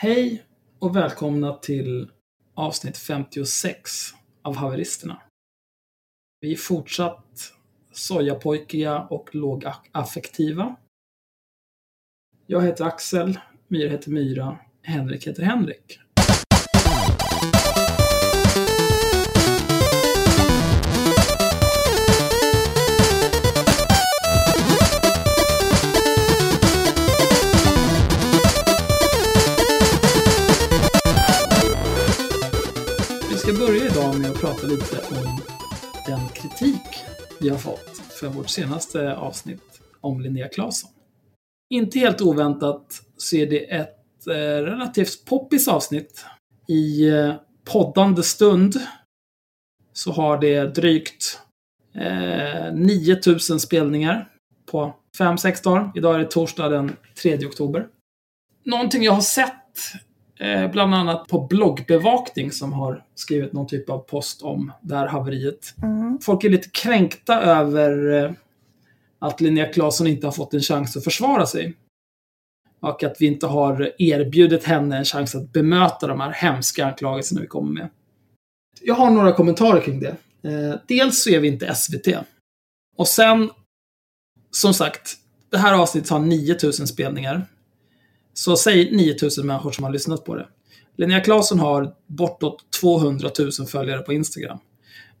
Hej och välkomna till avsnitt 56 av Haveristerna. Vi är fortsatt sojapojkiga och lågaffektiva. Jag heter Axel, Myra heter Myra, Henrik heter Henrik. Lite om den kritik vi har fått för vårt senaste avsnitt om Linnea Claesson. Inte helt oväntat så är det ett eh, relativt poppis avsnitt. I eh, poddande stund så har det drygt eh, 9000 spelningar på 5-6 dagar. Idag är det torsdag den 3 oktober. Någonting jag har sett Eh, bland annat på bloggbevakning som har skrivit någon typ av post om det här haveriet. Mm. Folk är lite kränkta över eh, att Linnea Claesson inte har fått en chans att försvara sig. Och att vi inte har erbjudit henne en chans att bemöta de här hemska anklagelserna vi kommer med. Jag har några kommentarer kring det. Eh, dels så är vi inte SVT. Och sen, som sagt, det här avsnittet har 9000 spelningar. Så säg 9000 människor som har lyssnat på det. Linnea Claesson har bortåt 200 000 följare på Instagram.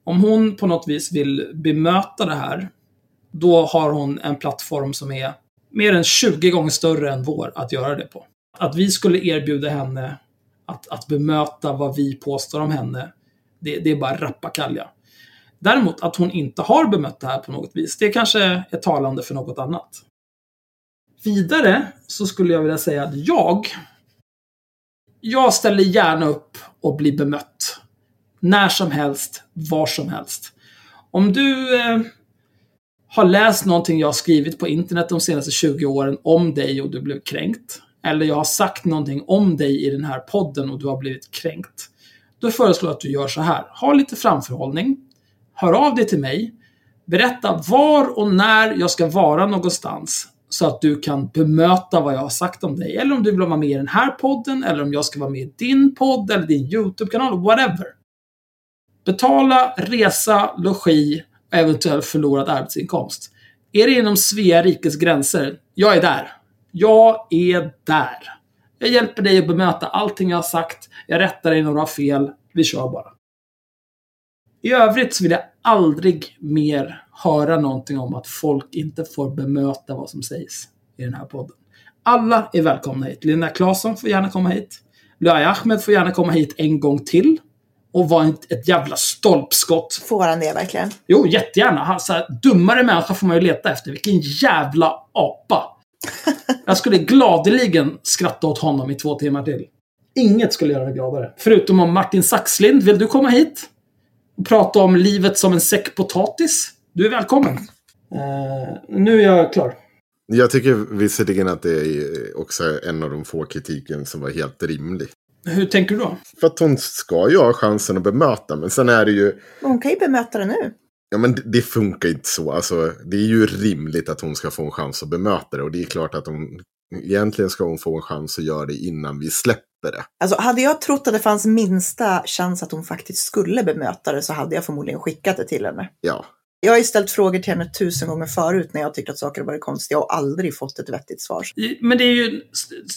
Om hon på något vis vill bemöta det här, då har hon en plattform som är mer än 20 gånger större än vår att göra det på. Att vi skulle erbjuda henne att, att bemöta vad vi påstår om henne, det, det är bara rappakalja. Däremot att hon inte har bemött det här på något vis, det kanske är talande för något annat. Vidare så skulle jag vilja säga att jag, jag ställer gärna upp och blir bemött. När som helst, var som helst. Om du eh, har läst någonting jag har skrivit på internet de senaste 20 åren om dig och du blev kränkt, eller jag har sagt någonting om dig i den här podden och du har blivit kränkt, då föreslår jag att du gör så här. Ha lite framförhållning, hör av dig till mig, berätta var och när jag ska vara någonstans så att du kan bemöta vad jag har sagt om dig. Eller om du vill vara med i den här podden, eller om jag ska vara med i din podd, eller din YouTube-kanal, whatever. Betala resa, logi och eventuellt förlorad arbetsinkomst. Är det inom Svea rikes gränser? Jag är där. Jag är där. Jag hjälper dig att bemöta allting jag har sagt. Jag rättar dig när du har fel. Vi kör bara. I övrigt så vill jag aldrig mer höra någonting om att folk inte får bemöta vad som sägs i den här podden. Alla är välkomna hit. Linda Claesson får gärna komma hit. Luai Ahmed får gärna komma hit en gång till. Och vara ett, ett jävla stolpskott. Får han det verkligen? Jo, jättegärna. Han, så här, dummare människa får man ju leta efter. Vilken jävla apa. Jag skulle gladeligen skratta åt honom i två timmar till. Inget skulle göra mig gladare. Förutom om Martin Saxlind. Vill du komma hit? Och prata om livet som en säck potatis? Du är välkommen. Eh, nu är jag klar. Jag tycker visserligen att det är också en av de få kritiken som var helt rimlig. Hur tänker du då? För att hon ska ju ha chansen att bemöta, men sen är det ju... Hon kan ju bemöta det nu. Ja, men det, det funkar inte så. Alltså, det är ju rimligt att hon ska få en chans att bemöta det. Och det är klart att hon... Egentligen ska hon få en chans att göra det innan vi släpper det. Alltså hade jag trott att det fanns minsta chans att hon faktiskt skulle bemöta det så hade jag förmodligen skickat det till henne. Ja. Jag har ju ställt frågor till henne tusen gånger förut när jag tyckt att saker har varit konstiga och aldrig fått ett vettigt svar. Men det är ju...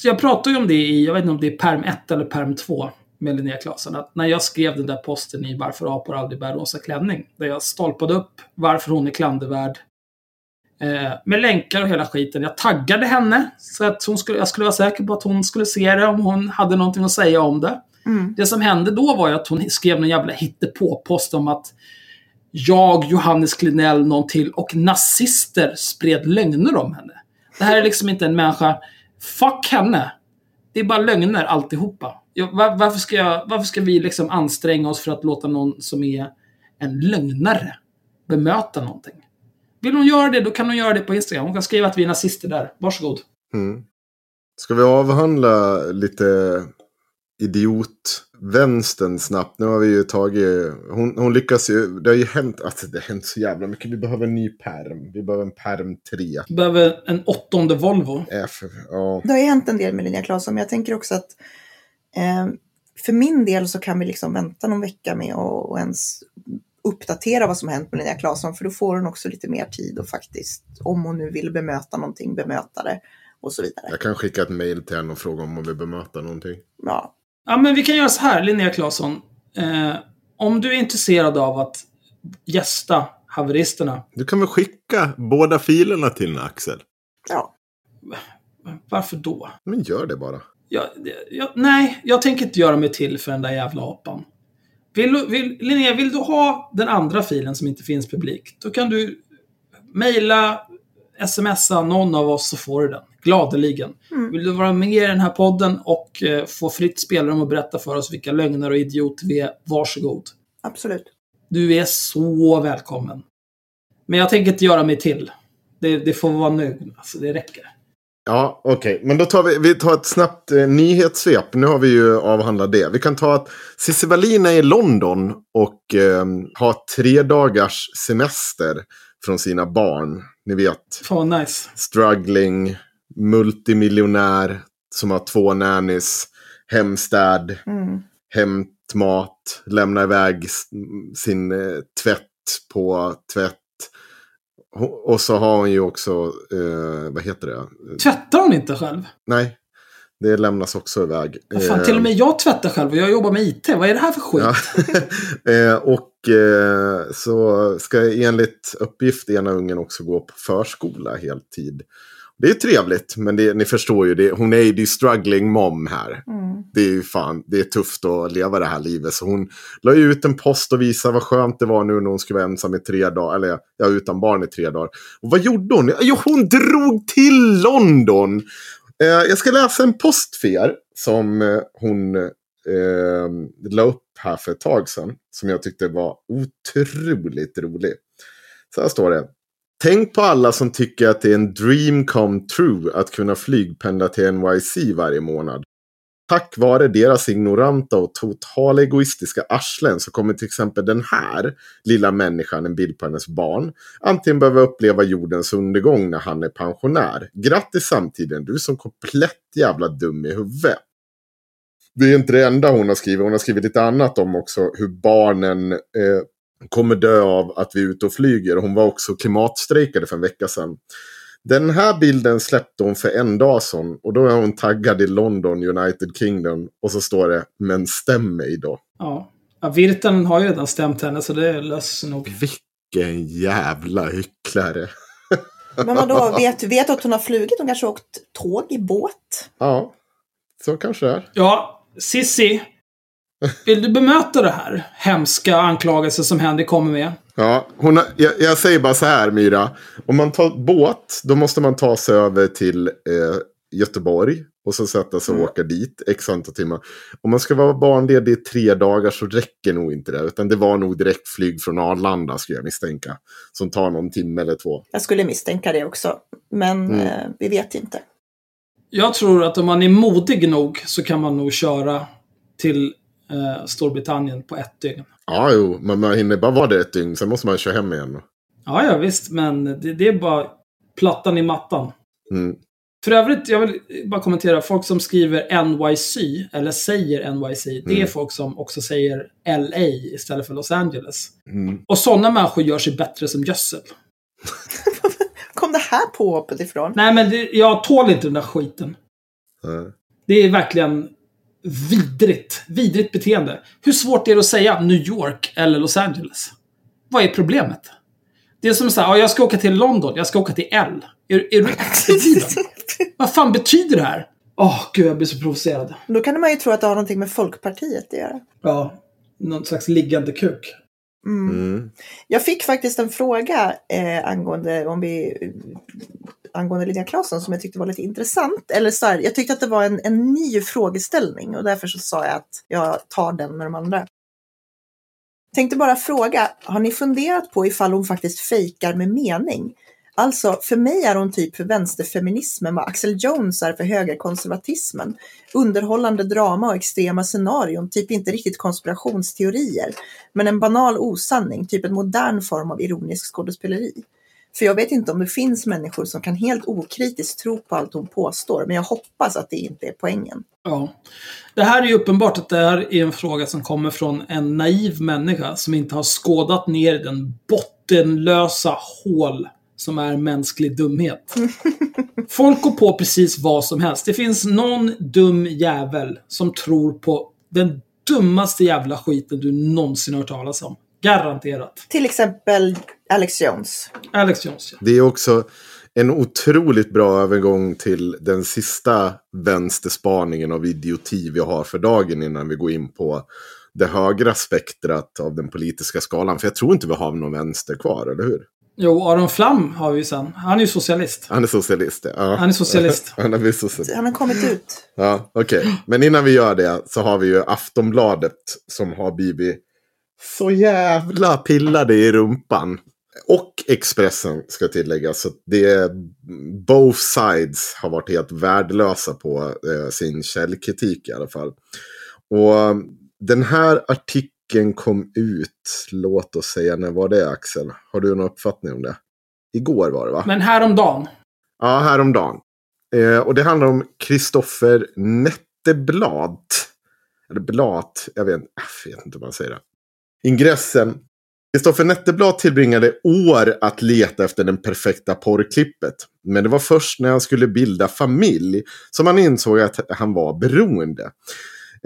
Jag pratar ju om det i, jag vet inte om det är perm 1 eller perm 2 med Linnea Claesson. Att när jag skrev den där posten i Varför apor aldrig bär rosa klänning. Där jag stolpade upp varför hon är klandervärd. Eh, med länkar och hela skiten. Jag taggade henne. Så att hon skulle, jag skulle vara säker på att hon skulle se det om hon hade någonting att säga om det. Mm. Det som hände då var ju att hon skrev någon jävla hittepå-post om att jag, Johannes Klinell, någon till och nazister spred lögner om henne. Det här är liksom inte en människa. Fuck henne. Det är bara lögner alltihopa. Jag, var, varför, ska jag, varför ska vi liksom anstränga oss för att låta någon som är en lögnare bemöta någonting? Vill hon göra det, då kan hon göra det på Instagram. Hon kan skriva att vi är nazister där. Varsågod. Mm. Ska vi avhandla lite idiot idiotvänstern snabbt? Nu har vi ju tagit... Hon, hon lyckas ju... Det har ju hänt... Alltså det har hänt så jävla mycket. Vi behöver en ny perm. Vi behöver en perm 3. Vi behöver en åttonde Volvo. Äh, för, ja. Det har ju hänt en del med Linnea Claesson, men jag tänker också att Eh, för min del så kan vi liksom vänta någon vecka med att och ens uppdatera vad som hänt med Linnea Claesson, för då får hon också lite mer tid och faktiskt, om hon nu vill bemöta någonting, bemöta det och så vidare. Jag kan skicka ett mail till henne och fråga om hon vill bemöta någonting. Ja, Ja, men vi kan göra så här, Linnea Claesson. Eh, om du är intresserad av att gästa haveristerna, Du kan väl skicka båda filerna till henne, Axel? ja. varför då? Men gör det bara. Jag, jag, nej, jag tänker inte göra mig till för den där jävla apan. Vill, vill, Linnea, vill du ha den andra filen som inte finns publik, då kan du mejla, smsa någon av oss så får du den. Gladeligen. Mm. Vill du vara med i den här podden och eh, få fritt spelrum och berätta för oss vilka lögner och idioter vi är, varsågod. Absolut. Du är så välkommen. Men jag tänker inte göra mig till. Det, det får vara nu. Alltså, det räcker. Ja, okej. Men då tar vi, vi tar ett snabbt eh, nyhetssvep. Nu har vi ju avhandlat det. Vi kan ta att Cissi Wallin är i London och eh, har tre dagars semester från sina barn. Ni vet, vad nice. struggling, multimiljonär som har två nannies, hemstäd, Mm. hämtmat, lämna iväg sin eh, tvätt på tvätt. Och så har hon ju också, eh, vad heter det? Tvättar hon inte själv? Nej, det lämnas också iväg. Vad fan, till och med jag tvättar själv och jag jobbar med IT. Vad är det här för skit? Ja. Eh, och eh, så ska enligt uppgift ena ungen också gå på förskola heltid. Det är trevligt, men det, ni förstår ju, det, hon är ju struggling mom här. Mm. Det är ju fan, det är tufft att leva det här livet. Så hon la ju ut en post och visade vad skönt det var nu när hon skulle vara ensam i tre dagar, eller ja, utan barn i tre dagar. Och vad gjorde hon? Jo, hon drog till London! Eh, jag ska läsa en post för er som eh, hon eh, la upp här för ett tag sedan. Som jag tyckte var otroligt rolig. Så här står det. Tänk på alla som tycker att det är en dream come true att kunna flygpendla till NYC varje månad. Tack vare deras ignoranta och total egoistiska arslen så kommer till exempel den här lilla människan, en bild på hennes barn, antingen behöva uppleva jordens undergång när han är pensionär. Grattis samtiden, du är som komplett jävla dum i huvudet. Det är inte det enda hon har skrivit. Hon har skrivit lite annat om också hur barnen eh, kommer dö av att vi är ute och flyger. Hon var också klimatstrejkade för en vecka sedan. Den här bilden släppte hon för en dag sedan och då är hon taggad i London, United Kingdom. Och så står det, men stäm mig då. Ja. ja Virtanen har ju redan stämt henne så det löser nog. Vilken jävla hycklare. Men vadå, vet, vet du att hon har flugit? Hon kanske har åkt tåg i båt? Ja, så kanske det är. Ja, Sissi. Vill du bemöta det här hemska anklagelser som Henry kommer med? Ja, hon har, jag, jag säger bara så här Myra. Om man tar båt, då måste man ta sig över till eh, Göteborg. Och så sätta sig och Mm. åka dit x antal timmar. Om man ska vara barnledig i tre dagar så räcker nog inte det. Utan det var nog direktflyg från Arlanda skulle jag misstänka. Som tar någon timme eller två. Jag skulle misstänka det också. Men Mm. eh, vi vet inte. Jag tror att om man är modig nog så kan man nog köra till eh, Storbritannien på ett dygn. Ja, jo, men man hinner bara vara där ett dygn. Sen måste man köra hem igen. Ja, ja visst, men det, det är bara plattan i mattan. Mm. För övrigt, jag vill bara kommentera. Folk som skriver NYC, eller säger NYC, det är Mm. folk som också säger LA istället för Los Angeles. Mm. Och sådana människor gör sig bättre som gödsel. Kom det här påhoppet ifrån? Nej, men det, jag tål inte den där skiten. Ja. Det är verkligen vidrigt. Vidrigt beteende. Hur svårt är det att säga New York eller Los Angeles? Vad är problemet? Det är som så här, ja, jag ska åka till London, jag ska åka till L. Är, är du efterbliven? Vad fan betyder det här? Åh, gud, jag blir så provocerad. Då kan man ju tro att det har någonting med Folkpartiet att göra. Ja, någon slags liggande kuk. Mm. Mm. Jag fick faktiskt en fråga eh, angående, om vi, angående Linnea Claesson som jag tyckte var lite intressant. Eller så här, jag tyckte att det var en, en ny frågeställning och därför så sa jag att jag tar den med de andra. Tänkte bara fråga, har ni funderat på ifall hon faktiskt fejkar med mening? Alltså, för mig är hon typ för vänsterfeminismen vad Axel Jones är för högerkonservatismen. Underhållande drama och extrema scenarion, typ inte riktigt konspirationsteorier, men en banal osanning, typ en modern form av ironisk skådespeleri. För jag vet inte om det finns människor som kan helt okritiskt tro på allt hon påstår, men jag hoppas att det inte är poängen. Ja. Det här är ju uppenbart att det här är en fråga som kommer från en naiv människa som inte har skådat ner den bottenlösa hål som är mänsklig dumhet. Folk går på precis vad som helst. Det finns någon dum jävel som tror på den dummaste jävla skiten du någonsin hört talas om. Garanterat. Till exempel Alex Jones. Alex Jones, ja. Det är också en otroligt bra övergång till den sista vänsterspaningen av idioti vi har för dagen innan vi går in på det högra spektrat av den politiska skalan. För jag tror inte vi har någon vänster kvar, eller hur? Jo, Aron Flam har vi ju sen. Han är ju socialist. Han är socialist, ja. Han är socialist. Han har blivit socialist. Han har kommit ut. Ja, okej. Men innan vi gör det så har vi ju Aftonbladet som har blivit så jävla pillade i rumpan. Och Expressen ska tilläggas. Så det är, both sides har varit helt värdelösa på eh, sin källkritik i alla fall. Och eh, den här artikeln kom ut, låt oss säga, när var det Axel? Har du någon uppfattning om det? Igår var det va? Men häromdagen. Ja, häromdagen. Eh, och det handlar om Kristoffer Netteblad. Eller Blat, jag vet, jag vet inte hur man säger det. Ingressen. Kristoffer Netteblad tillbringade år att leta efter den perfekta porrklippet. Men det var först när han skulle bilda familj som han insåg att han var beroende.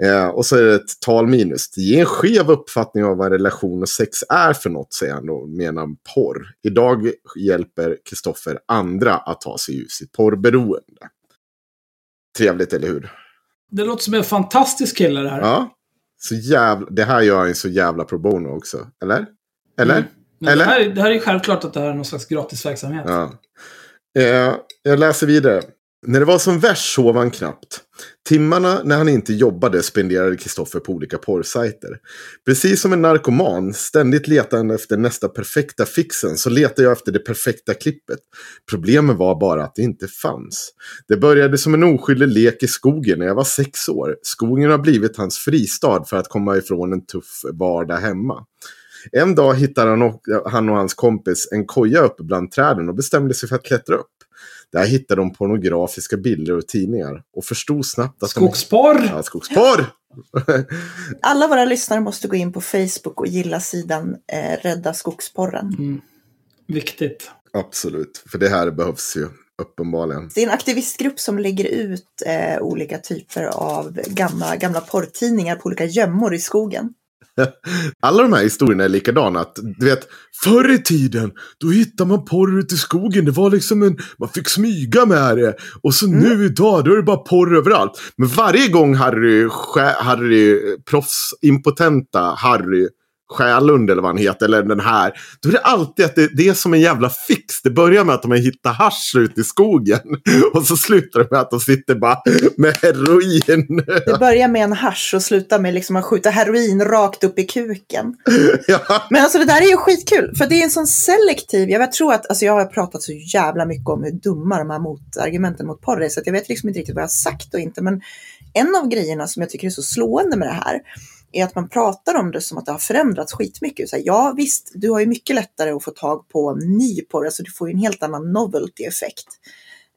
Eh, och så är det ett talminus. Det ger en skev uppfattning av vad relation och sex är för något, säger han och menar porr. Idag hjälper Kristoffer andra att ta sig ur sitt porrberoende. Trevligt, eller hur? Det låter som en fantastisk kille det här. Ja. Så jävla, det här gör han ju så jävla pro bono också. Eller? Eller? Mm. Men Eller? Det, här, det här är självklart att det här är någon slags gratisverksamhet. Ja. Eh, jag läser vidare. När det var som värst sov han knappt. Timmarna när han inte jobbade spenderade Kristoffer på olika porrsajter. Precis som en narkoman, ständigt letande efter nästa perfekta fixen, så letade jag efter det perfekta klippet. Problemet var bara att det inte fanns. Det började som en oskyldig lek i skogen när jag var sex år. Skogen har blivit hans fristad för att komma ifrån en tuff vardag hemma. En dag hittade han och, han och hans kompis en koja uppe bland träden och bestämde sig för att klättra upp. Där hittade de pornografiska bilder och tidningar och förstod snabbt att Skogsporr! de... Ja, skogsporr! Alla våra lyssnare måste gå in på Facebook och gilla sidan eh, Rädda skogsporren. Mm. Viktigt. Absolut, för det här behövs ju uppenbarligen. Det är en aktivistgrupp som lägger ut eh, olika typer av gamla, gamla porrtidningar på olika gömmor i skogen. Alla de här historierna är likadana. Att, du vet, förr i tiden, då hittade man porr ute i skogen. Det var liksom en, man fick smyga med det. Och så nu idag, då är det bara porr överallt. Men varje gång Harry, Harry proffsimpotenta Harry Själund eller vad han heter, eller den här. Då är det alltid att det, det är som en jävla fix. Det börjar med att de har hittat hasch ute i skogen. Och så slutar det med att de sitter bara med heroin. Det börjar med en hasch och slutar med liksom att skjuta heroin rakt upp i kuken. ja. Men alltså det där är ju skitkul, för det är en sån selektiv, jag tror att, alltså jag har pratat så jävla mycket om hur dumma de här motargumenten mot porr är, så jag vet liksom inte riktigt vad jag har sagt och inte, men en av grejerna som jag tycker är så slående med det här, är att man pratar om det som att det har förändrats skitmycket. Så här, ja visst, du har ju mycket lättare att få tag på ny porr, alltså du får ju en helt annan novelty-effekt.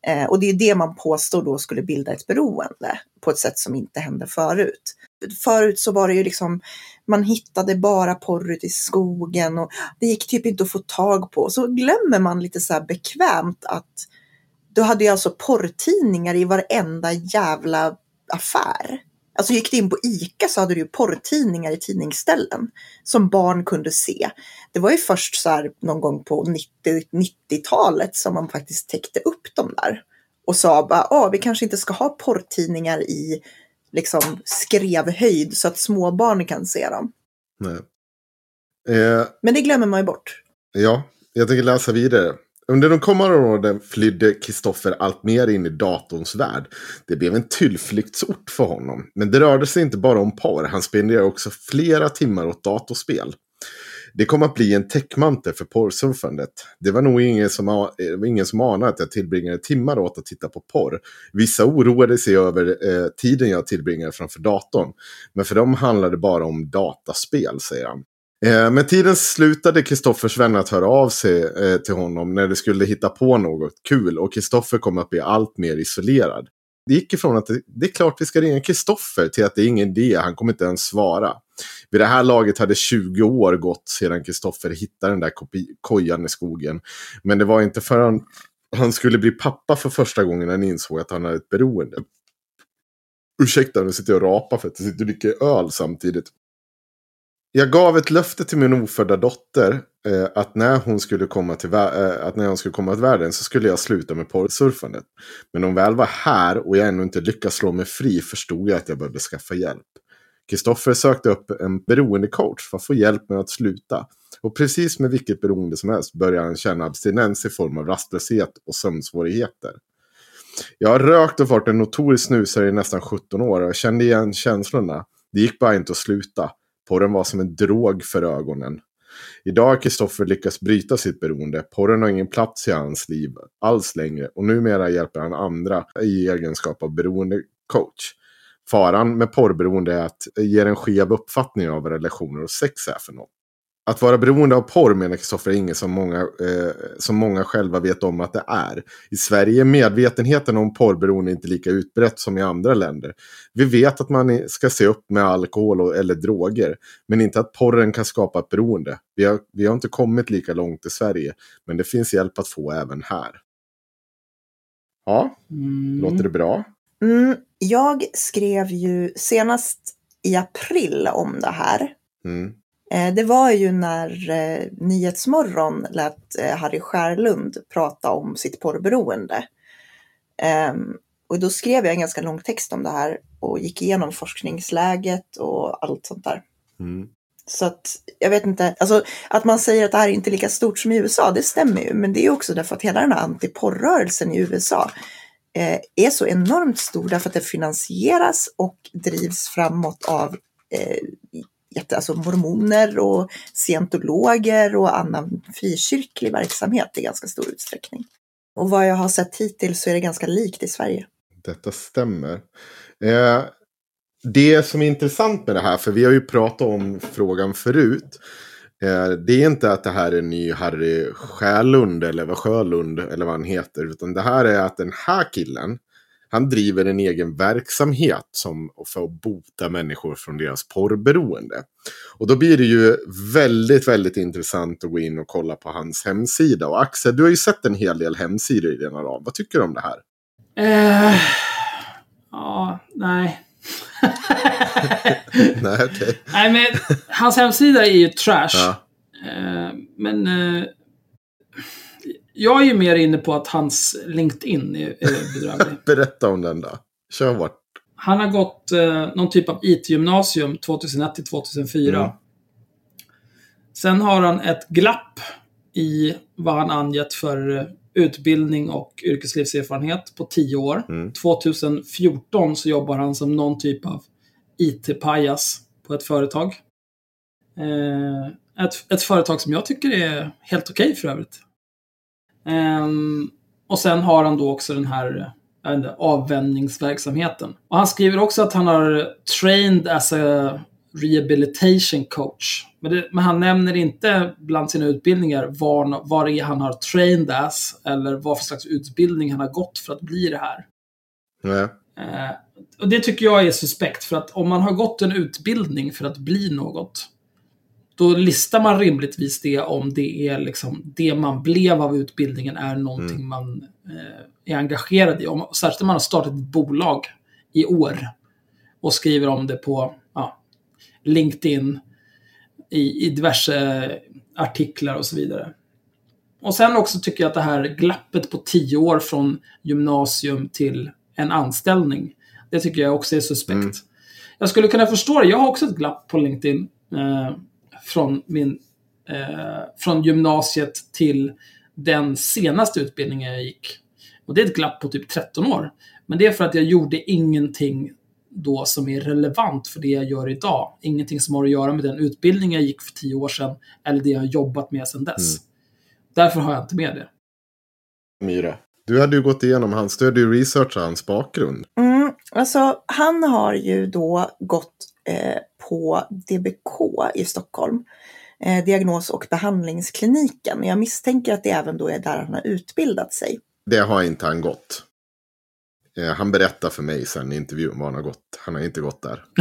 Eh, och det är det man påstår då skulle bilda ett beroende på ett sätt som inte hände förut. Förut så var det ju liksom, man hittade bara porr ute i skogen och det gick typ inte att få tag på. Så glömmer man lite så här bekvämt att du hade ju alltså porrtidningar i varenda jävla affär. Alltså gick du in på ICA så hade du ju porrtidningar i tidningsställen som barn kunde se. Det var ju först så här någon gång på 90 90-talet som man faktiskt täckte upp dem där. Och sa bara, ah, vi kanske inte ska ha porrtidningar i liksom skrevhöjd så att småbarn kan se dem. Nej. Eh, Men det glömmer man ju bort. Ja, jag tänker läsa vidare. Under de kommande åren flydde Kristoffer allt mer in i datorns värld. Det blev en tillflyktsort för honom. Men det rörde sig inte bara om porr. Han spenderade också flera timmar åt datorspel. Det kom att bli en täckmantel för porrsurfandet. Det var nog ingen som, eh, ingen som anade att jag tillbringade timmar åt att titta på porr. Vissa oroade sig över eh, tiden jag tillbringade framför datorn. Men för dem handlade det bara om dataspel, säger han. Eh, tiden slutade Kristoffers vänner att höra av sig eh, till honom när de skulle hitta på något kul och Kristoffer kom att bli allt mer isolerad. Det gick ifrån att det, det är klart vi ska ringa Kristoffer till att det är ingen idé, han kommer inte ens svara. Vid det här laget hade 20 år gått sedan Kristoffer hittade den där kopi- kojan i skogen. Men det var inte förrän han skulle bli pappa för första gången han insåg att han hade ett beroende. Ursäkta, nu sitter jag och rapar för att jag sitter och dricker öl samtidigt. Jag gav ett löfte till min ofödda dotter eh, att, när hon skulle komma till eh, att när hon skulle komma till världen så skulle jag sluta med porrsurfandet. Men när hon väl var här och jag ännu inte lyckats slå mig fri förstod jag att jag behövde skaffa hjälp. Kristoffer sökte upp en beroendecoach för att få hjälp med att sluta. Och precis med vilket beroende som helst började han känna abstinens i form av rastlöshet och sömnsvårigheter. Jag har rökt och varit en notorisk snusare i nästan 17 år och jag kände igen känslorna. Det gick bara inte att sluta. Porren var som en drog för ögonen. Idag har Kristoffer lyckats bryta sitt beroende. Porren har ingen plats i hans liv alls längre och numera hjälper han andra i egenskap av beroendecoach. Faran med porrberoende är att det ger en skev uppfattning av vad relationer och sex är för något. Att vara beroende av porr menar Kristoffer är inget som många, eh, som många själva vet om att det är. I Sverige är medvetenheten om porrberoende inte lika utbrett som i andra länder. Vi vet att man ska se upp med alkohol och, eller droger, men inte att porren kan skapa ett beroende. Vi har, vi har inte kommit lika långt i Sverige, men det finns hjälp att få även här. Ja, Mm. låter det bra? Mm, jag skrev ju senast i april om det här. Mm. Eh, Det var ju när eh, Nyhetsmorgon lät eh, Harry Skärlund prata om sitt porrberoende. Ehm, och då skrev jag en ganska lång text om det här och gick igenom forskningsläget och allt sånt där. Mm. Så att jag vet inte, alltså att man säger att det här är inte lika stort som i USA, det stämmer ju. Men det är också därför att hela den här antiporrrörelsen i USA eh, är så enormt stor därför att det finansieras och drivs framåt av eh, jätte, alltså mormoner och scientologer och annan frikyrklig verksamhet i ganska stor utsträckning. Och vad jag har sett hittills så är det ganska likt i Sverige. Detta stämmer. Eh, det som är intressant med det här, för vi har ju pratat om frågan förut. Eh, det är inte att det här är en ny Harry Sjölund eller vad Sjölund eller vad han heter. Utan det här är att den här killen, han driver en egen verksamhet som, för att bota människor från deras porrberoende. Och då blir det ju väldigt, väldigt intressant att gå in och kolla på hans hemsida. Och Axel, du har ju sett en hel del hemsidor i denna rad. Vad tycker du om det här? Eh, ja, nej. Nej, okej. nej, men hans hemsida är ju trash. Ja. Eh, men eh, jag är ju mer inne på att hans LinkedIn är, är bedrövlig. Berätta om den då. Kör hårt. Han har gått eh, någon typ av IT-gymnasium 2001 till 2004. Mm. Sen har han ett glapp i vad han angett för utbildning och yrkeslivserfarenhet på 10 år. Mm. 2014 så jobbar han som någon typ av IT-pajas på ett företag. Eh, ett, ett företag som jag tycker är helt okej för övrigt. Ehm, och sen har han då också den här inte, avvänjningsverksamheten. Och han skriver också att han har trained as a rehabilitation coach. Men, det, men han nämner inte bland sina utbildningar var, var han har trained as eller vad för slags utbildning han har gått för att bli det här. Nej. Eh, och det tycker jag är suspekt, för att om man har gått en utbildning för att bli något, då listar man rimligtvis det om det är liksom det man blev av utbildningen är någonting Mm. man eh, är engagerad i. Om, särskilt om man har startat ett bolag i år och skriver om det på ja, LinkedIn, i, i diverse artiklar och så vidare. Och sen också tycker jag att det här glappet på tio år från gymnasium till en anställning, det tycker jag också är suspekt. Mm. Jag skulle kunna förstå det. Jag har också ett glapp på LinkedIn eh, från, min, eh, från gymnasiet till den senaste utbildningen jag gick. Och det är ett glapp på typ 13 år. Men det är för att jag gjorde ingenting då som är relevant för det jag gör idag. Ingenting som har att göra med den utbildning jag gick för 10 år sedan eller det jag har jobbat med sedan dess. Mm. Därför har jag inte med det. Myra. Du hade ju gått igenom hans, du hade ju researchat hans bakgrund. Mm, alltså, han har ju då gått på DBK i Stockholm. eh, diagnos och behandlingskliniken. Jag misstänker att det även då är där han har utbildat sig. Det har inte han gått. Eh, han berättar för mig sen i intervjun vad han har gått. Han har inte gått där.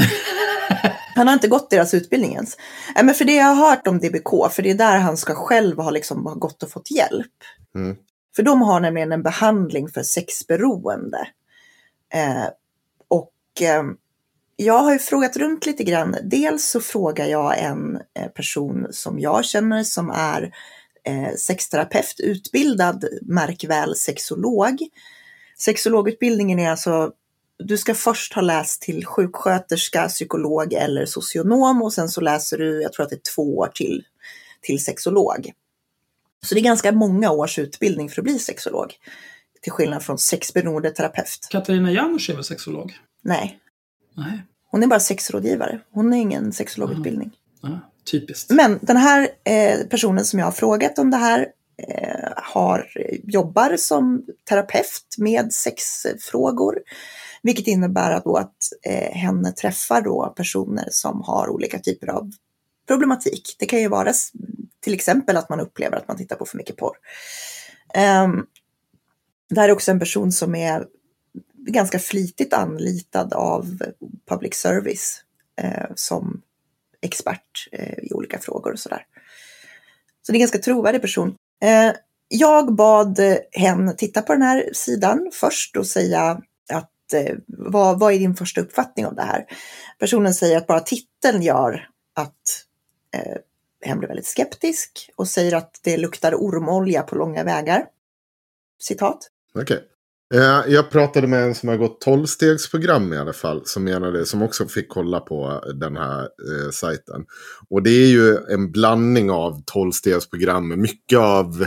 Han har inte gått deras utbildning ens. Nej, men för det jag har hört om DBK, för det är där han ska själv ha liksom ha gått och fått hjälp. Mm. För de har nämligen en behandling för sexberoende. Eh, och eh, jag har ju frågat runt lite grann. Dels så frågar jag en eh, person som jag känner som är eh, sexterapeut, utbildad, märk väl, sexolog. Sexologutbildningen är alltså du ska först ha läst till sjuksköterska, psykolog eller socionom och sen så läser du, jag tror att det är två år till, till sexolog. Så det är ganska många års utbildning för att bli sexolog. Till skillnad från sexberoende terapeut. Katarina Janouch är väl sexolog? Nej, Nej. hon är bara sexrådgivare. Hon är ingen sexologutbildning. Ja, typiskt. Men den här eh, personen som jag har frågat om det här eh, har, jobbar som terapeut med sexfrågor. Vilket innebär att, då att eh, henne träffar då personer som har olika typer av problematik. Det kan ju vara till exempel att man upplever att man tittar på för mycket porr. Um, det här är också en person som är ganska flitigt anlitad av public service eh, som expert eh, i olika frågor och sådär. Så det är en ganska trovärdig person. Eh, jag bad hen titta på den här sidan först och säga att eh, vad, vad är din första uppfattning om det här? Personen säger att bara titeln gör att eh, hen blir väldigt skeptisk och säger att det luktar ormolja på långa vägar. Citat. Okej. Eh, jag pratade med en som har gått tolvstegsprogram i alla fall. Som, menade, som också fick kolla på den här eh, sajten. Och det är ju en blandning av tolvstegsprogram med mycket av...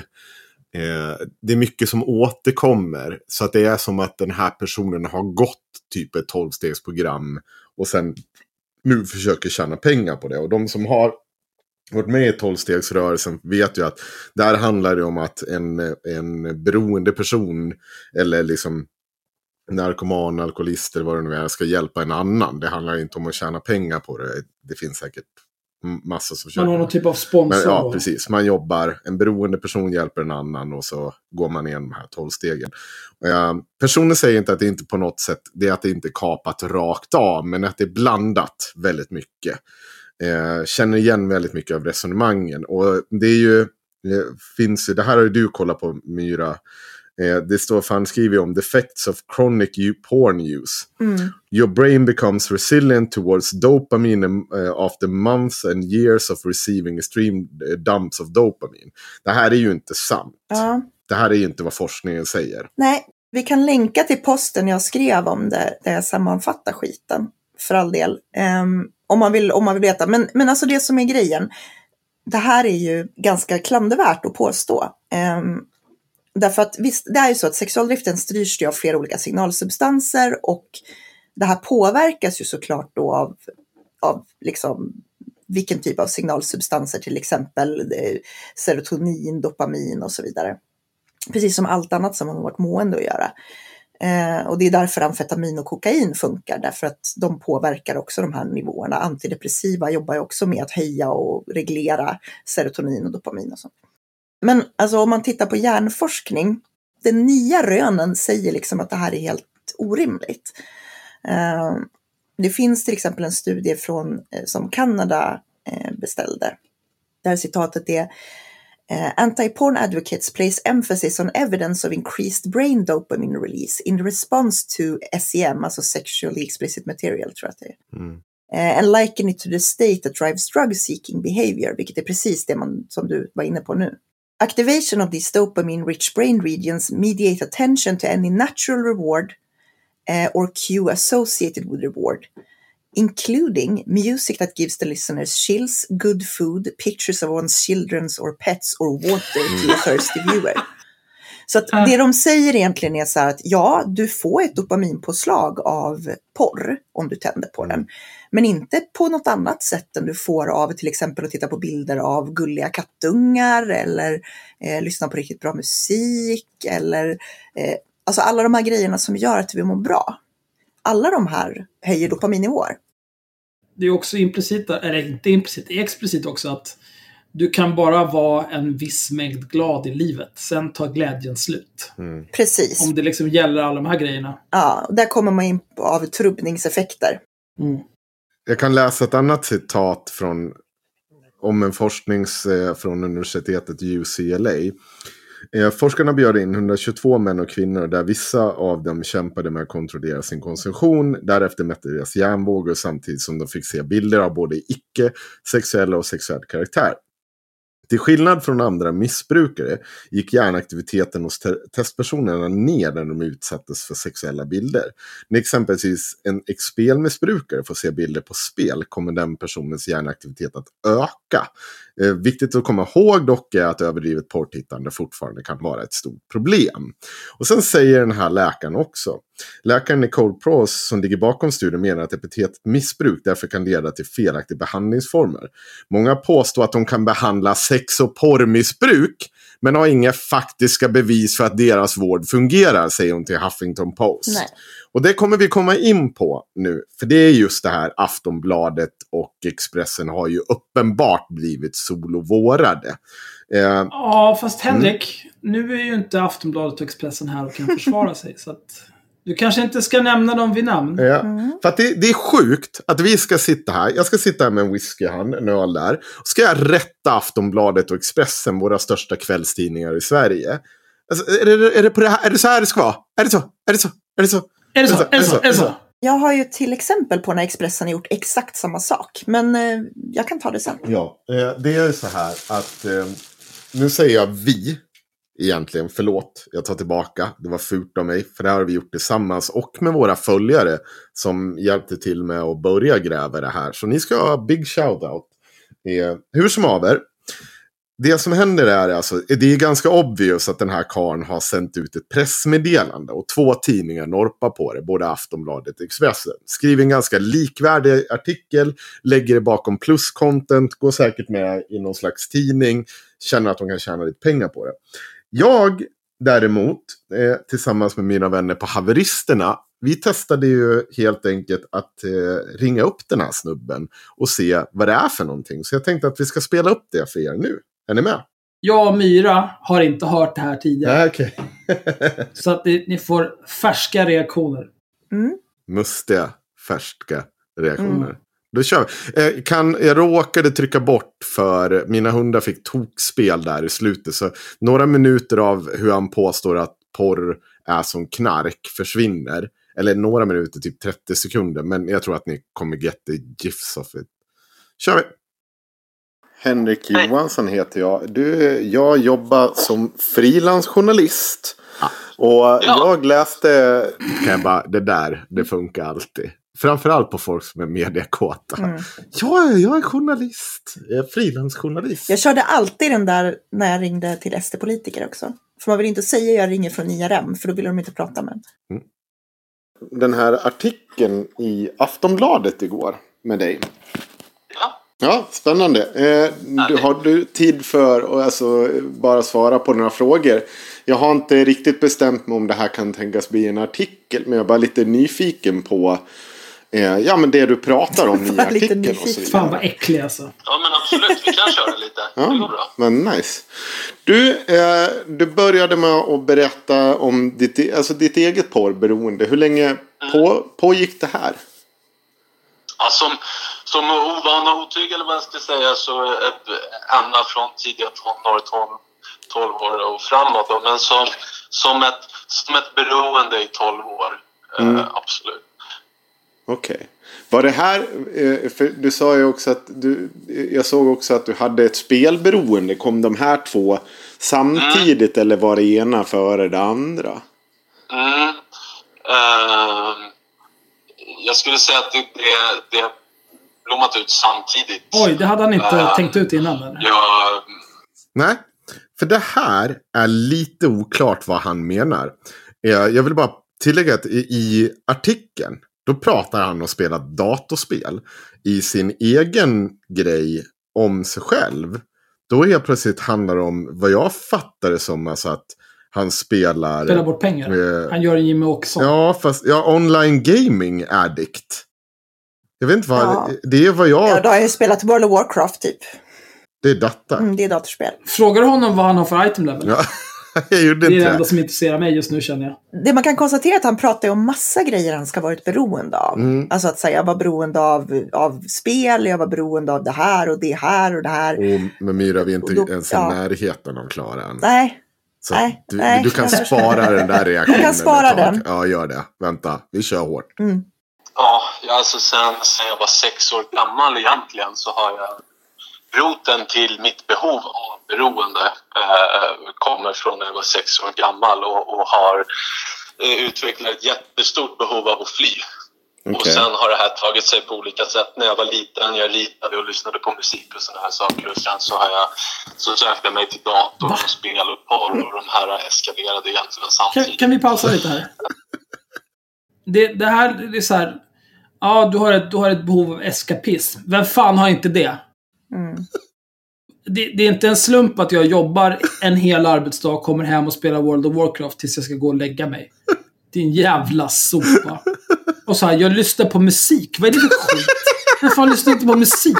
Eh, det är mycket som återkommer. Så att det är som att den här personen har gått typ ett tolvstegsprogram Och sen nu försöker tjäna pengar på det. Och de som har varit med i tolvstegsrörelsen vet ju att där handlar det om att en, en beroende person eller liksom narkoman, alkoholist eller vad det nu är ska hjälpa en annan. Det handlar inte om att tjäna pengar på det. Det finns säkert m- massor som Man har någon typ av Men, sponsor. ja, då. precis. Man jobbar, en beroende person hjälper en annan och så går man igenom de här tolv stegen. Eh, personen säger inte att det inte på något sätt, det är att det inte är kapat rakt av, men att det är blandat väldigt mycket. Eh, känner igen väldigt mycket av resonemangen. Och det är ju, det finns ju, det här har ju du kollat på Myra. Eh, det står, för han skriver om the effects of chronic porn use. Mm. Your brain becomes resilient towards dopamine uh, after months and years of receiving extreme uh, dumps of dopamine. Det här är ju inte sant. Ja. Det här är ju inte vad forskningen säger. Nej, vi kan länka till posten jag skrev om det, där jag sammanfattar skiten. För all del. Um, om, man vill, om man vill veta. Men, men alltså det som är grejen. Det här är ju ganska klandervärt att påstå. Um, därför att visst, det är ju så att sexualdriften styrs ju av flera olika signalsubstanser och det här påverkas ju såklart då av, av liksom vilken typ av signalsubstanser, till exempel eh, serotonin, dopamin och så vidare precis som allt annat som har med vårt mående att göra. Eh, och det är därför amfetamin och kokain funkar, därför att de påverkar också de här nivåerna. Antidepressiva jobbar ju också med att höja och reglera serotonin och dopamin och sånt. Men alltså om man tittar på hjärnforskning, den nya rönen säger liksom att det här är helt orimligt. Eh, det finns till exempel en studie från, eh, som Kanada eh, beställde, där citatet är Uh, anti-porn advocates place emphasis on evidence of increased brain dopamine release in response to SEM, alltså sexually explicit material tror jag att det är. Mm. Uh, and liken it to the state that drives drug seeking behavior, vilket är precis det man, som du var inne på nu. Activation of these dopamine-rich brain regions mediate attention to any natural reward uh, or cue associated with reward, including music that gives the listeners chills, good food, pictures of one's children's or pets or water to a thirsty viewer. Så att det de säger egentligen är så här att ja, du får ett dopaminpåslag av porr om du tänder på den. Men inte på något annat sätt än du får av till exempel att titta på bilder av gulliga kattungar eller eh, lyssna på riktigt bra musik eller eh, alltså alla de här grejerna som gör att vi mår bra. Alla de här höjer dopaminnivåer. Det är också implicit, eller inte implicit, det är explicit också att Du kan bara vara en viss mängd glad i livet. Sen tar glädjen slut. Mm. Precis. Om det liksom gäller alla de här grejerna. Ja, och där kommer man in på avtrubbningseffekter. Mm. Jag kan läsa ett annat citat från, om en forsknings eh, från universitetet UCLA. Eh, forskarna bjöd in 122 män och kvinnor där vissa av dem kämpade med att kontrollera sin konsumtion. Därefter mätte deras hjärnvågor samtidigt som de fick se bilder av både icke-sexuella och sexuell karaktär. Till skillnad från andra missbrukare gick hjärnaktiviteten hos te- testpersonerna ner när de utsattes för sexuella bilder. När exempelvis en spelmissbrukare får se bilder på spel kommer den personens hjärnaktivitet att öka. Eh, viktigt att komma ihåg dock är att överdrivet porrtittande fortfarande kan vara ett stort problem. Och sen säger den här läkaren också. Läkaren Nicole Pross som ligger bakom studien menar att epitetet missbruk därför kan leda till felaktiga behandlingsformer. Många påstår att de kan behandla sex och porrmissbruk men har inga faktiska bevis för att deras vård fungerar, säger hon till Huffington Post. Nej. Och det kommer vi komma in på nu. För det är just det här Aftonbladet och Expressen har ju uppenbart blivit solovårade. Eh, Ja, fast Henrik, nu är ju inte Aftonbladet och Expressen här och kan försvara sig. Så att du kanske inte ska nämna dem vid namn. Ja. Mm. För att det, det är sjukt att vi ska sitta här. Jag ska sitta här med en whisky i hand, en öl där. Och ska jag rätta Aftonbladet och Expressen, våra största kvällstidningar i Sverige. Alltså, är, det, är, det på det här, är det så här det ska vara? Är det så? Är det så? Är det så? Är det så? Är det så? Är det så? Jag har ju till exempel på när Expressen har gjort exakt samma sak. Men eh, jag kan ta det sen. Ja, eh, det är så här att eh, nu säger jag vi egentligen. Förlåt, jag tar tillbaka. Det var fult av mig. För det här har vi gjort tillsammans och med våra följare som hjälpte till med att börja gräva det här. Så ni ska ha big shout-out. Eh, hur som haver. Det som händer är alltså, det är ganska obvious att den här karln har sänt ut ett pressmeddelande och två tidningar norpar på det, både Aftonbladet och Expressen. Skriver en ganska likvärdig artikel, lägger det bakom plus-content, går säkert med i någon slags tidning, känner att de kan tjäna lite pengar på det. Jag däremot, eh, tillsammans med mina vänner på Haveristerna, vi testade ju helt enkelt att eh, ringa upp den här snubben och se vad det är för någonting. Så jag tänkte att vi ska spela upp det för er nu. Är ni med? Jag och Myra har inte hört det här tidigare. Nej, okej. Så att ni, ni får färska reaktioner. Mm. Mustiga, färska reaktioner. Mm. Då kör vi. Eh, kan, jag råkade trycka bort för mina hundar fick tokspel där i slutet. Så några minuter av hur han påstår att porr är som knark försvinner. Eller några minuter, typ 30 sekunder. Men jag tror att ni kommer get the gifs of it. Kör vi! Henrik. Johansson heter jag. Du, jag jobbar som frilansjournalist. Och jag läste... Kan jag bara, det där, det funkar alltid. Framförallt på folk som är mediakåta. Mm. Ja, jag är journalist. Jag är frilansjournalist. Jag körde alltid den där när jag ringde till SD-politiker också. För man vill inte säga jag ringer från IRM, för då vill de inte prata med en. Den här artikeln i Aftonbladet igår med dig. Ja. Ja, spännande. Eh, du, har du tid för att alltså, bara svara på några frågor? Jag har inte riktigt bestämt mig om det här kan tänkas bli en artikel. Men jag är bara lite nyfiken på eh, ja, men det du pratar om i artikeln. Och så vidare. Fan vad äcklig alltså. Ja, men absolut. Vi kan köra lite. Det går Ja, bra. men nice. Du, eh, du började med att berätta om ditt, alltså ditt eget porrberoende. Hur länge på, pågick det här? Ja, som, som ovana otyg eller vad jag ska säga så ända från tidiga tonår, 12, 12 år och framåt. Då. Men som, som, ett, som ett beroende i 12 år. Mm. Eh, absolut. Okej. Var det här, eh, för du sa ju också att du, jag såg också att du hade ett spelberoende. Kom de här två samtidigt eller var det ena före det andra? Mm. Eh, jag skulle säga att det, det, det har blommat ut samtidigt. Oj, det hade han inte Eh, tänkt ut innan eller? Jag, Nej, för det här är lite oklart vad han menar. Eh, Jag vill bara tillägga att i, i artikeln, då pratar han om att spela datorspel. I sin egen grej om sig själv, då helt plötsligt handlar det om vad jag fattar det som, alltså att han spelar... Spela bort pengar. eh, Han gör en Jimmy Åkesson. Ja, fast ja, online gaming addict. Jag vet inte vad, Ja. det är vad jag... Ja, då har jag spelat World of Warcraft typ. Det är data. Mm, det är datorspel. Frågar du honom vad han har för item level? Ja, jag gjorde Det är inte det enda som intresserar mig just nu känner jag. Det man kan konstatera är att han pratar om massa grejer han ska ha varit beroende av. Mm. Alltså att säga jag var beroende av, av spel, jag var beroende av det här och det här och det här. Och med Myra är vi inte Och då- ens i ja. närheten av Klara än. Nej, Så nej, du, nej, du kan spara den där reaktionen. Jag kan spara tag. den. Ja, gör det. Vänta, vi kör hårt. mm. Ja, alltså sen, sen jag var sex år gammal egentligen så har jag roten till mitt behov av beroende eh, kommer från när jag var sex år gammal och, och har eh, utvecklat ett jättestort behov av att fly. Och Okej. sen har det här tagit sig på olika sätt. När jag var liten, jag ritade och lyssnade på musik och sådana här saker. Och sen så har jag så sökte jag mig till datorn och spel och porr och de här eskalerade egentligen Kan, samtidigt. kan vi pausa lite här? Det, det här det är så här. Ja, du har, ett, du har ett behov av eskapism. Vem fan har inte det? Mm. det? Det är inte en slump att jag jobbar en hel arbetsdag, kommer hem och spelar World of Warcraft tills jag ska gå och lägga mig. Din jävla sopa. Och så här, jag lyssnar på musik. Vad är det för skit? Vem fan lyssnar inte på musik?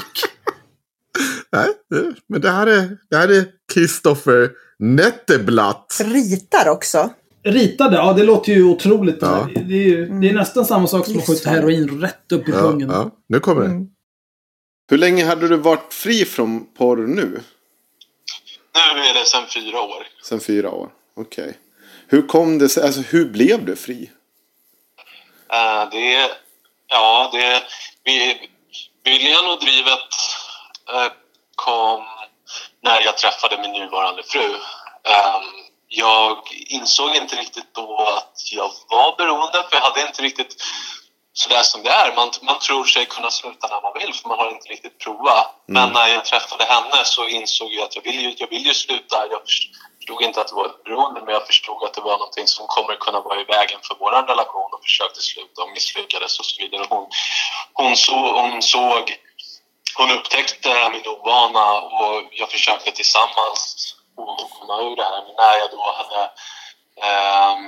Nej, det- men det här är, det här är Kristoffer Netteblatt. Ritar också. Ritade, ja det låter ju otroligt. det Ja. Det, är ju, det är nästan samma sak som att skjuta heroin rätt upp i Ja, pungen. ja, nu kommer det. Mm. Hur länge hade du varit fri från porr nu? Nu är det sedan fyra år. Sen fyra år. Okej. Hur kom det sig? Alltså hur blev du fri? Eh, det, ja, det, vi, viljan och drivet eh, kom när jag träffade min nuvarande fru. Ehm, jag insåg inte riktigt då att jag var beroende, för jag hade inte riktigt sådär som det är. Man, man tror sig kunna sluta när man vill, för man har inte riktigt provat. Men när jag träffade henne så insåg jag att jag vill ju, jag vill ju sluta. Jag förstod inte att det var ett beroende, men jag förstod att det var någonting som kommer kunna vara i vägen för vår relation och försökte sluta och misslyckades och så vidare. Hon, hon, så, hon såg, hon upptäckte min ovana och jag försökte tillsammans komma ur det här. Men när jag då hade um,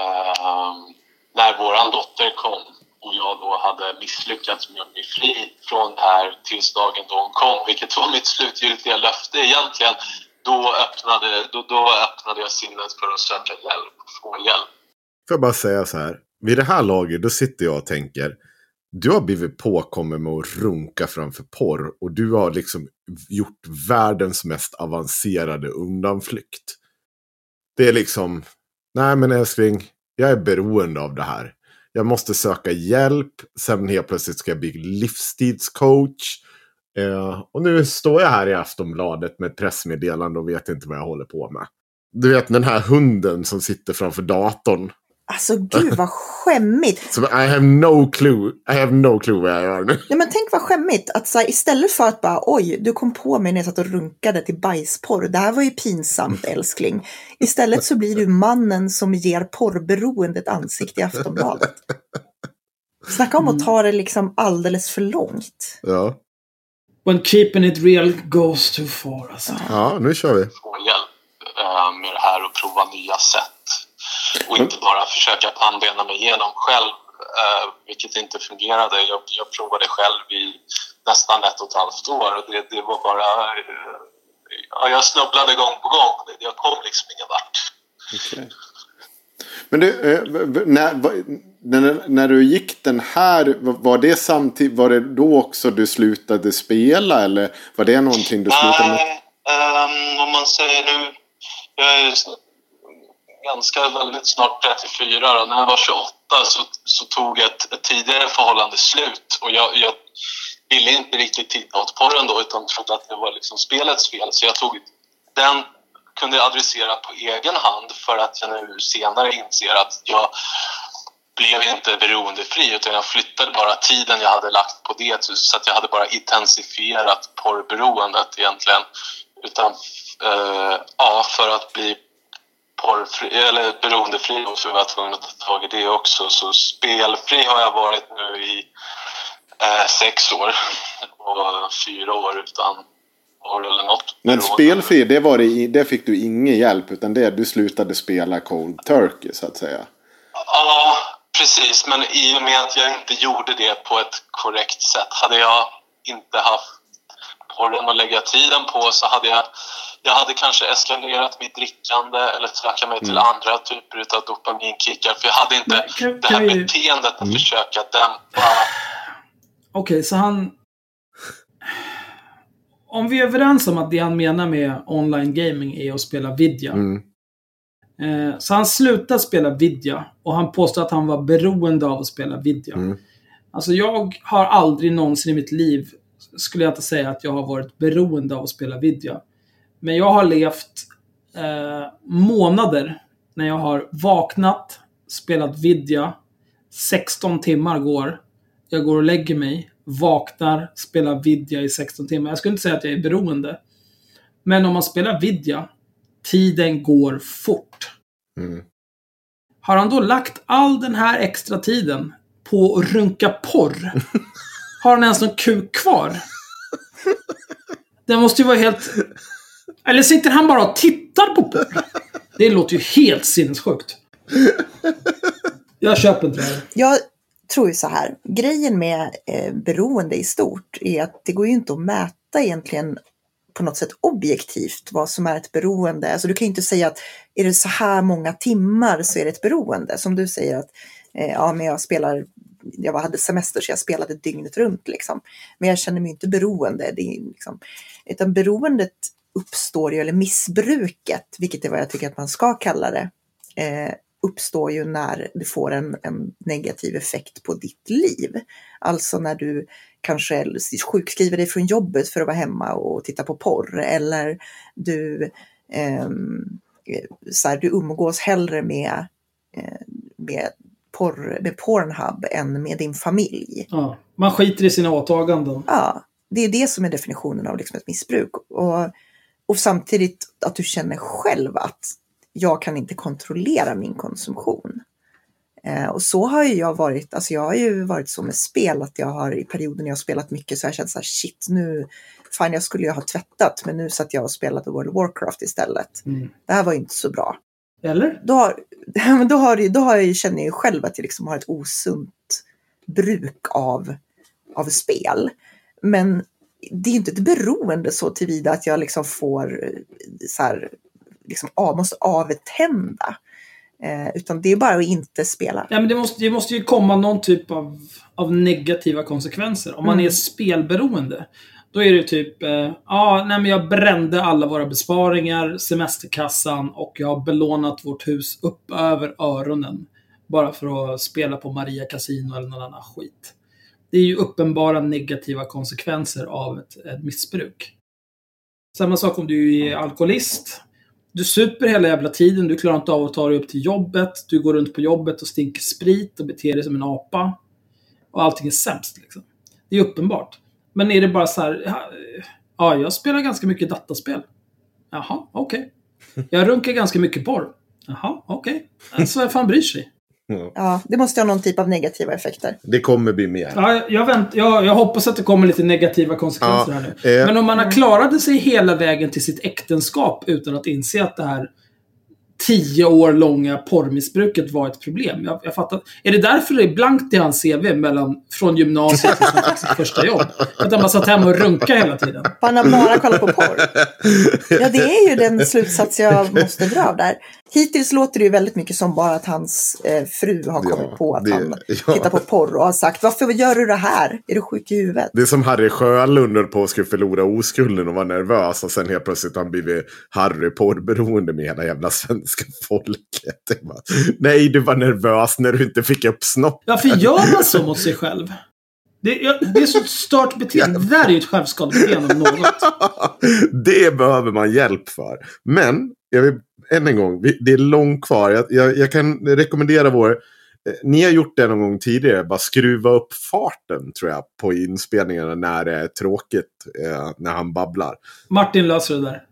um, när våran dotter kom och jag då hade misslyckats med att bli fri från det här tills dagen då hon kom, vilket var mitt slutgiltiga löfte egentligen, då öppnade, då, då öppnade jag sinnet för att söka hjälp och få hjälp. Får jag bara säga så här. Vid det här laget, då sitter jag och tänker. Du har blivit påkommen med att runka framför porr. Och du har liksom gjort världens mest avancerade undanflykt. Det är liksom. Nej men älskling. Jag är beroende av det här. Jag måste söka hjälp. Sen helt plötsligt ska jag bli livstidscoach. Eh, och nu står jag här i Aftonbladet med ett pressmeddelande och vet inte vad jag håller på med. Du vet den här hunden som sitter framför datorn. Alltså gud vad skämmigt. Så I have no clue. I have no clue vad jag gör nu. Ja, men tänk vad skämmigt att så här, istället för att bara oj, du kom på mig när jag satt och runkade till bajsporr. Det här var ju pinsamt älskling. Istället så blir du mannen som ger porrberoende ett ansikte i Aftonbladet. Snacka om att ta det liksom alldeles för långt. Ja, When keeping it real goes too far alltså. ja nu kör vi. få hjälp eh, med det här och prova nya sätt. Och inte bara försöka pannbena mig igenom själv, eh, vilket inte fungerade. Jag, jag provade själv i nästan ett och ett halvt år och det, det var bara... Eh, ja, jag snubblade gång på gång. Jag kom liksom ingen vart. Okej. Men du, när, när, när du gick den här, var det samtidigt, var det då också du slutade spela eller var det någonting du slutade med? Nej, ehm, om man säger nu... Jag är ganska väldigt snart 34 och när jag var 28 så, så tog ett, ett tidigare förhållande slut och jag, jag ville inte riktigt titta åt porren då utan trodde att det var liksom spelets fel. Så jag tog den kunde jag adressera på egen hand för att jag nu senare inser att jag blev inte beroendefri utan jag flyttade bara tiden jag hade lagt på det så att jag hade bara intensifierat porrberoendet egentligen. Utan eh, ja, för att bli porrfri, eller beroendefri så var jag tvungen att ta tag i det också. Så spelfri har jag varit nu i eh, sex år och fyra år utan porr eller något. Men spelfri, det, var det, det fick du ingen hjälp utan det du slutade spela Cold Turkey så att säga. Ja, precis. Men i och med att jag inte gjorde det på ett korrekt sätt. Hade jag inte haft porren och lägga tiden på så hade jag, jag hade kanske eskalerat mitt drickande eller trackat mig till andra typer av dopaminkickar. För jag hade inte Men kan- det här kan vi- beteendet att försöka dämpa. Okej, så han... Om vi är överens om att det han menar med online gaming är att spela vidja. Mm. Eh, så han slutade spela vidja och han påstår att han var beroende av att spela vidja. Mm. Alltså jag har aldrig någonsin i mitt liv, skulle jag inte säga att jag har varit beroende av att spela vidja. Men jag har levt eh, månader när jag har vaknat, spelat vidja, 16 timmar går, jag går och lägger mig, vaknar, spelar vidja i 16 timmar. Jag skulle inte säga att jag är beroende. Men om man spelar vidja, tiden går fort. Mm. Har han då lagt all den här extra tiden på att runka porr? Har han ens någon kuk kvar? Det måste ju vara helt... Eller sitter han bara och tittar på porr? Det låter ju helt sinnessjukt. Jag köper inte det här. Jag tror ju så här, grejen med eh, beroende i stort är att det går ju inte att mäta egentligen på något sätt objektivt vad som är ett beroende. Alltså du kan ju inte säga att är det så här många timmar så är det ett beroende. Som du säger att eh, ja, men jag spelar, jag hade semester så jag spelade dygnet runt liksom. Men jag känner mig inte beroende. Det är liksom, utan beroendet uppstår ju, eller missbruket, vilket är vad jag tycker att man ska kalla det, eh, uppstår ju när du får en, en negativ effekt på ditt liv. Alltså när du kanske sjukskriver dig från jobbet för att vara hemma och titta på porr eller du, ehm, så här, du umgås hellre med, eh, med, porr, med Pornhub än med din familj. Ja, man skiter i sina åtaganden. Ja, det är det som är definitionen av liksom ett missbruk. Och, och samtidigt att du känner själv att jag kan inte kontrollera min konsumtion. Eh, och så har ju jag varit, alltså jag har ju varit så med spel att jag har i perioder när jag har spelat mycket så har jag känt så här shit nu, fan jag skulle ju ha tvättat men nu satt jag och spelade World of Warcraft istället. Mm. Det här var ju inte så bra. Eller? Då, har, då, har, då har jag, känner jag ju själv att jag liksom har ett osunt bruk av, av spel. Men det är ju inte ett beroende så tillvida att jag liksom får eh, så här, liksom av, måste avtända. Eh, utan det är bara att inte spela. Ja, men det måste, det måste ju komma någon typ av, av negativa konsekvenser. Om man Mm. är spelberoende, då är det typ, eh, ja, nej men jag brände alla våra besparingar, semesterkassan och jag har belånat vårt hus upp över öronen. Bara för att spela på Maria Casino eller någon annan skit. Det är ju uppenbara negativa konsekvenser av ett, ett missbruk. Samma sak om du är alkoholist. Du super hela jävla tiden, du klarar inte av att ta dig upp till jobbet, du går runt på jobbet och stinker sprit och beter dig som en apa. Och allting är sämst liksom. Det är uppenbart. Men är det bara så här, ja, jag spelar ganska mycket dataspel. Jaha, okej. Jag runkar ganska mycket porr. Jaha, okej. Alltså, vem fan bryr sig? Ja, det måste ha någon typ av negativa effekter. Det kommer bli mer. Ja, jag, jag, vänt, jag, jag hoppas att det kommer lite negativa konsekvenser Ja, här nu. eh. Men om man har klarat sig hela vägen till sitt äktenskap utan att inse att det här tio år långa porrmissbruket var ett problem. Jag, jag fattar. Är det därför det är blankt i hans CV mellan, från gymnasiet till han fick sitt första jobb? Att han bara satt hemma och runkade hela tiden. Han har bara kollat på porr. Ja, det är ju den slutsats jag måste dra av där. Hittills låter det ju väldigt mycket som bara att hans eh, fru har kommit Ja, på att det- han ja. tittar på porr och har sagt varför gör du det här? Är du sjuk i huvudet? Det är som Harry Sjölund höll på att skulle förlora oskulden och var nervös. Och sen helt plötsligt har han blivit Harry porrberoende med hela jävla svenska folket. Bara, Nej, du var nervös när du inte fick upp snopp. Varför gör man så mot sig själv? Det, ja, det är så ett stört beteende. Det där är ju ett självskadebeteende om något. det behöver man hjälp för. Men, jag vill, än en gång, det är långt kvar. Jag, jag, jag kan rekommendera vår... eh, Ni har gjort det någon gång tidigare, bara skruva upp farten tror jag på inspelningarna när det är tråkigt, eh, när han babblar. Martin löser det där.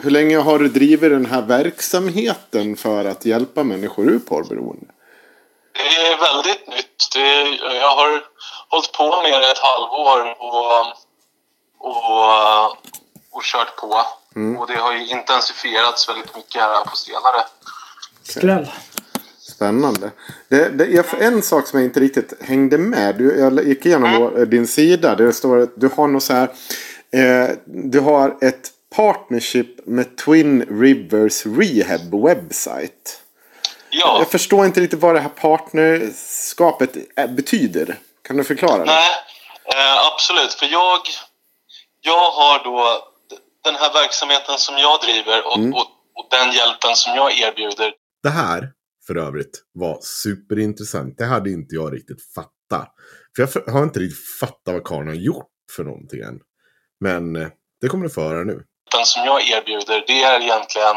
Hur länge har du drivit den här verksamheten för att hjälpa människor ur porrberoende? Det är väldigt nytt. Det, jag har hållit på med det ett halvår och, och, och kört på. Och det har ju intensifierats väldigt mycket här på senare. Skräll. Spännande. Det, det, jag, en sak som jag inte riktigt hängde med. Du, jag gick igenom vår- din sida. Där det står att du har något så här. Eh, du har ett partnership med Twin Rivers Rehab website. Ja. Jag förstår inte riktigt vad det här partnerskapet är- betyder. Kan du förklara det? Nej, eh, absolut. För jag, jag har då den här verksamheten som jag driver och, Mm. och, och den hjälpen som jag erbjuder. Det här, för övrigt, var superintressant. Det hade inte jag riktigt fattat. För jag har inte riktigt fattat vad karln har gjort för någonting än. Men eh, det kommer du få höra nu. Den som jag erbjuder, det är egentligen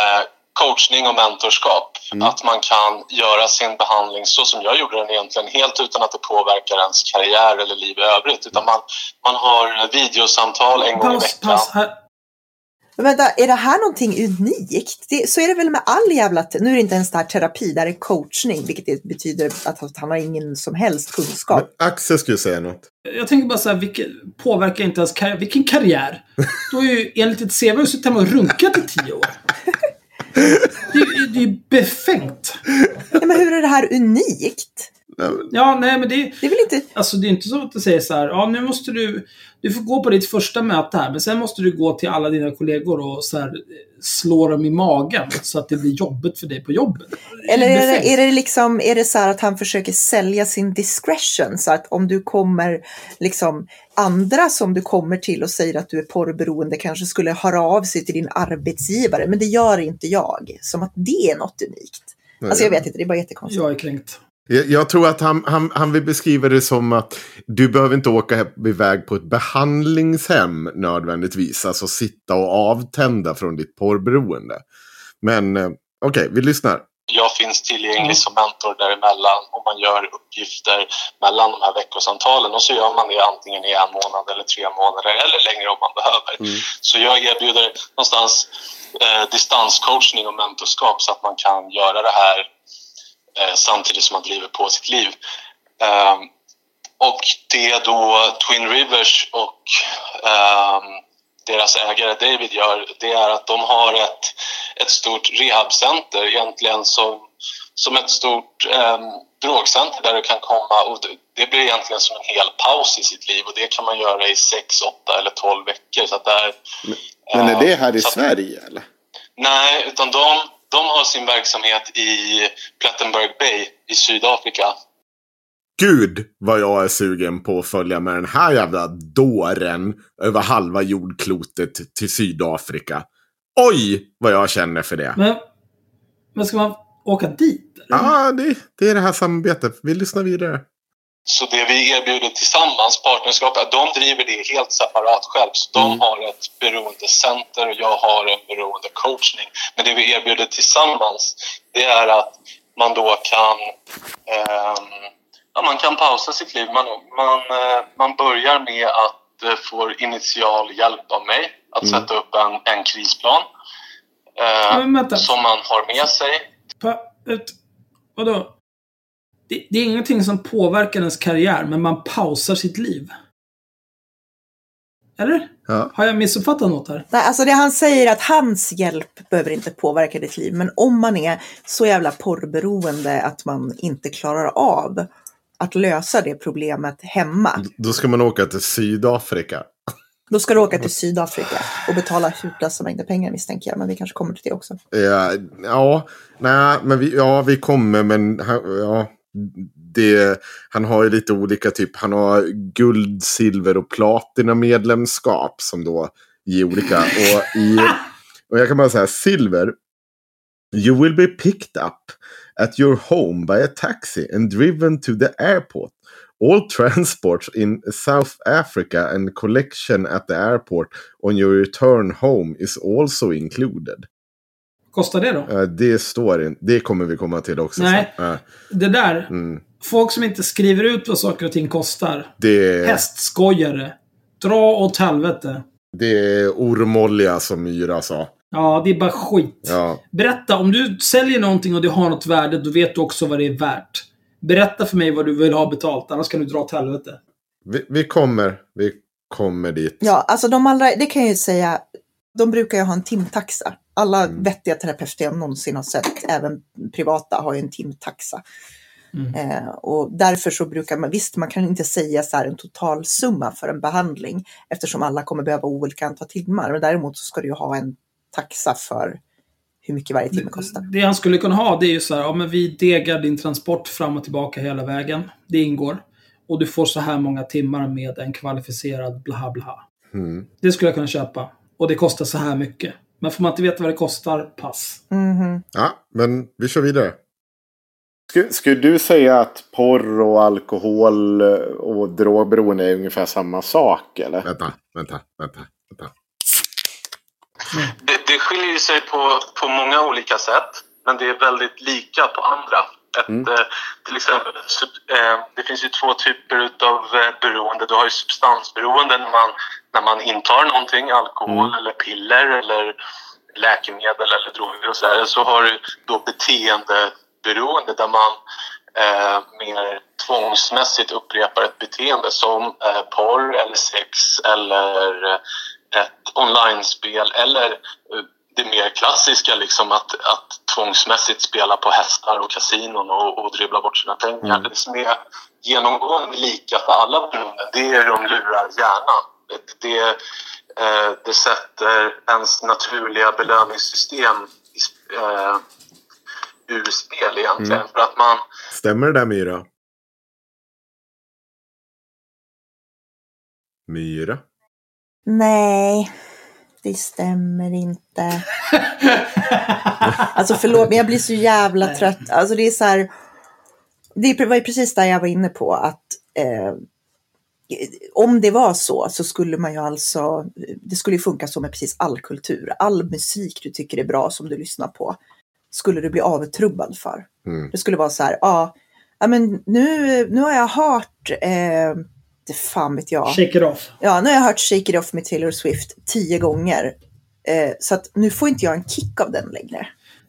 eh, coachning och mentorskap. Mm. Att man kan göra sin behandling så som jag gjorde den egentligen, helt utan att det påverkar ens karriär eller liv i övrigt. Utan man, man har videosamtal en gång i veckan. paus. Här. Men vänta, är det här någonting unikt? Det, så är det väl med all jävla... Nu är det inte ens det här terapi, det här är coachning, vilket det betyder att han har ingen som helst kunskap. Men Axel skulle säga något. Jag tänker bara så här, vilket, påverkar inte ens karriär. Vilken karriär? Du har ju enligt ditt CV har suttit hemma och runkat i tio år. Det, är- det är ju befängt. Ja, men hur är det här unikt? Ja, nej men det, Det är väl inte... alltså, det är inte så att du säger så här, ja nu måste du, du får gå på ditt första möte här, men sen måste du gå till alla dina kollegor och så här, slå dem i magen så att det blir jobbigt för dig på jobbet. Eller är det, är det liksom, är det så här att han försöker sälja sin discretion? Så att om du kommer, liksom, andra som du kommer till och säger att du är porrberoende kanske skulle höra av sig till din arbetsgivare, men det gör inte jag. Som att det är något unikt. Alltså jag vet inte, det är bara jättekonstigt. Jag är kränkt. Jag, tror att han, han, han vill beskriva det som att du behöver inte åka iväg på ett behandlingshem nödvändigtvis. Alltså sitta och avtända från ditt porrberoende. Men eh, okej, vi lyssnar. jag finns tillgänglig som mentor däremellan och man gör uppgifter mellan de här veckosamtalen och så gör man det antingen i en månad eller tre månader eller längre om man behöver. Så jag erbjuder någonstans eh, distanscoachning och mentorskap så att man kan göra det här samtidigt som man driver på sitt liv. Ehm, och det då Twin Rivers och ehm, deras ägare David gör, det är att de har ett, ett stort rehabcenter egentligen som, som ett stort eh, drogcenter där du kan komma och det, det blir egentligen som en hel paus i sitt liv och det kan man göra i 6, 8 eller 12 veckor. Så att där, Men är eh, det här i att- Sverige eller? Nej, utan de, de har sin verksamhet i Plettenberg Bay i Sydafrika. Gud vad jag är sugen på att följa med den här jävla dåren över halva jordklotet till Sydafrika. Oj vad jag känner för det. Men, men ska man åka dit? Ja, ah, det, det är det här samarbetet. Vi lyssnar vidare. Så det vi erbjuder tillsammans, partnerskap, är att de driver det helt separat själv. Så de har ett beroendecenter och jag har en beroendecoachning. Men det vi erbjuder tillsammans, det är att man då kan, ehm, ja, man kan pausa sitt liv. Man, man, eh, man börjar med att eh, få initial hjälp av mig att sätta upp en, en krisplan. eh, som man har med sig. Pa, ett, vadå? Det, det är ingenting som påverkar ens karriär, men man pausar sitt liv. Eller? Ja. Har jag missuppfattat något här? Nej, alltså det han säger är att hans hjälp behöver inte påverka ditt liv, men om man är så jävla porrberoende att man inte klarar av att lösa det problemet hemma, Då ska man åka till Sydafrika. då ska du åka till Sydafrika och betala hutlösa mängder pengar misstänker jag, men vi kanske kommer till det också. Ja, ja, nej, men vi, ja, vi kommer, men ja, det, han har ju lite olika typ. Han har guld, silver och platina medlemskap som då ger olika. Och, i, och jag kan bara säga silver. You will be picked up at your home by a taxi and driven to the airport. All transports in South Africa and collection at the airport on your return home is also included. Kostar det då? Ja, det står inte. Det kommer vi komma till också. Nej. Ja, Det där. mm. Folk som inte skriver ut vad saker och ting kostar. det, Hästskojare. Dra åt helvete. det är ormolja som Myra sa. Ja, det är bara skit. Ja. Berätta, om du säljer någonting och det har något värde, då vet du också vad det är värt. Berätta för mig vad du vill ha betalt, annars kan du dra åt helvete. Vi, vi kommer. Vi kommer dit. Ja, alltså de allra, det kan jag ju säga, de brukar ju ha en timtaxa. Alla vettiga terapeuter jag någonsin har sett, även privata, har ju en timtaxa. Mm. Eh, och därför så brukar man, visst man kan inte säga så här en totalsumma för en behandling eftersom alla kommer behöva olika antal timmar. Men däremot så ska du ju ha en taxa för hur mycket varje timme kostar. Det han skulle kunna ha, det är ju så här, ja men vi degar din transport fram och tillbaka hela vägen. Det ingår. Och du får så här många timmar med en kvalificerad bla bla. Mm. Det skulle jag kunna köpa. Och det kostar så här mycket. Men får man inte veta vad det kostar, pass. Mhm. Ja, men vi kör vidare. Skulle, skulle du säga att porr och alkohol eh, och drogberoende är ungefär samma sak eller? Vänta, vänta, vänta. vänta. Det, det skiljer ju sig på, på många olika sätt, men det är väldigt lika på andra. Ett, Mm. eh, till exempel, sub- eh, det finns ju två typer av eh, beroende. Du har ju substansberoende när man, när man intar någonting, alkohol Mm. eller piller eller läkemedel eller droger och så där. Så har du då beteendeberoende där man eh, mer tvångsmässigt upprepar ett beteende som eh, porr eller sex eller ett online-spel eller det mer klassiska liksom att, att tvångsmässigt spela på hästar och kasinon och, och dribbla bort sina pengar. Mm. Det som är genomgående lika för alla beroenden det är hur de lurar hjärnan. Det, det, eh, det sätter ens naturliga belöningssystem i, eh, ur spel egentligen. Mm. För att man Stämmer det där Myra? Myra? Nej, det stämmer inte. Alltså förlåt, men jag blir så jävla trött. Alltså det är så här. Det var ju precis där jag var inne på att eh, om det var så så skulle man ju alltså, det skulle ju funka så med precis all kultur. All musik du tycker är bra som du lyssnar på skulle du bli avtrubbad för. Mm. Det skulle vara så här, ja, ja men nu, nu har jag hört, eh, det fan vet jag. Shake it off. Ja, nu har jag hört Shake It Off med Taylor Swift tio gånger. Eh, så att nu får inte jag en kick av den längre.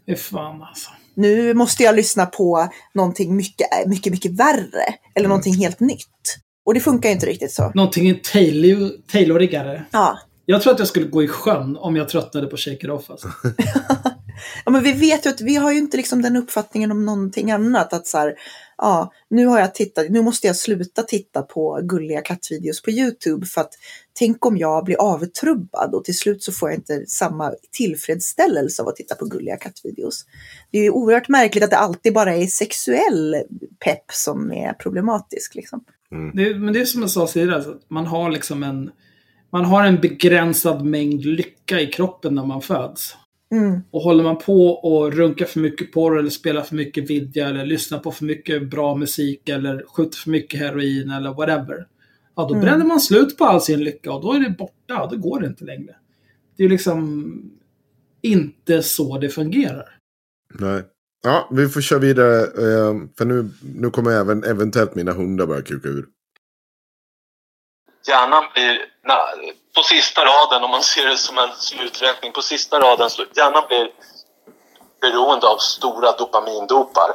Fy fan alltså. Nu måste jag lyssna på någonting mycket, mycket, mycket värre. Eller någonting helt nytt. Och det funkar ju inte riktigt så. Någonting Taylor, Taylorigare. Ja. Jag tror att jag skulle gå i sjön om jag tröttnade på Shake it off alltså. ja, men vi vet ju att vi har ju inte liksom den uppfattningen om någonting annat. Att så här, ja, nu har jag tittat, nu måste jag sluta titta på gulliga kattvideos på YouTube. För att tänk om jag blir avtrubbad och till slut så får jag inte samma tillfredsställelse av att titta på gulliga kattvideos. Det är ju oerhört märkligt att det alltid bara är sexuell pepp som är problematisk. Liksom. Det, men det är som jag sa tidigare, alltså, att man har liksom en... Man har en begränsad mängd lycka i kroppen när man föds. Mm, Och håller man på och runkar för mycket porr eller spelar för mycket vidja eller lyssnar på för mycket bra musik eller skjuter för mycket heroin eller whatever. Ja, då Mm. bränner man slut på all sin lycka och då är det borta. Då går det inte längre. Det är liksom inte så det fungerar. Nej. Ja, vi får köra vidare. eh, För nu, nu kommer även eventuellt mina hundar börja kuka ur. hjärnan blir, na, på sista raden, om man ser det som en sluträkning, på sista raden, så hjärnan blir beroende av stora dopamindopar.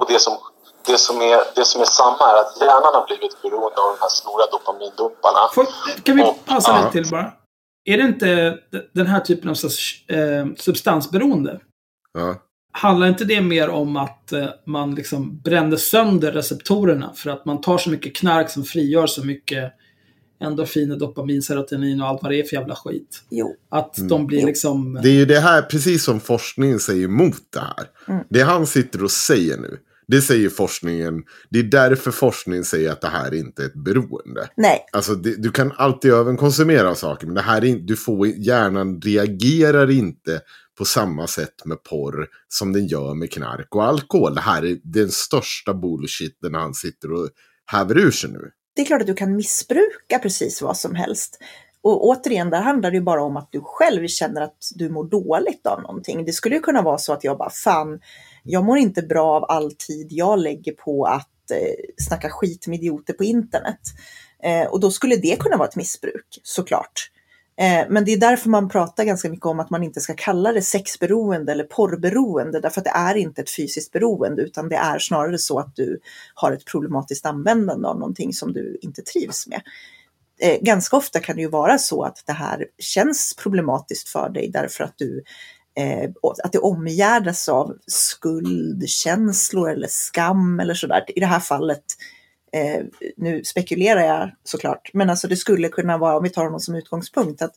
Och det som, det, som är, det som är samma är att hjärnan har blivit beroende av de här stora dopamindoparna. Får, kan vi passa Ja. lite till bara? Är det inte den här typen av eh, substansberoende? Ja. Handlar inte det mer om att eh, man liksom bränner sönder receptorerna för att man tar så mycket knark som frigör så mycket endorfiner, dopamin, serotonin och allt vad det är för jävla skit? jo. Att de blir Jo. liksom... Det är ju det här, precis som forskningen säger emot det här. Mm. Det han sitter och säger nu, det säger forskningen. Det är därför forskningen säger att det här inte är ett beroende. Nej, Alltså det, du kan alltid överkonsumera saker, men det här är, du får, hjärnan reagerar inte på samma sätt med porr som den gör med knark och alkohol. Det här är den största bullshiten han sitter och häver ur sig nu det är klart att du kan missbruka precis vad som helst. Och återigen, där handlar det ju bara om att du själv känner att du mår dåligt av någonting. Det skulle ju kunna vara så att jag bara, fan, jag mår inte bra av all tid jag lägger på att eh, snacka skit med idioter på internet. Eh, och då skulle det kunna vara ett missbruk, såklart. Eh, men det är därför man pratar ganska mycket om att man inte ska kalla det sexberoende eller porrberoende, därför att det är inte ett fysiskt beroende, utan det är snarare så att du har ett problematiskt användande av någonting som du inte trivs med. Eh, ganska ofta kan det ju vara så att det här känns problematiskt för dig därför att du eh, att det omgärdas av skuldkänslor eller skam eller sådär. I det här fallet, eh, nu spekulerar jag såklart, men alltså det skulle kunna vara, om vi tar honom som utgångspunkt, att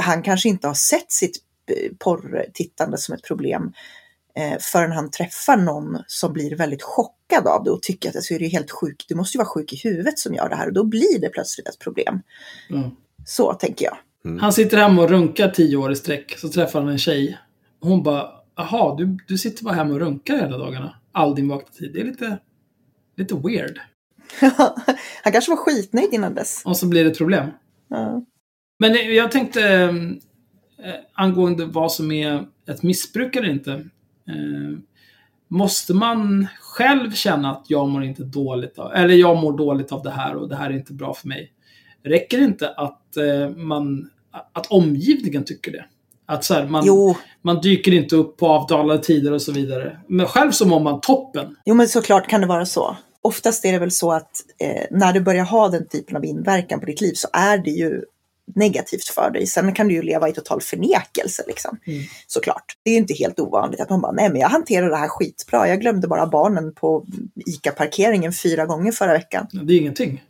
han kanske inte har sett sitt eh, porrtittande som ett problem eh, förrän han träffar någon som blir väldigt chockad av det och tycker att alltså, är det helt sjuk, du måste ju vara sjuk i huvudet som gör det här och då blir det plötsligt ett problem. Mm. Så tänker jag. Han sitter hemma och runkar tio år i sträck. Så träffar han en tjej. Hon bara, jaha, du, du sitter bara hemma och runkar hela dagarna. All din vakna tid. Det är lite, lite weird. Han kanske var skitnöjd innan dess. Och så blir det problem. Ja. Men eh, jag tänkte eh, angående vad som är ett missbruk eller inte. Eh, måste man själv känna att jag mår inte dåligt av, eller jag mår dåligt av det här och det här är inte bra för mig. Räcker det inte att eh, man, att omgivningen tycker det? Att så här, man, Jo, man dyker inte upp på avdalade tider och så vidare. Men själv så mår man toppen. jo, men såklart kan det vara så. Oftast är det väl så att eh, när du börjar ha den typen av inverkan på ditt liv så är det ju negativt för dig. Sen kan du ju leva i total förnekelse liksom. Mm. Såklart. Det är ju inte helt ovanligt att man bara, nej men jag hanterar det här skitbra. Jag glömde bara barnen på ICA-parkeringen fyra gånger förra veckan. Det är ingenting.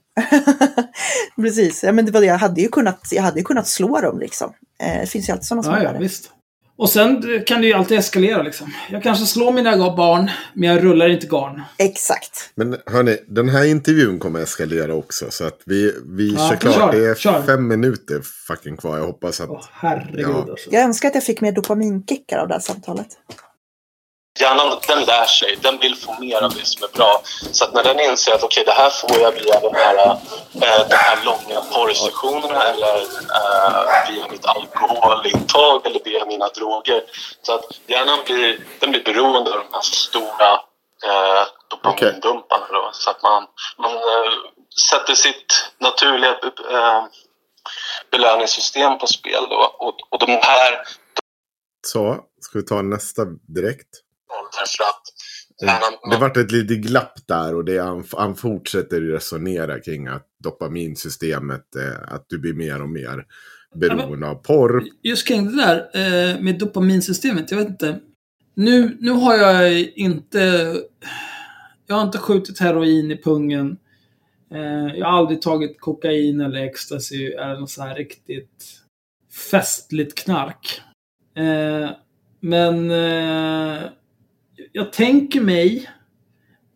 Precis, ja, men det var det. Jag hade ju kunnat, jag hade ju kunnat slå dem liksom. Eh, det finns ju alltid sådana som Ja, ja, visst. Och sen kan det ju alltid eskalera liksom. Jag kanske slår mina barn, men jag rullar inte garn. Exakt. Men hörni, den här intervjun kommer eskalera också. Så att vi, vi Ja, kör klart. kör, det är kör. fem minuter fucking kvar. Jag hoppas att... Åh, herregud Ja. alltså. Jag önskar att jag fick mer dopaminkickar av det här samtalet. Hjärnan den lär sig, den vill få mer av det som är bra. Så att när den inser att okej, det här får jag via den här, eh, de här långa porrsessionerna eller eh, via mitt alkoholintag eller via mina droger. Så att hjärnan blir, den blir beroende av de här stora eh, dopamindumparna. Då, så att man, man eh, sätter sitt naturliga eh, belöningssystem på spel. Då. Och, och de här Så, ska vi ta nästa direkt? Därför att hjärnan... Det vart ett litet glapp där och det, han, han fortsätter resonera kring att dopaminsystemet, eh, att du blir mer och mer beroende av porr. Just kring det där eh, med dopaminsystemet, jag vet inte. Nu, nu har jag inte... Jag har inte skjutit heroin i pungen. Eh, jag har aldrig tagit kokain eller ecstasy eller något så här riktigt festligt knark. Eh, men eh, jag tänker mig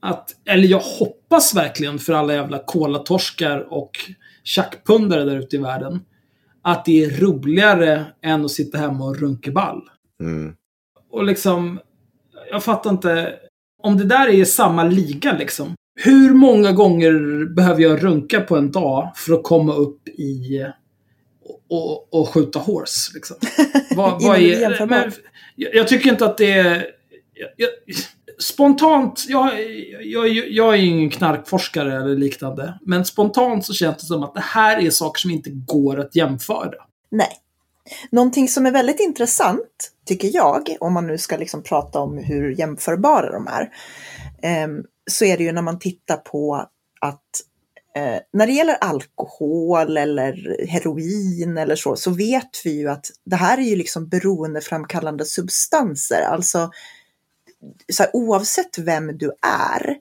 att, eller jag hoppas verkligen för alla jävla kolatorskar och tjackpundare där ute i världen, att det är roligare än att sitta hemma och runka ball. Mm. Och liksom, jag fattar inte. Om det där är samma liga liksom. Hur många gånger behöver jag runka på en dag för att komma upp i och, och, skjuta horse? Liksom? Vad, vad är men, jag, jag tycker inte att det är... Jag, spontant, jag, jag, jag är ingen knarkforskare eller liknande. Men spontant så känns det som att det här är saker som inte går att jämföra. Nej. Någonting som är väldigt intressant, tycker jag, om man nu ska liksom prata om hur jämförbara de är, ehm, så är det ju när man tittar på att eh, när det gäller alkohol eller heroin eller så, så vet vi ju att det här är ju liksom beroendeframkallande substanser. Alltså, så här, oavsett vem du är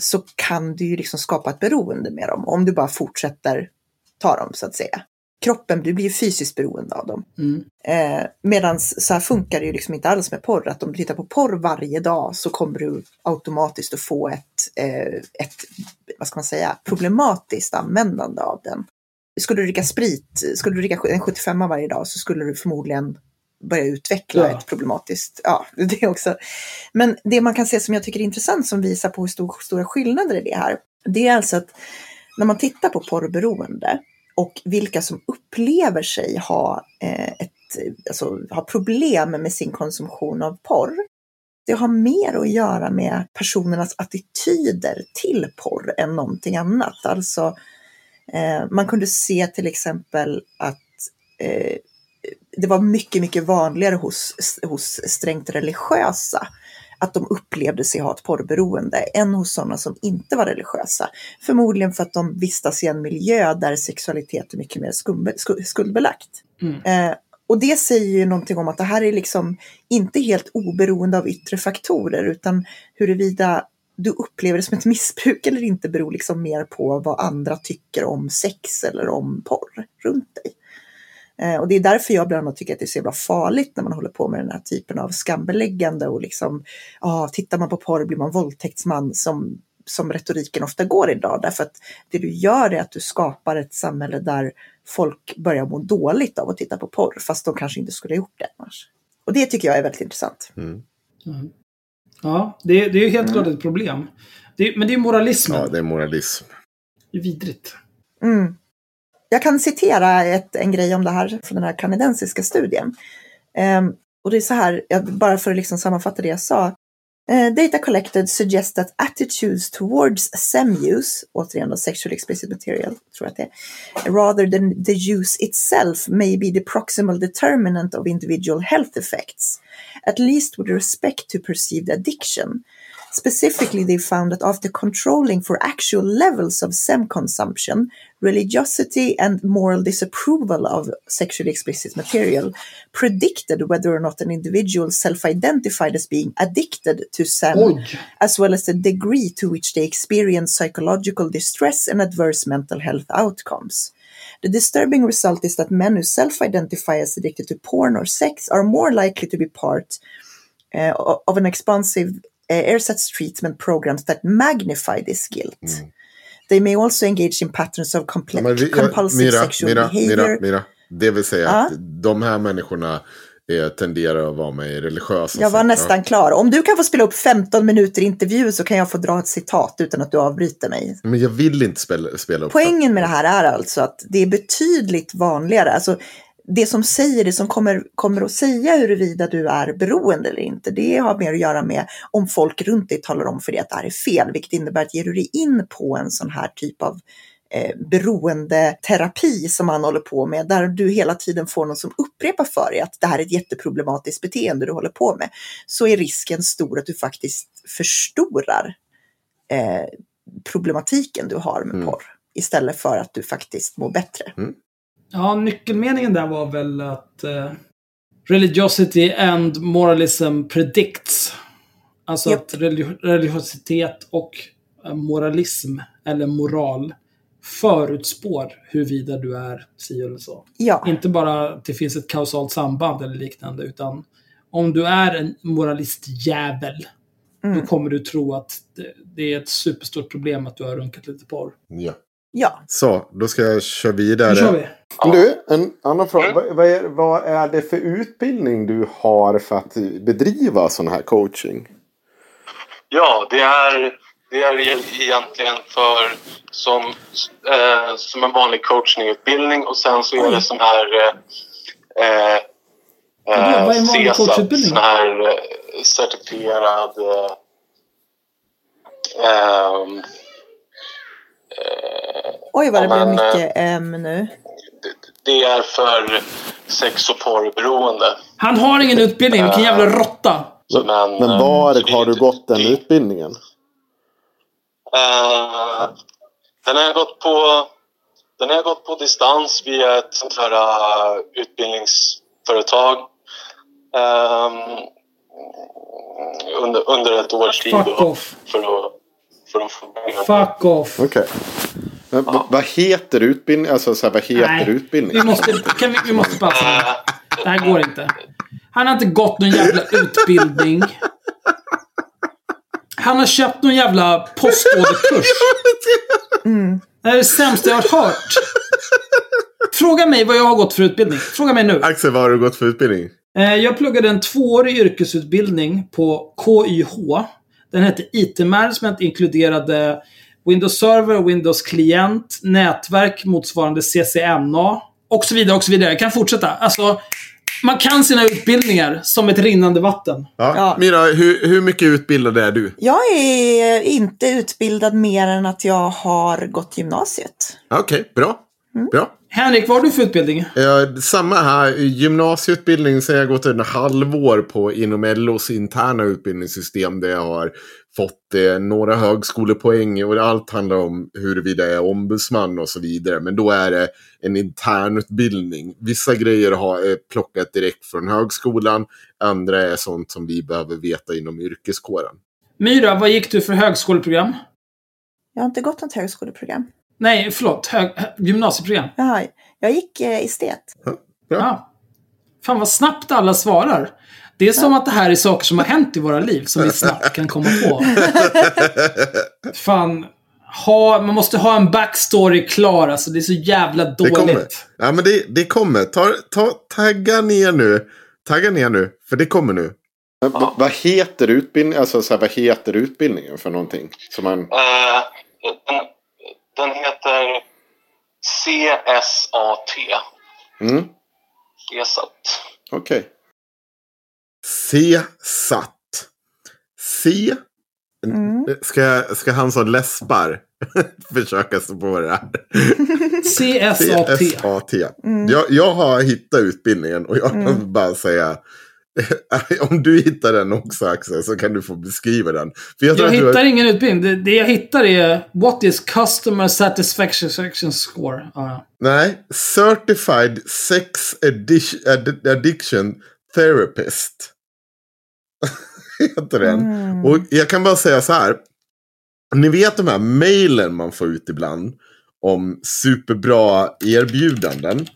så kan du ju liksom skapa ett beroende med dem om du bara fortsätter ta dem så att säga. Kroppen, du blir ju fysiskt beroende av dem. Mm. Eh, Medan så här funkar det ju liksom inte alls med porr. Att om du tittar på porr varje dag så kommer du automatiskt att få ett, eh, ett vad ska man säga, problematiskt användande av den. Skulle du dricka sprit, skulle du dricka en 75 varje dag så skulle du förmodligen börja utveckla Ja. ett problematiskt, ja, det också. Men det man kan se som jag tycker är intressant som visar på hur stor, stora skillnader det här, det är alltså att när man tittar på porrberoende och vilka som upplever sig ha, eh, ett, alltså, ha problem med sin konsumtion av porr. Det har mer att göra med personernas attityder till porr än någonting annat. Alltså, eh, man kunde se till exempel att eh, det var mycket, mycket vanligare hos, hos strängt religiösa att de upplevde sig ha ett porrberoende än hos sådana som inte var religiösa. Förmodligen för att de vistas i en miljö där sexualitet är mycket mer skumbe, skuldbelagt. Mm. Eh, och det säger ju någonting om att det här är liksom inte helt oberoende av yttre faktorer utan huruvida du upplever det som ett missbruk eller inte beror liksom mer på vad andra tycker om sex eller om porr runt dig. Eh, och det är därför jag bland annat tycker att det är så jävla farligt när man håller på med den här typen av skambeläggande och liksom, ja, tittar man på porr blir man våldtäktsman som, som retoriken ofta går idag. Därför att det du gör är att du skapar ett samhälle där folk börjar må dåligt av att titta på porr, fast de kanske inte skulle ha gjort det annars. Och det tycker jag är väldigt intressant. Mm. Ja, det, det är ju helt klart ett problem. Det, men det är moralismen. Ja, det är moralism. Det är vidrigt. Mm. Jag kan citera ett, en grej om det här från den här kanadensiska studien. Um, och det är så här, bara för att liksom sammanfatta det jag sa. Uh, data collected suggests that attitudes towards SEM-use, återigen då sexual explicit material, tror jag att det är, rather than the use itself may be the proximal determinant of individual health effects, at least with respect to perceived addiction. Specifically, they found that after controlling for actual levels of SEM consumption, religiosity and moral disapproval of sexually explicit material predicted whether or not an individual self identified as being addicted to SEM, as well as the degree to which they experience psychological distress and adverse mental health outcomes. The disturbing result is that men who self identify as addicted to porn or sex are more likely to be part uh, of an expansive uh, ersatz treatment programs that magnify this guilt. They may also engage in patterns of comple- Ja, vi- jag- compulsive Mira, sexual Mira, behavior. Mira, Mira. Det vill säga Ja. att de här människorna eh, tenderar att vara med i religiösa Jag var sekter. nästan klar. Om du kan få spela upp 15 minuter intervju så kan jag få dra ett citat utan att du avbryter mig. Men jag vill inte spela, spela upp Poängen med det här är alltså att det är betydligt vanligare. Alltså, det som säger, det som kommer, kommer att säga huruvida du är beroende eller inte, det har mer att göra med om folk runt dig talar om för dig att det här är fel, vilket innebär att ger du dig in på en sån här typ av eh, beroendeterapi som man håller på med, där du hela tiden får någon som upprepar för dig att det här är ett jätteproblematiskt beteende du håller på med, så är risken stor att du faktiskt förstorar eh, problematiken du har med Mm. porr. Istället för att du faktiskt mår bättre. Ja, nyckelmeningen där var väl att eh, religiosity and moralism predicts. Alltså Japp. att religi- religiositet och eh, moralism, eller moral, förutspår huruvida du är si eller så. Ja, Inte bara att det finns ett kausalt samband eller liknande, utan om du är en moralistjävel, Mm. då kommer du tro att det, det är ett superstort problem att du har runkat lite porr. Ja. ja. Så, då ska jag köra Nu vidare. kör vi! Du, en annan fråga. Vad, vad, är, vad är det för utbildning du har för att bedriva sån här coaching? Ja, det är, det är egentligen för som, eh, som en vanlig coachingutbildning och sen så är Oj. det sån här eh, eh, Vad är en vanlig coachutbildning? sån här eh, certifierad eh, ehm, eh, Oj vad det Ja, blev men, mycket M nu. Det, är för sex och porrberoende. Han har ingen utbildning, vilken jävla råtta! Men, Men eh, var har du gått den utbildningen? Eh, den har jag gått på den har jag gått på distans via ett sånt här eh, utbildningsföretag. Ehm, under, under ett års tid Fuck då, off. för att, för att få. Fuck off! Okej. Men v- Vad heter utbildningen? Alltså så här, vad heter Nej, vi utbildningen? måste, kan vi, vi måste. Eh, Det här går inte. Han har inte gått någon jävla utbildning. Han har köpt någon jävla postorderkurs. Mm. Det här är det sämsta jag har hört. Fråga mig vad jag har gått för utbildning. Fråga mig nu. Axel, vad har du gått för utbildning? Eh, Jag pluggade en tvåårig yrkesutbildning på KYH. Den hette IT-management, inkluderade Windows Server, Windows klient, nätverk motsvarande CCNA och så vidare och så vidare. Jag kan fortsätta. Alltså, man kan sina utbildningar som ett rinnande vatten. Ja. Ja. Mira, hur, hur mycket utbildad är du? Jag är inte utbildad mer än att jag har gått gymnasiet. Okej, bra. Bra. Henrik, vad har du för utbildning? Ja, samma här. Gymnasieutbildning så har jag gått en halvår på inom LOs interna utbildningssystem. Där jag har fått eh, några högskolepoäng. Och allt handlar om huruvida jag är ombudsman och så vidare. Men då är det en internutbildning. Vissa grejer har jag plockat direkt från högskolan. Andra är sånt som vi behöver veta inom yrkeskåren. Myra, vad gick du för högskoleprogram? Jag har inte gått något högskoleprogram. Nej, förlåt. Hög, gymnasieprogram. Jaha, jag gick eh, estet. Ja. Fan vad snabbt alla svarar. Det är som att det här är saker som har hänt i våra liv som vi snabbt kan komma på. Fan. Ha, man måste ha en backstory klar alltså. Det är så jävla Det dåligt. kommer. Ja, men det, det kommer. Ta, ta, tagga ner nu. Tagga ner nu. För det kommer nu. Men v- Vad heter utbildningen? Alltså så här, vad heter utbildningen för någonting? Som man... Eh, den, heter CSAT. Mm, CSAT. Okej. C-satt. C. Mm. Ska, ska han som läspar försöka sig på det här? CSAT. C-S-A-T. Jag, jag har hittat utbildningen och jag kan bara säga. Om du hittar den också Axel så kan du få beskriva den. För jag Jag att du har- hittar ingen utbildning. Det, det jag hittar är What is Customer Satisfaction Score? Ja. Nej, Certified Sex Addic- Add- Addiction Therapist. Heter den. Mm. Och jag kan bara säga så här. Ni vet de här mejlen man får ut ibland. Om superbra erbjudanden.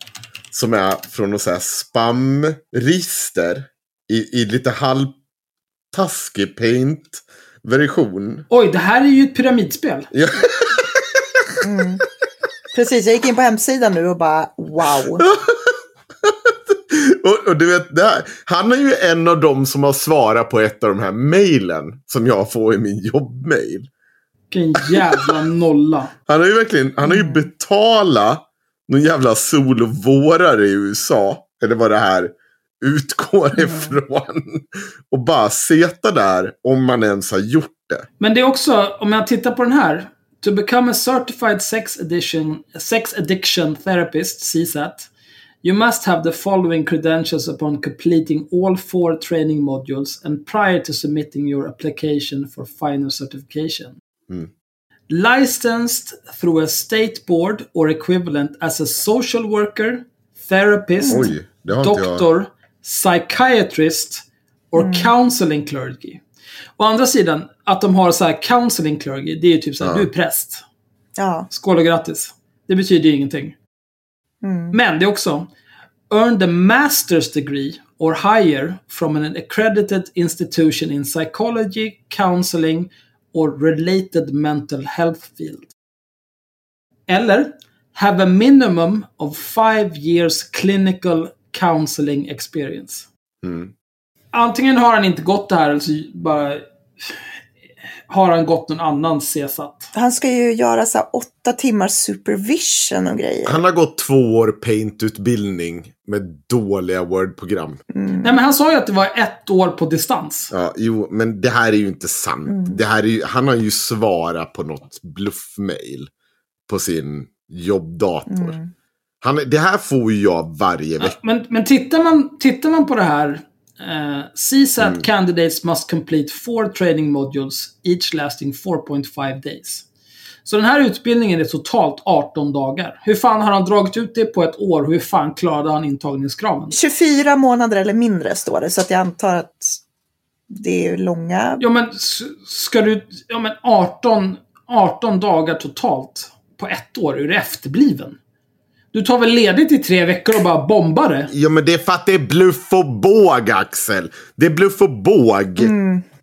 Som är från något så här spamregister. I, I lite halvtaskig paint-version. Oj, det här är ju ett pyramidspel. Ja. Mm. Precis, jag gick in på hemsidan nu och bara wow. Och, och du vet, det här, han är ju en av dem som har svarat på ett av de här mejlen som jag får i min jobbmail. Vilken jävla nolla. Han har ju verkligen, han har ju betalat någon jävla sol och vårare i USA. Eller vad det här utgår ifrån. Och bara seta där om man ens har gjort det. Men det är också, om jag tittar på den här. To become a certified sex addiction, sex addiction therapist, CSAT, you must have the following credentials upon completing all four training modules and prior to submitting your application for final certification. Mm. Licensed through a state board or equivalent as a social worker, therapist, Oj, doctor, psychiatrist or counseling clergy. Å andra sidan, att de har så här counseling clergy, det är ju typ så här, Ja. du är präst. Ja. Skål och grattis. Det betyder ju ingenting. Mm. Men det är också Earn the master's degree or higher from an accredited institution in psychology, counseling or related mental health field. Eller have a minimum of five years clinical counseling experience. Mm. Antingen har han inte gått det här eller så bara har han gått någon annan CSAT. Han ska ju göra så här åtta timmars supervision och grejer. Han har gått två år paint-utbildning med dåliga Word-program. Nej men han sa ju att det var ett år på distans. Ja, jo, men det här är ju inte sant. Det här är ju, han har ju svarat på något bluffmail på sin jobbdator. Han, det här får ju jag varje vecka. Men, men tittar, man, tittar man på det här. Eh, CSAT candidates must complete four training modules, each lasting 4.5 days. Så den här utbildningen är totalt 18 dagar. Hur fan har han dragit ut det på ett år? Hur fan klarade han intagningskraven? 24 månader eller mindre står det, så att jag antar att det är långa. Ja men ska du... Ja men 18, 18 dagar totalt på ett år. Är du efterbliven? Du tar väl ledigt i tre veckor och bara bombar det? Ja, men det är för att det är bluff och båg, Axel. Det är bluff och båg.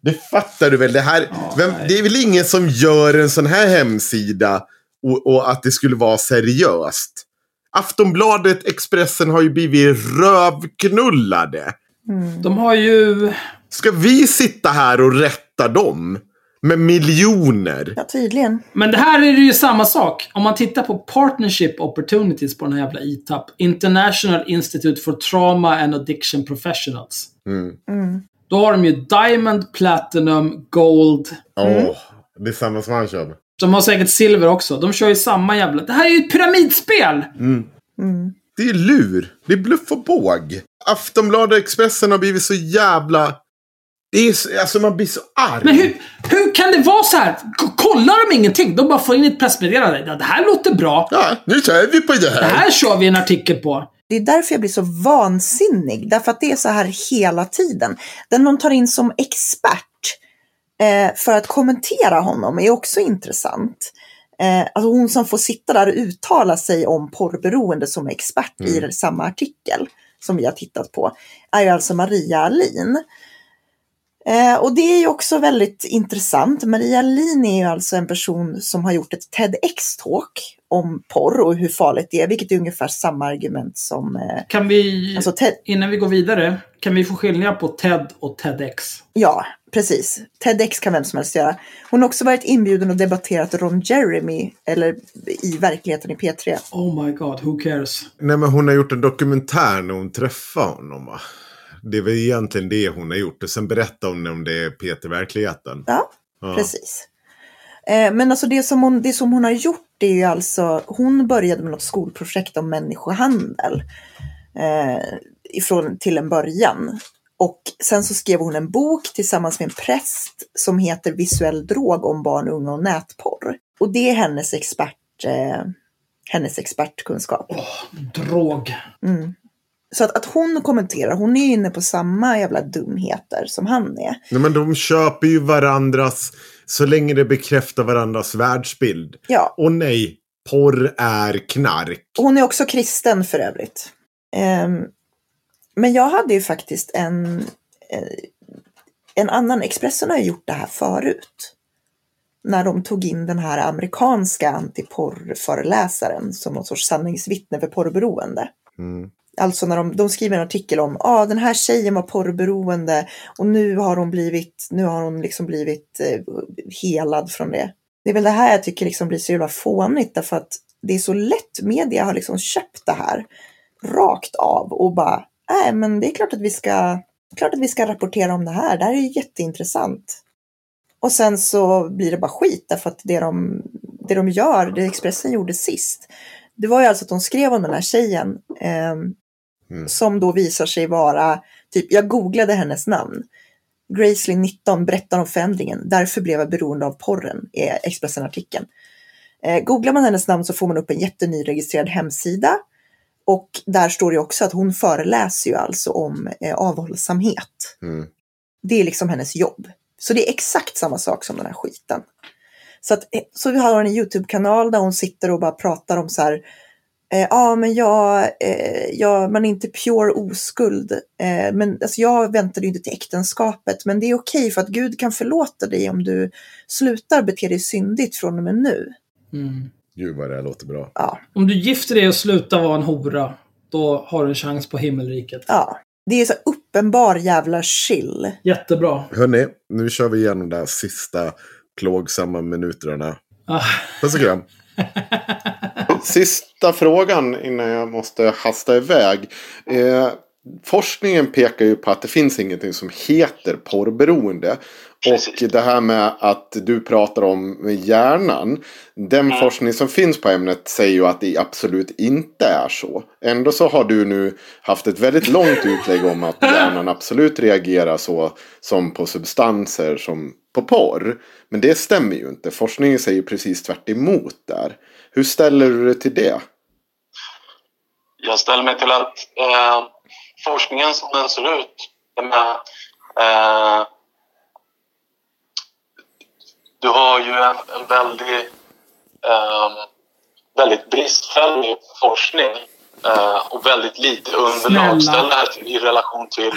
Det fattar du väl? Det, här, vem, nej. det är väl ingen som gör en sån här hemsida och, och att det skulle vara seriöst. Aftonbladet, Expressen har ju blivit rövknullade. De har ju... Ska vi sitta här och rätta dem? Med miljoner? Ja, tydligen. Men det här är det ju samma sak. Om man tittar på Partnership Opportunities på den här jävla ITAP. International Institute for Trauma and Addiction Professionals. Mm. Då har de ju Diamond, Platinum, Gold. Åh, det är samma som han kör. De har säkert silver också. De kör ju samma jävla... Det här är ju ett pyramidspel! Mm. Det är lur. Det är bluff och båg. Aftonbladet och Expressen har blivit så jävla... Det är så, alltså man blir så arg. Men hur, hur kan det vara så här? K- kollar de ingenting? De bara får in ett pressmeddelande. Ja, det här låter bra. Ja, nu kör vi på det Det här. här kör vi en artikel på. Det är därför jag blir så vansinnig. Därför att det är så här hela tiden. Den de tar in som expert eh, för att kommentera honom är också intressant. Eh, alltså hon som får sitta där och uttala sig om porrberoende som expert i samma artikel som vi har tittat på är ju alltså Maria Alin. Eh, och det är ju också väldigt intressant. Maria Alin är ju alltså en person som har gjort ett TEDx-talk om porr och hur farligt det är, vilket är ungefär samma argument som eh, Kan vi, alltså TED, innan vi går vidare, kan vi få skilja på TED och TEDx? Ja, precis. TEDx kan vem som helst göra. Hon har också varit inbjuden och debatterat Ron Jeremy, eller i verkligheten i P3. Oh my god, who cares? Nej, men hon har gjort en dokumentär när hon träffade honom va? Det är väl egentligen det hon har gjort. Och sen berättar hon om det är Peter Verkligheten. Ja, Ja. precis. Eh, men alltså det som, hon, det som hon har gjort är ju alltså, hon började med något skolprojekt om människohandel. Eh, ifrån till en början. Och sen så skrev hon en bok tillsammans med en präst som heter Visuell drog om barn, unga och nätporr. Och det är hennes expert, eh, hennes expertkunskap. Drog. Så att, att hon kommenterar, hon är inne på samma jävla dumheter som han är. Nej, men de köper ju varandras, så länge det bekräftar varandras världsbild. Ja, Och nej, porr är knark. hon är också kristen för övrigt. Ehm, men jag hade ju faktiskt en, eh, en annan, Expressen har ju gjort det här förut. När de tog in den här amerikanska antiporrföreläsaren som någon sorts sanningsvittne för porrberoende. Mm. Alltså när de, de skriver en artikel om ah, den här tjejen var porrberoende och nu har hon blivit, nu har hon liksom blivit eh, helad från det. Det är väl det här jag tycker liksom blir så jävla fånigt därför att det är så lätt, media har liksom köpt det här rakt av och bara, nej men det är klart att vi ska, klart att vi ska rapportera om det här, det här är ju jätteintressant. Och sen så blir det bara skit därför att det de, det de gör, det Expressen gjorde sist, det var ju alltså att de skrev om den här tjejen eh, Mm. som då visar sig vara, typ, jag googlade hennes namn. Gracelyn 19 berättar om förändringen, därför blev jag beroende av porren, är Expressen-artikeln. Eh, googlar man hennes namn så får man upp en jättenyregistrerad hemsida. Och där står det också att hon föreläser ju alltså om eh, avhållsamhet. Mm. Det är liksom hennes jobb. Så det är exakt samma sak som den här skiten. Så, att, eh, så vi har en YouTube-kanal där hon sitter och bara pratar om så här. Eh, Ja, men jag, eh, jag, man är inte pure oskuld. Eh, men alltså, jag väntade ju inte till äktenskapet. Men det är okej för att Gud kan förlåta dig om du slutar bete dig syndigt från och med nu. Mm. Gud vad det här låter bra. Ja, Om du gifter dig och slutar vara en hora, då har du en chans på himmelriket. ja. Det är så uppenbar jävla chill. Jättebra. Hörni, nu kör vi igenom de här sista plågsamma minuterna. Ah, Puss och kram. Sista frågan innan jag måste hasta iväg. Eh, forskningen pekar ju på att det finns ingenting som heter porrberoende. Precis. Och det här med att du pratar om hjärnan. Den forskning som finns på ämnet säger ju att det absolut inte är så. Ändå så har du nu haft ett väldigt långt utlägg om att hjärnan absolut reagerar så som på substanser som på porr. Men det stämmer ju inte. Forskningen säger precis tvärt där. Hur ställer du dig till det? Jag ställer mig till att eh, forskningen som den ser ut, den med, eh, du har ju en, en väldigt, eh, väldigt bristfällig forskning eh, och väldigt lite underlag. Snälla. Ställ det här till, i relation till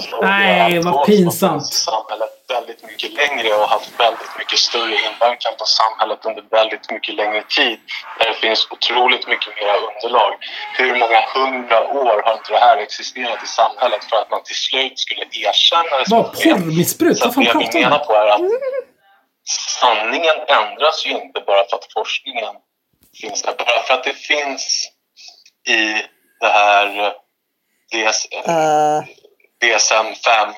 till Nej, vad pinsamt. samhället väldigt mycket längre och haft väldigt mycket större inverkan på samhället under väldigt mycket längre tid. Där det finns otroligt mycket mer underlag. Hur många hundra år har inte det här existerat i samhället för att man till slut skulle erkänna det som vad porrmissbruk? Vad fan pratar du menar om? på är att sanningen ändras ju inte bara för att forskningen finns där. Bara för att det finns i det här eh, DS, Eh, DSM-5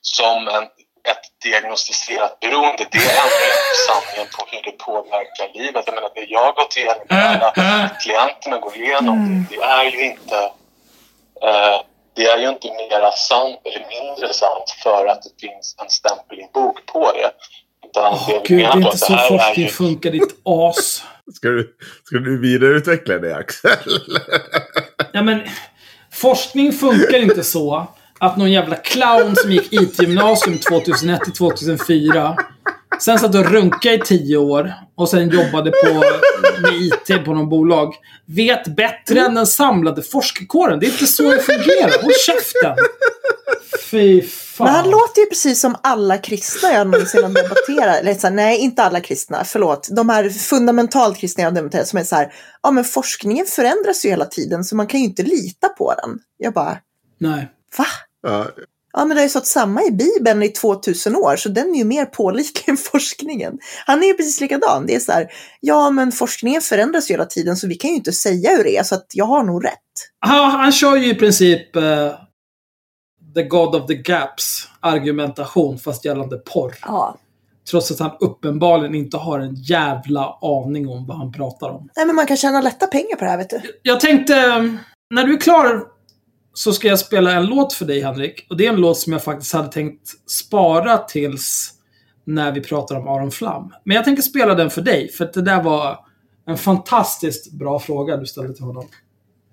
som en, ett diagnostiserat beroende. Det inte sanningen på hur det påverkar livet. Jag menar, det jag har gått igenom, det alla klienterna går igenom, det, det är ju inte eh, det är ju inte mera sant eller mindre sant för att det finns en stämpel i bok på det. Utan vi gud, det är inte så här är forskning funkar, ditt as. Ska du, ska du vidareutveckla det Axel? Ja, men forskning funkar inte så att någon jävla clown som gick IT-gymnasium 2001 till 2004 Sen satt och runkade i tio år och sen jobbade på, med IT på någon bolag. Vet bättre än den samlade forskarkåren. Det är inte så det fungerar. Håll käften! Fy fan. Men han låter ju precis som alla kristna jag någonsin har debatterat. Eller så här, nej, inte alla kristna, förlåt. De här fundamentalt kristna jag har debatterat som är så här, ja men forskningen förändras ju hela tiden så man kan ju inte lita på den. Jag bara, Nej. va? Ja, Ja men det har ju stått samma i Bibeln i 2000 år så den är ju mer pålitlig än forskningen. Han är ju precis likadan. Det är så här, ja men forskningen förändras ju hela tiden så vi kan ju inte säga hur det är så att jag har nog rätt. Han, han kör ju i princip eh, the God of the Gaps argumentation fast gällande porr. Ja. Trots att han uppenbarligen inte har en jävla aning om vad han pratar om. Nej men man kan tjäna lätta pengar på det här vet du. Jag tänkte, när du är klar så ska jag spela en låt för dig Henrik. Och det är en låt som jag faktiskt hade tänkt spara tills när vi pratar om Aron Flam. Men jag tänker spela den för dig, för det där var en fantastiskt bra fråga du ställde till honom.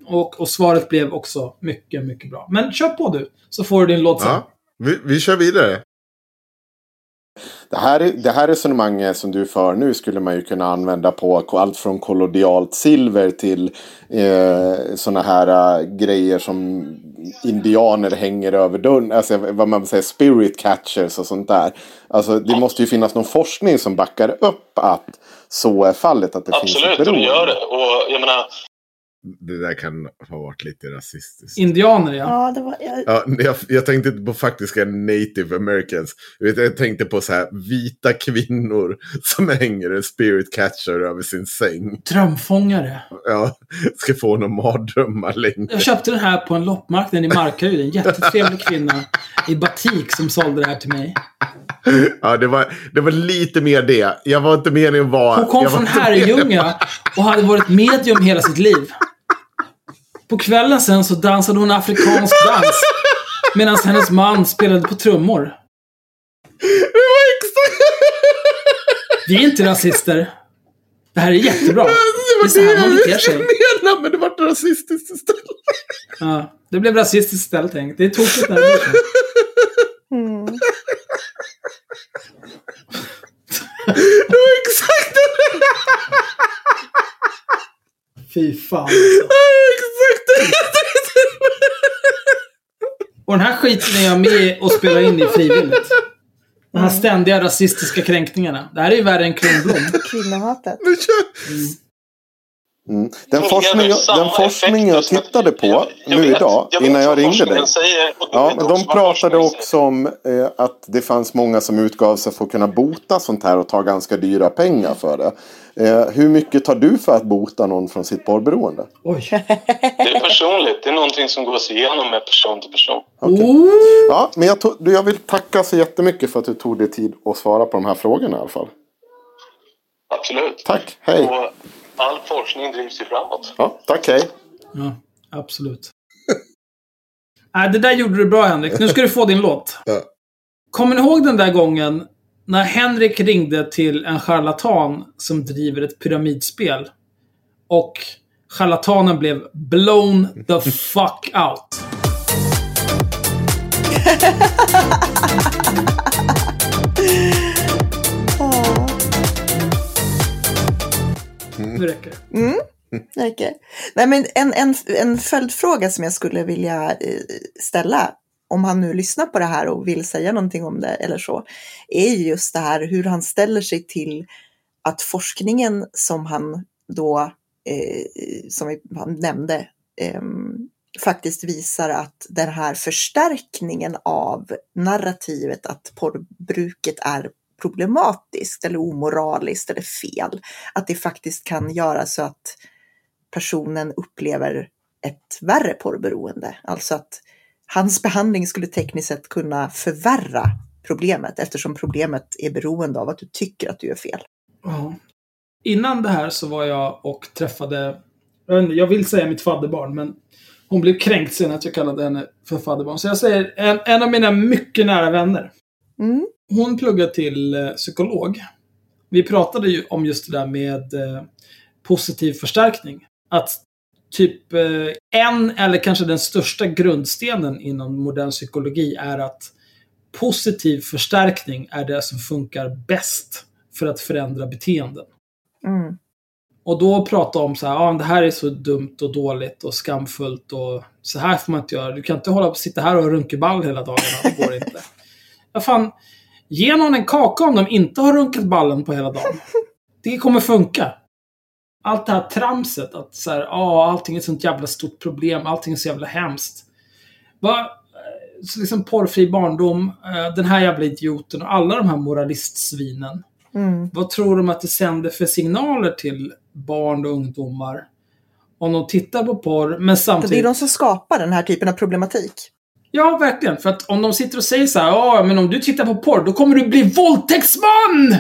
Och, och svaret blev också mycket, mycket bra. Men kör på du, så får du din låt sen. ja. Vi, vi kör vidare. Det här, det här resonemanget som du för nu skulle man ju kunna använda på allt från kollodialt silver till eh, sådana här äh, grejer som indianer hänger över dörren. Alltså vad man säger spirit catchers och sånt där. Alltså det måste ju finnas någon forskning som backar upp att så är fallet. Att det finns Absolut, ett och det gör det. Och jag menar, Det där kan ha varit lite rasistiskt. Indianer ja. Ja, det var... Jag... Ja, jag, jag tänkte inte på faktiska native americans. Jag, vet, jag tänkte på så här vita kvinnor som hänger en spirit catcher över sin säng. Drömfångare. Ja, ska få några mardrömmar längre. Jag köpte den här på en loppmarknad i Markaryd. En jättetrevlig kvinna i batik som sålde det här till mig. Ja, det var, det var lite mer det. Jag var inte meningen att vara... Hon kom jag var från Herrljunga och hade varit medium hela sitt liv. På kvällen sen så dansade hon afrikansk dans. Medan hennes man spelade på trummor. Det var exakt... Vi är inte rasister. Det här är jättebra. Det är så här man beter sig. men det var rasistiskt istället. Ja, det blev rasistiskt istället. tänk. Det är tokigt när det blir så. Mm. Det var exakt det! Fy fan alltså. Exakt! Och den här skiten är jag med och spelar in i frivilligt. De här ständiga rasistiska kränkningarna. Det här är ju värre än Kronblom. Kvinnohatet. Kör... Mm. Den forskning, jag, den forskning jag tittade på Jag- jag nu vet- idag, jag innan jag ringde dig. Säger, Ja, men de pratade också om eh, att det fanns många som utgav sig för att kunna bota sånt här och ta ganska dyra pengar för det. Eh, hur mycket tar du för att bota någon från sitt porrberoende? Oj. Det är personligt. Det är någonting som gås igenom med person till person. Oh. Ja, men jag, tog, du, jag vill tacka så jättemycket för att du tog dig tid att svara på de här frågorna i alla fall. Absolut. Tack, hej. Och all forskning drivs ju framåt. Ja, tack, hej. Ja, absolut. Nej, det där gjorde du bra Henrik. Nu ska du få din låt. Ja. Kommer ni ihåg den där gången när Henrik ringde till en charlatan som driver ett pyramidspel? Och charlatanen blev blown the fuck out. Nu räcker det. Mm. räcker. Nej, men en, en, en följdfråga som jag skulle vilja eh, ställa, om han nu lyssnar på det här och vill säga någonting om det eller så, är just det här hur han ställer sig till att forskningen som han då, eh, som han nämnde, eh, faktiskt visar att den här förstärkningen av narrativet att porrbruket är problematiskt eller omoraliskt eller fel, att det faktiskt kan göra så att personen upplever ett värre porrberoende. Alltså att hans behandling skulle tekniskt sett kunna förvärra problemet eftersom problemet är beroende av att du tycker att du gör fel. Ja. Innan det här så var jag och träffade, jag, vill säga mitt fadderbarn, men hon blev kränkt sen att jag kallade henne för fadderbarn. Så jag säger en, en av mina mycket nära vänner. Mm. Hon pluggar till eh, psykolog. Vi pratade ju om just det där med eh, positiv förstärkning. Att typ eh, en eller kanske den största grundstenen inom modern psykologi är att positiv förstärkning är det som funkar bäst för att förändra beteenden. Mm. Och då prata om så här, ah, det här är så dumt och dåligt och skamfullt och så här får man inte göra. Du kan inte hålla på sitta här och runka ball hela dagarna, det går inte. Ja, fan, ge någon en kaka om de inte har runkat ballen på hela dagen. Det kommer funka. Allt det här tramset att så här, ah, allting är ett sånt jävla stort problem, allting är så jävla hemskt. Va? eh, Så liksom porrfri barndom, eh, den här jävla idioten och alla de här moralistsvinen. Mm. Vad tror de att det sänder för signaler till barn och ungdomar? Om de tittar på porr, men samtidigt... det är de som skapar den här typen av problematik. Ja, verkligen. För att om de sitter och säger så här, ja, men om du tittar på porr, då kommer du bli våldtäktsman!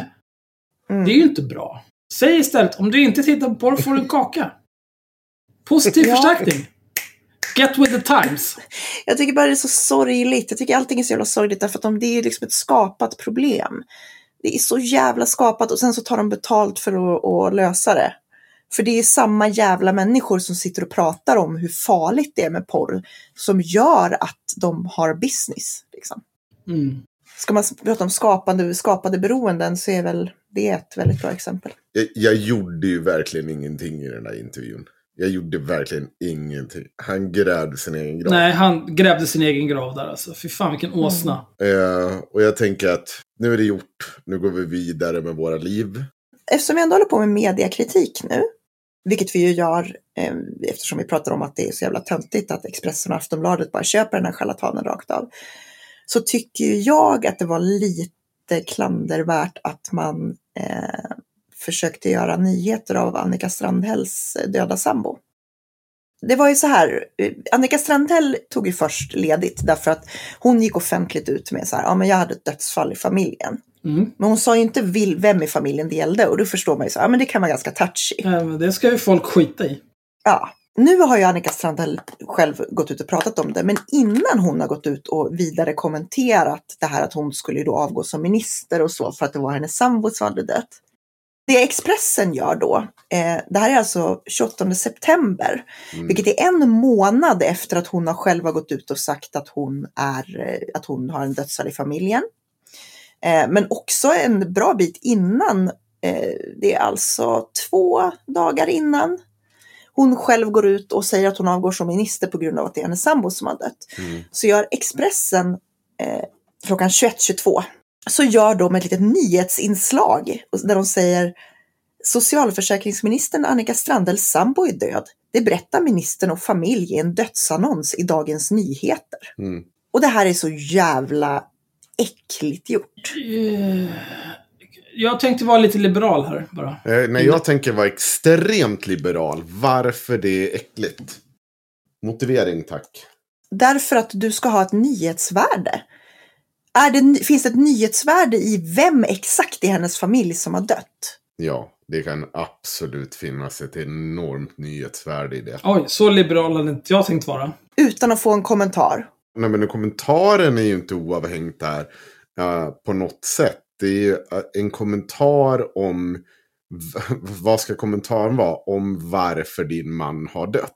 Mm. Det är ju inte bra. Säg istället, om du inte tittar på porr får du en kaka. Positiv Ja. förstärkning. Get with the times. Jag tycker bara det är så sorgligt. Jag tycker allting är så jävla sorgligt därför att de, det är liksom ett skapat problem. Det är så jävla skapat och sen så tar de betalt för att, att lösa det. För det är samma jävla människor som sitter och pratar om hur farligt det är med porr som gör att de har business. Liksom. Mm. Ska man prata om skapande, skapade beroenden så är väl det ett väldigt bra exempel. Jag, jag gjorde ju verkligen ingenting i den här intervjun. Jag gjorde verkligen ingenting. Han grävde sin egen grav. Nej, han grävde sin egen grav där alltså. Fy fan vilken Mm. åsna. Eh, och jag tänker att nu är det gjort. Nu går vi vidare med våra liv. eftersom vi ändå håller på med mediakritik nu, vilket vi ju gör eh, eftersom vi pratar om att det är så jävla töntigt att Expressen och Aftonbladet bara köper den här charlatanen rakt av, så tycker ju jag att det var lite klandervärt att man eh, försökte göra nyheter av Annika Strandhälls döda sambo. Det var ju så här, eh, Annika Strandhäll tog ju först ledigt därför att hon gick offentligt ut med så här, ja men jag hade ett dödsfall i familjen. Mm. Men hon sa ju inte vil- vem i familjen det gällde och då förstår man ju så, ja men det kan vara ganska touchy. Men Det ska ju folk skita i. Ja. Nu har ju Annika Strandhäll själv gått ut och pratat om det, men innan hon har gått ut och vidare kommenterat det här att hon skulle då avgå som minister och så för att det var hennes sambo som hade dött. Det Expressen gör då, eh, det här är alltså 28 september, Mm. vilket är en månad efter att hon har själv har gått ut och sagt att hon, är, eh, att hon har en dödsfall i familjen. Eh, men också en bra bit innan, eh, det är alltså två dagar innan hon själv går ut och säger att hon avgår som minister på grund av att det är hennes sambo som har dött. Mm. Så gör Expressen eh, klockan 21.22 så gör de ett litet nyhetsinslag där de säger Socialförsäkringsministern Annika Strandhälls sambo är död. Det berättar ministern och familj i en dödsannons i Dagens Nyheter. Mm. Och det här är så jävla äckligt gjort. Jag tänkte vara lite liberal här bara. Eh, när jag tänker vara extremt liberal, varför det är äckligt? Motivering tack. Därför att du ska ha ett nyhetsvärde. Är det, finns det ett nyhetsvärde i vem exakt i hennes familj som har dött? Ja, det kan absolut finnas ett enormt nyhetsvärde i det. Oj, så liberal hade inte jag tänkt vara. Utan att få en kommentar. Nej, men kommentaren är ju inte oavhängt där eh, på något sätt. Det är ju eh, en kommentar om, vad ska kommentaren vara? Om varför din man har dött.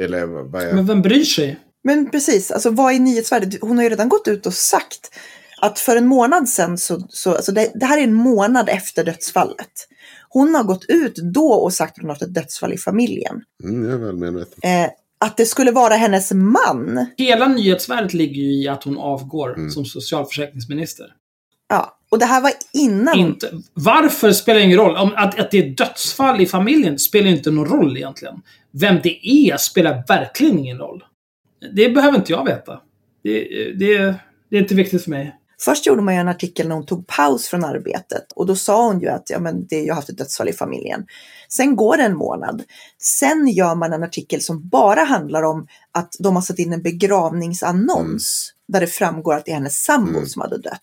Eller vad är... Men vem bryr sig? Men precis, alltså vad är nyhetsvärdet? Hon har ju redan gått ut och sagt att för en månad sedan så, så alltså det, det här är en månad efter dödsfallet. Hon har gått ut då och sagt att hon har haft ett dödsfall i familjen. Mm, jag är väl medveten. Eh, att det skulle vara hennes man. Hela nyhetsvärdet ligger ju i att hon avgår Mm. som socialförsäkringsminister. Ja, och det här var innan. Inte, varför spelar ingen roll. Om, att, att det är dödsfall i familjen spelar inte någon roll egentligen. Vem det är spelar verkligen ingen roll. Det behöver inte jag veta. Det, det, det är inte viktigt för mig. Först gjorde man ju en artikel när hon tog paus från arbetet och då sa hon ju att ja, men det, jag har haft ett dödsfall i familjen. Sen går det en månad. Sen gör man en artikel som bara handlar om att de har satt in en begravningsannons där det framgår att det är hennes sambo Mm. som hade dött.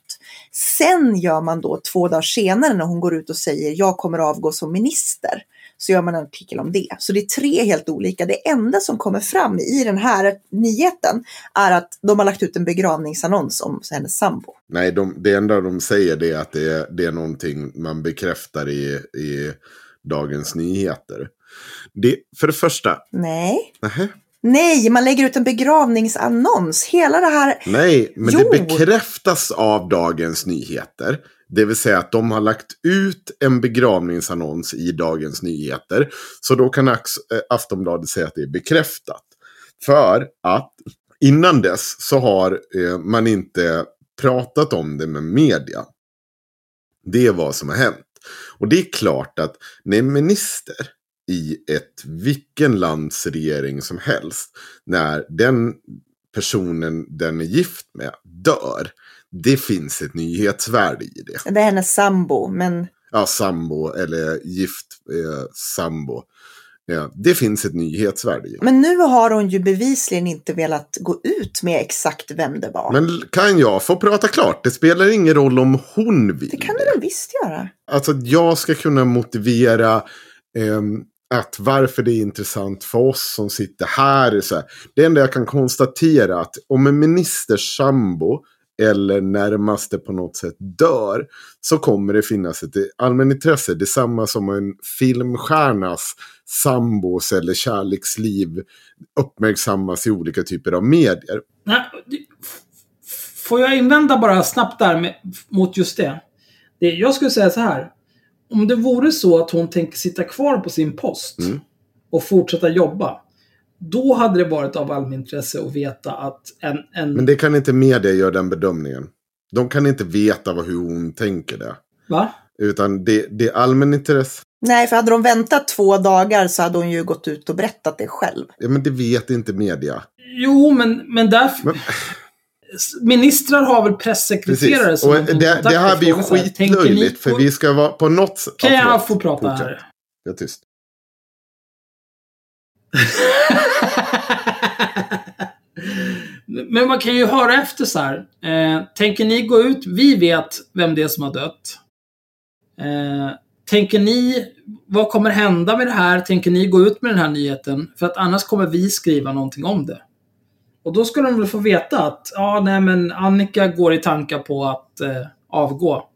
Sen gör man då två dagar senare när hon går ut och säger jag kommer avgå som minister. Så gör man en artikel om det. Så det är tre helt olika. Det enda som kommer fram i den här nyheten är att de har lagt ut en begravningsannons om hennes sambo. Nej, de, det enda de säger är att det är, det är någonting man bekräftar i, i Dagens Nyheter. Det, för det första, Nej. nähä, Nej, man lägger ut en begravningsannons. Hela det här. nej, men Jo. det bekräftas av Dagens Nyheter. Det vill säga att de har lagt ut en begravningsannons i Dagens Nyheter. Så då kan äh, Aftonbladet säga att det är bekräftat. För att innan dess så har eh, man inte pratat om det med media. Det är vad som har hänt. Och det är klart att när en minister i ett vilken lands regering som helst, när den personen den är gift med dör, det finns ett nyhetsvärde i det. Det är hennes sambo, men Ja, sambo eller gift eh, sambo. Det finns ett nyhetsvärde i. Men nu har hon ju bevisligen inte velat gå ut med exakt vem det var. Men kan jag få prata klart? Det spelar ingen roll om hon vill det kan du väl visst göra? Alltså att jag ska kunna motivera ehm, att varför det är intressant för oss som sitter här. är Så här. Det enda jag kan konstatera att om en ministers sambo eller närmaste på något sätt dör så kommer det finnas ett allmänintresse. Detsamma som en filmstjärnas sambos eller kärleksliv uppmärksammas i olika typer av medier. Nej, får jag invända bara snabbt där med, mot just det? det? Jag skulle säga så här. Om det vore så att hon tänker sitta kvar på sin post Mm. och fortsätta jobba. Då hade det varit av allmänintresse att veta att en... en Men det kan inte media göra den bedömningen. De kan inte veta vad, hur hon tänker det. Va? Utan det, det är allmänintresse. Nej, för hade de väntat två dagar så hade hon ju gått ut och berättat det själv. Ja, men det vet inte media. Jo, men, men där... Men- Ministrar har väl pressekreterare Precis. som Och de det, det här blir ni skitlöjligt. För vi ska vara på något sätt... Kan Ja, jag få prata här? Jag är tyst. Men man kan ju höra efter så här. Eh, tänker ni gå ut? Vi vet vem det är som har dött. Eh, tänker ni, vad kommer hända med det här? Tänker ni gå ut med den här nyheten? För att annars kommer vi skriva någonting om det. Och då ska de väl få veta att, ja, nej men Annika går i tankar på att eh, avgå.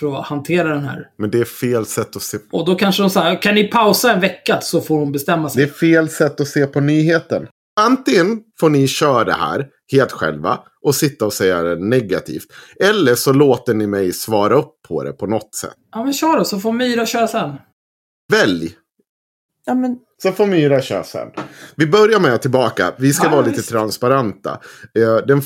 För att hantera den här. Men det är fel sätt att se Och då kanske de säger, kan ni pausa en vecka så får hon bestämma Det sig. är fel sätt att se på nyheten. Antingen får ni köra det här helt själva och sitta och säga det negativt. Eller så låter ni mig svara upp på det på något sätt. Ja men kör då, så får Myra köra sen. Välj! Ja, men Så får Myra köra sen. Vi börjar med att tillbaka. Vi ska Ja, vara lite visst. transparenta. Eh, Den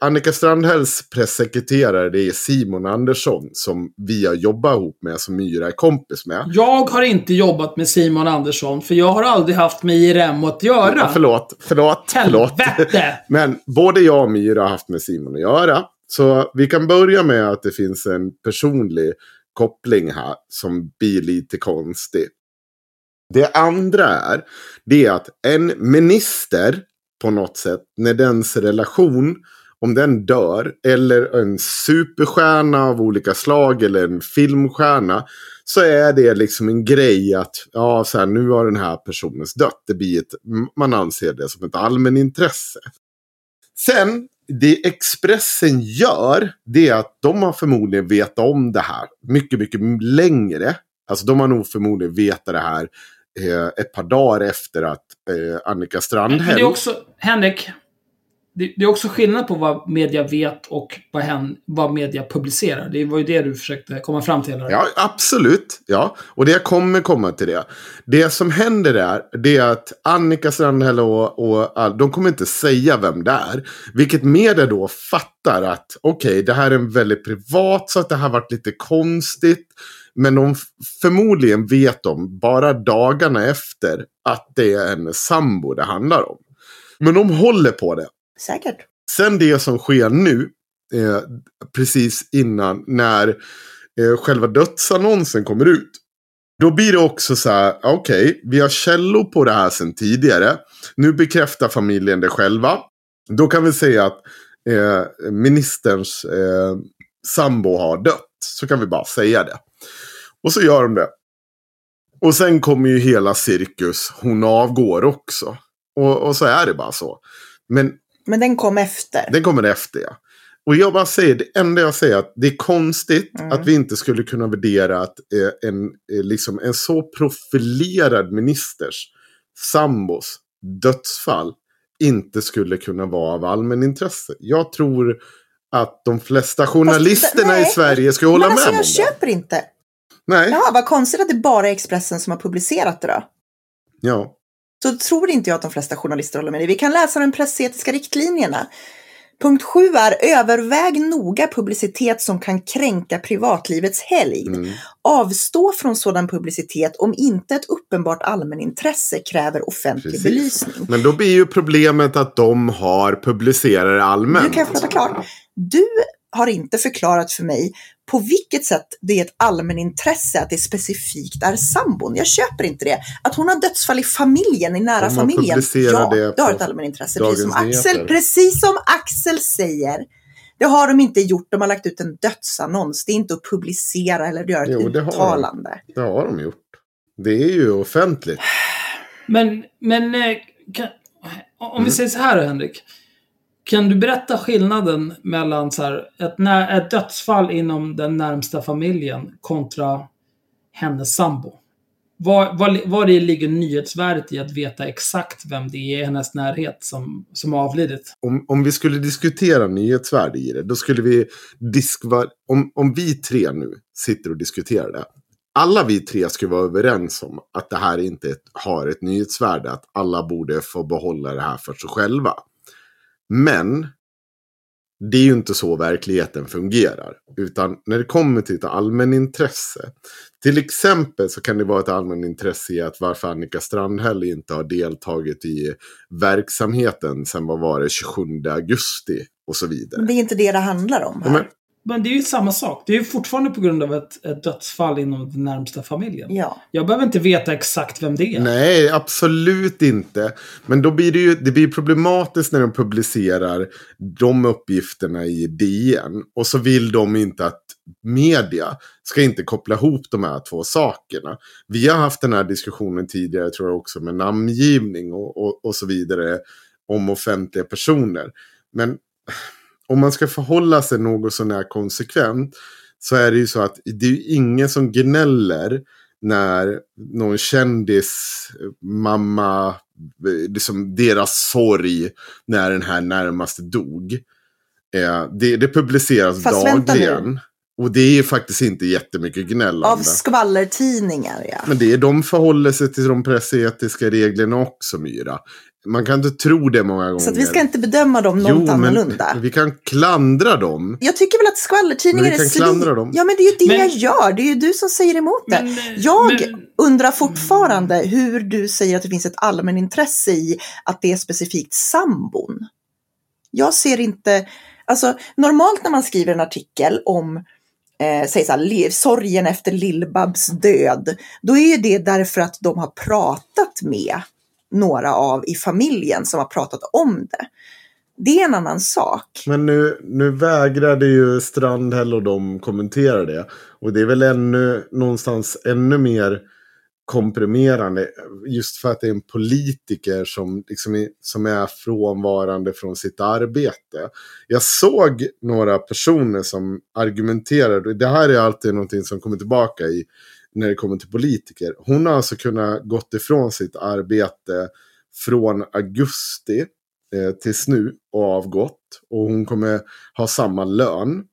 Annika Strandhälls pressekreterare det är Simon Andersson. Som vi har jobbat ihop med, som Myra är kompis med. Jag har inte jobbat med Simon Andersson, för jag har aldrig haft med IRM att göra. Ja, förlåt, förlåt, förlåt. Helvete! Men både jag och Myra har haft med Simon att göra. Så vi kan börja med att det finns en personlig koppling här som blir lite konstig. Det andra är, det är att en minister på något sätt, när dens relation, om den dör, eller en superstjärna av olika slag, eller en filmstjärna, så är det liksom en grej att, ja, så här, nu har den här personens dött. Det blir ett, man anser det som ett allmänintresse. Sen, det Expressen gör, det är att de har förmodligen vetat om det här mycket, mycket längre. Alltså de har nog förmodligen vetat det här Eh, ett par dagar efter att eh, Annika Men Strandhäll... det är också, Henrik, det, det är också skillnad på vad media vet och vad, hen, vad media publicerar. Det var ju det du försökte komma fram till. Eller? Ja, absolut. Ja, och det kommer komma till det. Det som händer är, det är att Annika Strandhäll och, och all, de kommer inte säga vem det är. Vilket media då fattar att, okej, det här är en väldigt privat, så att det här varit lite konstigt. Men de förmodligen vet de bara dagarna efter att det är en sambo det handlar om. Men de håller på det säkert. Sen det som sker nu, eh, precis innan när eh, själva dödsannonsen kommer ut. Då blir det också så här, okej, vi har källor på det här sedan tidigare. Nu bekräftar familjen det själva. Då kan vi säga att eh, ministerns eh, sambo har dött. Så kan vi bara säga det. Och så gör de det. Och sen kommer ju hela cirkus, hon avgår också. Och, och så är det bara så. Men men den kom efter. det kommer efter ja. Och jag bara säger, det enda jag säger är att det är konstigt Mm. att vi inte skulle kunna värdera att eh, en, eh, liksom en så profilerad ministers sambos dödsfall inte skulle kunna vara av allmänintresse. Jag tror att de flesta journalisterna i nej. Sverige skulle hålla Men alltså med jag om det. köper inte. Nej, Jaha, vad konstigt att det bara är Expressen som har publicerat det då. ja. Så tror inte jag att de flesta journalister håller med dig. Vi kan läsa de pressetiska riktlinjerna. Punkt 7 är överväg noga publicitet som kan kränka privatlivets helgd. Mm. Avstå från sådan publicitet om inte ett uppenbart allmänintresse kräver offentlig Precis. belysning. Men då blir ju problemet att de har publicerat det allmänt. Du kan jag prata klart. Du har inte förklarat för mig på vilket sätt det är ett allmänintresse att det specifikt är sambon. Jag köper inte det. Att hon har dödsfall i familjen, i nära De har familjen. Ja, det det har ett allmänintresse. Precis som. Axel, precis som Axel säger. Det har de inte gjort. De har lagt ut en dödsannons. Det är inte att publicera eller göra ett Jo, det har de. uttalande. Det har de gjort. Det är ju offentligt. Men, men eh, kan, om Mm. vi säger så här Henrik. Kan du berätta skillnaden mellan så här, ett, ett dödsfall inom den närmsta familjen kontra hennes sambo? Var, var, var det ligger nyhetsvärdet i att veta exakt vem det är i hennes närhet som, som har avlidit? Om, om vi skulle diskutera nyhetsvärde i det, då skulle vi Diskvar, Om, om vi tre nu sitter och diskuterar det. Alla vi tre skulle vara överens om att det här inte har ett nyhetsvärde. Att alla borde få behålla det här för sig själva. Men det är ju inte så verkligheten fungerar. Utan när det kommer till ett allmänintresse. Till exempel så kan det vara ett allmänintresse i att varför Annika Strandhäll inte har deltagit i verksamheten sen vad var det 27 augusti och så vidare. Men det är inte det det handlar om. Ja, Här. men, Men det är ju samma sak. Det är ju fortfarande på grund av ett, ett dödsfall inom den närmsta familjen. Ja. Jag behöver inte veta exakt vem det är. nej, absolut inte. Men då blir det ju det blir problematiskt när de publicerar de uppgifterna i DN. Och så vill de inte att media ska inte koppla ihop de här två sakerna. Vi har haft den här diskussionen tidigare, tror jag också, med namngivning och, och, och så vidare om offentliga personer. Men om man ska förhålla sig något sånär konsekvent så är det ju så att det är ju ingen som gnäller när någon kändis, mamma, eh, liksom deras sorg när den här närmaste dog. Eh, det, det publiceras Fast dagligen. Och det är faktiskt inte jättemycket gnällande. Av skvallertidningar, ja. Men det är de förhåller sig till de pressetiska reglerna också, Myra. Man kan inte tro det många gånger. Så att vi ska inte bedöma dem något annorlunda. men vi kan klandra dem. Jag tycker väl att skvallertidningar Men vi är kan klandra dem. Ja, men det är ju det Men- jag gör. Det är ju du som säger emot det. Men, jag men- undrar fortfarande hur du säger att det finns ett allmänintresse i att det är specifikt sambon. Jag ser inte, alltså normalt när man skriver en artikel om eh, säg så här, sorgen efter Lill-Babs död, då är ju det därför att de har pratat med några av i familjen som har pratat om det. Det är en annan sak. Men nu, nu vägrade ju Strandhäll och de kommentera det. Och det är väl ännu någonstans ännu mer komprimerande. Just för att det är en politiker som, liksom är, som är frånvarande från sitt arbete. Jag såg några personer som argumenterade. Det här är alltid någonting som kommer tillbaka i när det kommer till politiker. Hon har alltså kunnat gått ifrån sitt arbete från augusti eh, tills nu och avgått. Och hon kommer ha samma lön.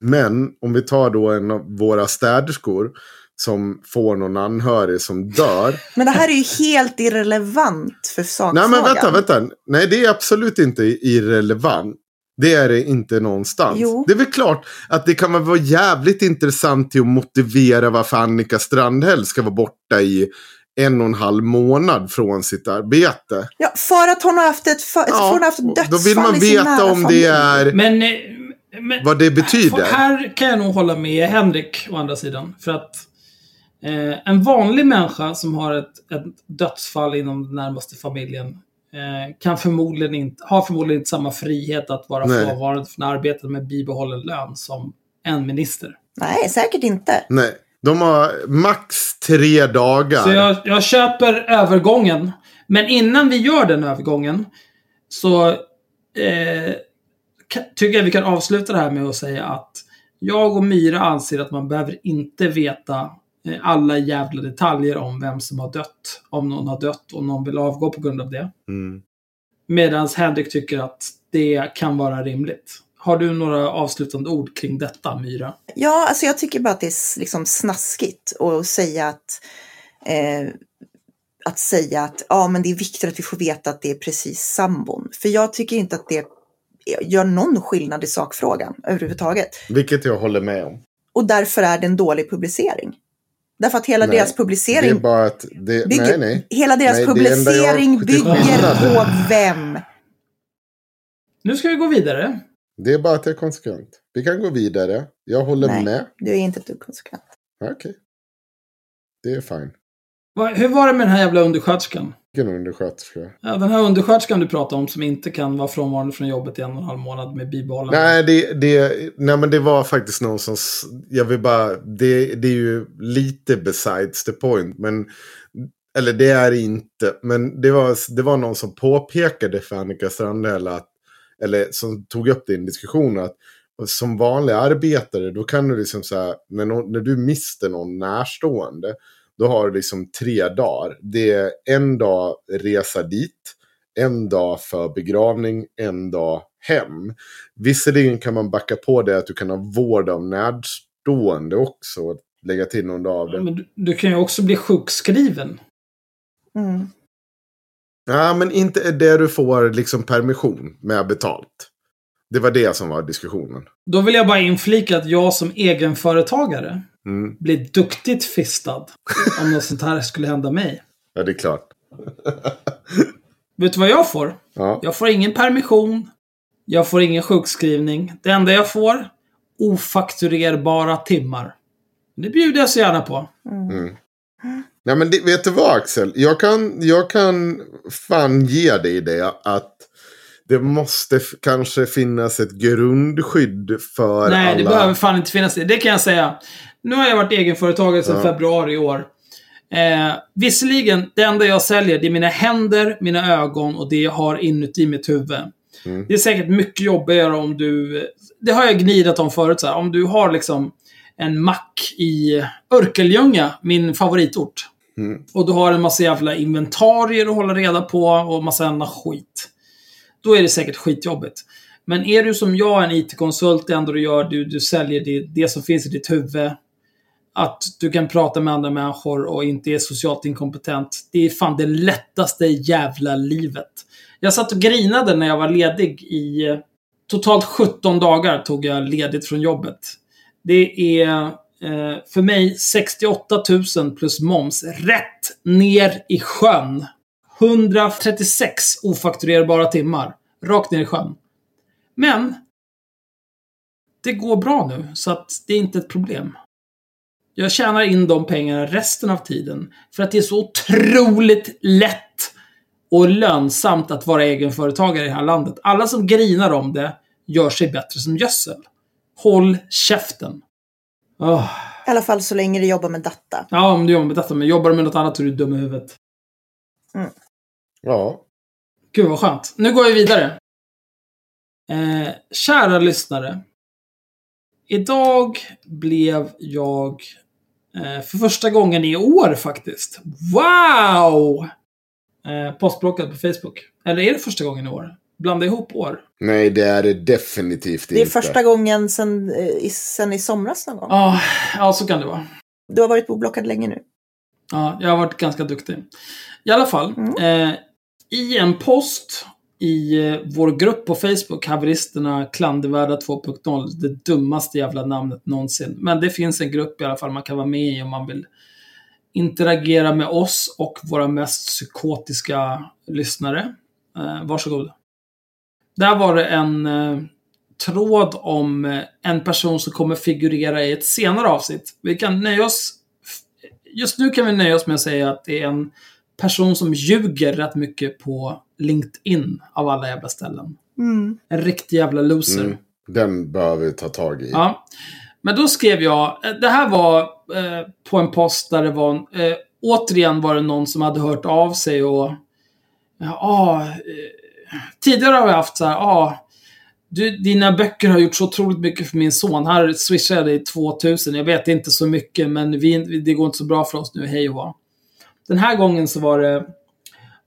Men om vi tar då en av våra städerskor som får någon anhörig som dör. Men det här är ju helt irrelevant för sakfrågan. Nej men vänta, vänta. Nej det är absolut inte irrelevant. Det är det inte någonstans. Jo. Det är väl klart att det kan vara jävligt intressant till att motivera varför Annika Strandhäll ska vara borta i en och en halv månad från sitt arbete. Ja, för att hon har haft ett, för, för hon har haft dödsfall då vill man veta om familj. det är... Men, eh, Men- vad det betyder. Här kan jag nog hålla med Henrik, å andra sidan. För att eh, en vanlig människa som har ett, ett dödsfall inom den närmaste familjen kan förmodligen inte, har förmodligen inte samma frihet att vara Nej. frånvarande från arbetet med bibehållen lön som en minister. Nej, säkert inte. Nej, de har max tre dagar. Så jag, jag köper övergången. Men innan vi gör den övergången så eh, tycker jag vi kan avsluta det här med att säga att jag och Myra anser att man behöver inte veta eh, alla jävla detaljer om vem som har dött. Om någon har dött och någon vill avgå på grund av det. Mm. Medan Henrik tycker att det kan vara rimligt. Har du några avslutande ord kring detta, Myra? Ja, alltså jag tycker bara att det är liksom snaskigt att säga att eh, att säga att ja, men det är viktigt att vi får veta att det är precis sambon. För jag tycker inte att det gör någon skillnad i sakfrågan överhuvudtaget. Vilket jag håller med om. Och därför är det en dålig publicering. Därför att hela Nej, deras Det är publicering, bara att... Det, bygger, nej, nej. hela deras Nej, det publicering bygger på vem? Nu ska vi gå vidare. Det är bara att jag är konsekvent. Vi kan gå vidare. Jag håller Nej. med. Du är inte dugg konsekvent. Okej. Det är fine. Hur var det med den här jävla undersköterskan? Vilken undersköterska. Ja, den här undersköterskan du pratade om som inte kan vara frånvarande från jobbet i en och en halv månad med bibehållen... Nej, det, det, nej, men det var faktiskt någon som... Jag vill bara... Det, det är ju lite besides the point. Men, eller det är inte. Men det var, det var någon som påpekade för Annika Strandhäll att... Eller som tog upp det i en diskussion att som vanlig arbetare då kan du liksom så här, när, när du mister någon närstående. Då har du liksom tre dagar. Det är en dag resa dit. En dag för begravning. En dag hem. Visserligen kan man backa på det att du kan ha vård av närstående också. och Lägga till någon dag av det. Men du, du kan ju också bli sjukskriven. Mm. Ja, men inte det du får liksom permission med betalt. Det var det som var diskussionen. Då vill jag bara inflika att jag som egenföretagare Mm. blir duktigt fistad om något sånt här skulle hända mig. Ja, det är klart. Vet du vad jag får? Ja. Jag får ingen permission. Jag får ingen sjukskrivning. Det enda jag får? Ofakturerbara timmar. Det bjuder jag så gärna på. Mm. Nej, men det, vet du vad Axel? Jag kan, jag kan fan ge dig det att det måste kanske finnas ett grundskydd för Nej, alla. det behöver fan inte finnas det. Det kan jag säga. Nu har jag varit egenföretagare sedan Ja. februari i år. Eh, visserligen, det enda jag säljer, det är mina händer, mina ögon och det jag har inuti mitt huvud. Mm. Det är säkert mycket jobbigare om du... Det har jag gnidat om förut, så här. Om du har liksom en mack i Örkelljunga, min favoritort. Mm. Och du har en massa jävla inventarier att hålla reda på och massa annan skit. Då är det säkert skitjobbigt. Men är du som jag, en IT-konsult, det enda du gör, du, du säljer det, det som finns i ditt huvud. Att du kan prata med andra människor och inte är socialt inkompetent. Det är fan det lättaste jävla livet. Jag satt och grinade när jag var ledig i... Eh, totalt 17 dagar tog jag ledigt från jobbet. Det är eh, för mig 68 000 plus moms rätt ner i sjön. 136 ofakturerbara timmar. Rakt ner i sjön. Men det går bra nu, så att det är inte ett problem. Jag tjänar in de pengarna resten av tiden för att det är så otroligt lätt och lönsamt att vara egenföretagare i det här landet. Alla som grinar om det gör sig bättre som gödsel. Håll käften. Åh. I alla fall så länge du jobbar med data. Ja, om du jobbar med detta, men jobbar du med något annat så är du dum i huvudet. Ja. Gud vad skönt. Nu går vi vidare. Eh, kära lyssnare. Idag blev jag för första gången i år faktiskt. Wow! Eh, postblockad på Facebook. Eller är det första gången i år? Blanda ihop år. Nej, det är det definitivt Det är inte. första gången sen, eh, i, sen i somras någon gång. Ah, ja, så kan det vara. Du har varit oblockad länge nu. Ja, jag har varit ganska duktig. I alla fall. Mm. Eh, I en post i eh, vår grupp på Facebook, Haveristerna klandervärda 2.0, det dummaste jävla namnet någonsin. Men det finns en grupp i alla fall man kan vara med i om man vill interagera med oss och våra mest psykotiska lyssnare. Eh, varsågod. Där var det en eh, tråd om eh, en person som kommer figurera i ett senare avsnitt. Vi kan nöja oss... Just nu kan vi nöja oss med att säga att det är en person som ljuger rätt mycket på LinkedIn av alla jävla ställen. Mm. En riktig jävla loser. Mm. Den behöver vi ta tag i. Ja. Men då skrev jag, eh, det här var eh, på en post där det var, eh, återigen var det någon som hade hört av sig och, ja, ah, eh, tidigare har vi haft så här, ah, du, dina böcker har gjort så otroligt mycket för min son. Här swishar jag dig 2000. Jag vet inte så mycket, men vi, det går inte så bra för oss nu. Hej och. Den här gången så var det,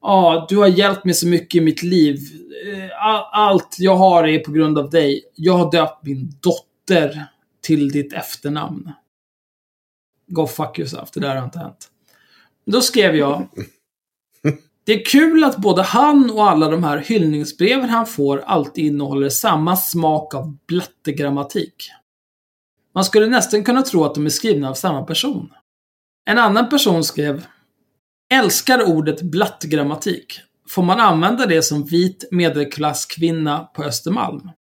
ja, du har hjälpt mig så mycket i mitt liv. Eh, all- Allt jag har är på grund av dig. Jag har döpt min dotter till ditt efternamn. Go fuck yourself, det där har inte hänt. Då skrev jag. Det är kul att både han och alla de här hyllningsbreven han får alltid innehåller samma smak av blattegrammatik. Man skulle nästan kunna tro att de är skrivna av samma person. En annan person skrev Älskar ordet blattgrammatik. Får man använda det som vit medelklasskvinna på Östermalm?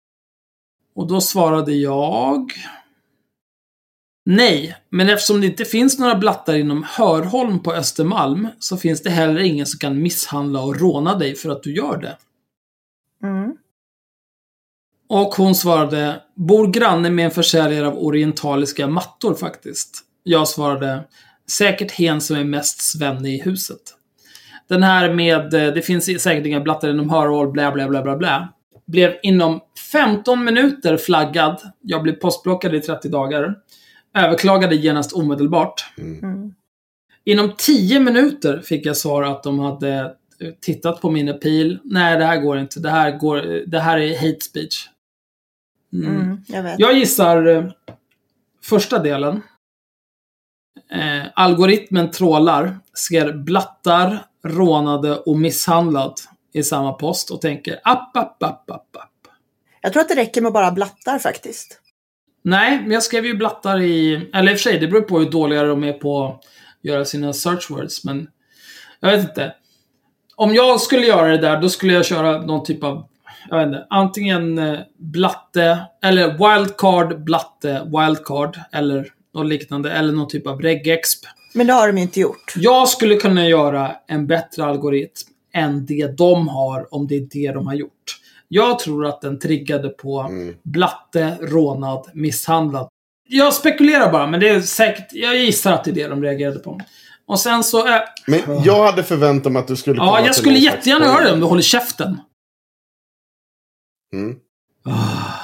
Och då svarade jag... Nej, men eftersom det inte finns några blattar inom Hörholm på Östermalm så finns det heller ingen som kan misshandla och råna dig för att du gör det. Mm. Och hon svarade, bor granne med en försäljare av orientaliska mattor faktiskt. Jag svarade, säkert hen som är mest svenne i huset. Den här med, eh, det finns säkert inga blattar inom Hörholm, bla bla bla bla bla. Blev inom 15 minuter flaggad. Jag blev postblockad i 30 dagar. Överklagade genast omedelbart. Mm. Inom 10 minuter fick jag svar att de hade eh, tittat på min appeal. Nej, det här går inte. Det här, går, det här är hate speech. Mm. Mm. Jag. Jag gissar eh, första delen. Eh, algoritmen trålar, ser blattar, rånade och misshandlad i samma post och tänker app, app, app, app, app. Jag tror att det räcker med bara blattar faktiskt. Nej, men jag skrev ju blattar i... Eller i och för sig, det beror på hur dåliga de är på att göra sina search words, men... Jag vet inte. Om jag skulle göra det där, då skulle jag köra någon typ av... Jag vet inte. Antingen eh, blatte, eller wildcard, blatte, wildcard, eller något liknande. Eller någon typ av regexp. Men det har de inte gjort. Jag skulle kunna göra en bättre algoritm än det de har, om det är det de har gjort. Jag tror att den triggade på Mm. blatte, rånad, misshandlad. Jag spekulerar bara, men det är säkert... Jag gissar att det är det de reagerade på. Och sen så... Äh, Men jag hade förväntat mig att du skulle ja, jag skulle jättegärna göra det om du håller käften. Mm. Ah.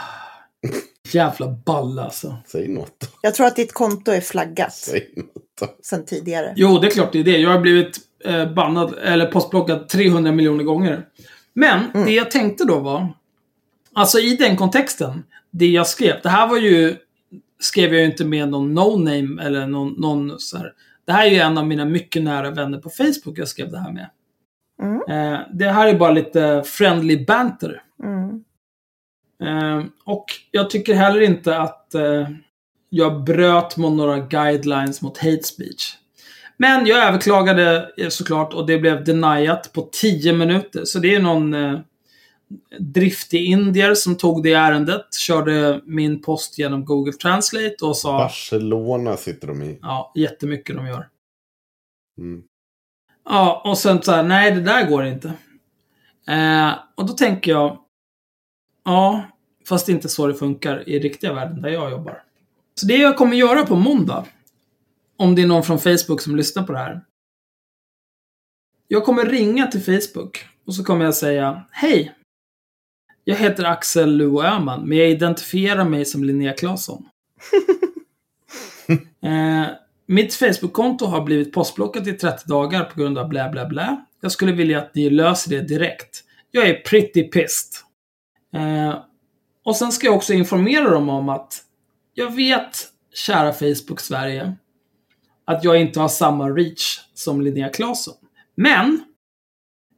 Jävla balla alltså. Säg något. Jag tror att ditt konto är flaggat Säg något. sedan tidigare. Jo, det är klart det är det. Jag har blivit eh, bannad, eller postblockad 300 miljoner gånger. Men det jag tänkte då var, alltså i den kontexten, det jag skrev, det här var ju, skrev jag ju inte med någon no-name eller någon, någon så här. Det här är ju en av mina mycket nära vänner på Facebook jag skrev det här med. Mm. Eh, det här är bara lite friendly banter. Mm. Eh, och jag tycker heller inte att eh, jag bröt mot några guidelines mot hate speech. Men jag överklagade eh, såklart och det blev deniat på 10 minuter. Så det är någon eh, driftig indier som tog det ärendet, körde min post genom Google Translate och sa Barcelona sitter de i. ja, jättemycket de gör. Mm. Ja, och sen så här, nej det där går inte. Eh, och då tänker jag, ja, fast det är inte så det funkar i riktiga världen där jag jobbar. Så det jag kommer göra på måndag, om det är någon från Facebook som lyssnar på det här. Jag kommer ringa till Facebook och så kommer jag säga, hej! Jag heter Axel Luo Öhman, men jag identifierar mig som Linnea Claesson. eh, mitt Facebook-konto har blivit postblockat i 30 dagar på grund av blä blä blä. Jag skulle vilja att ni löser det direkt. Jag är pretty pissed. Eh, och sen ska jag också informera dem om att jag vet, kära Facebook Sverige, att jag inte har samma reach som Linnea Claesson. Men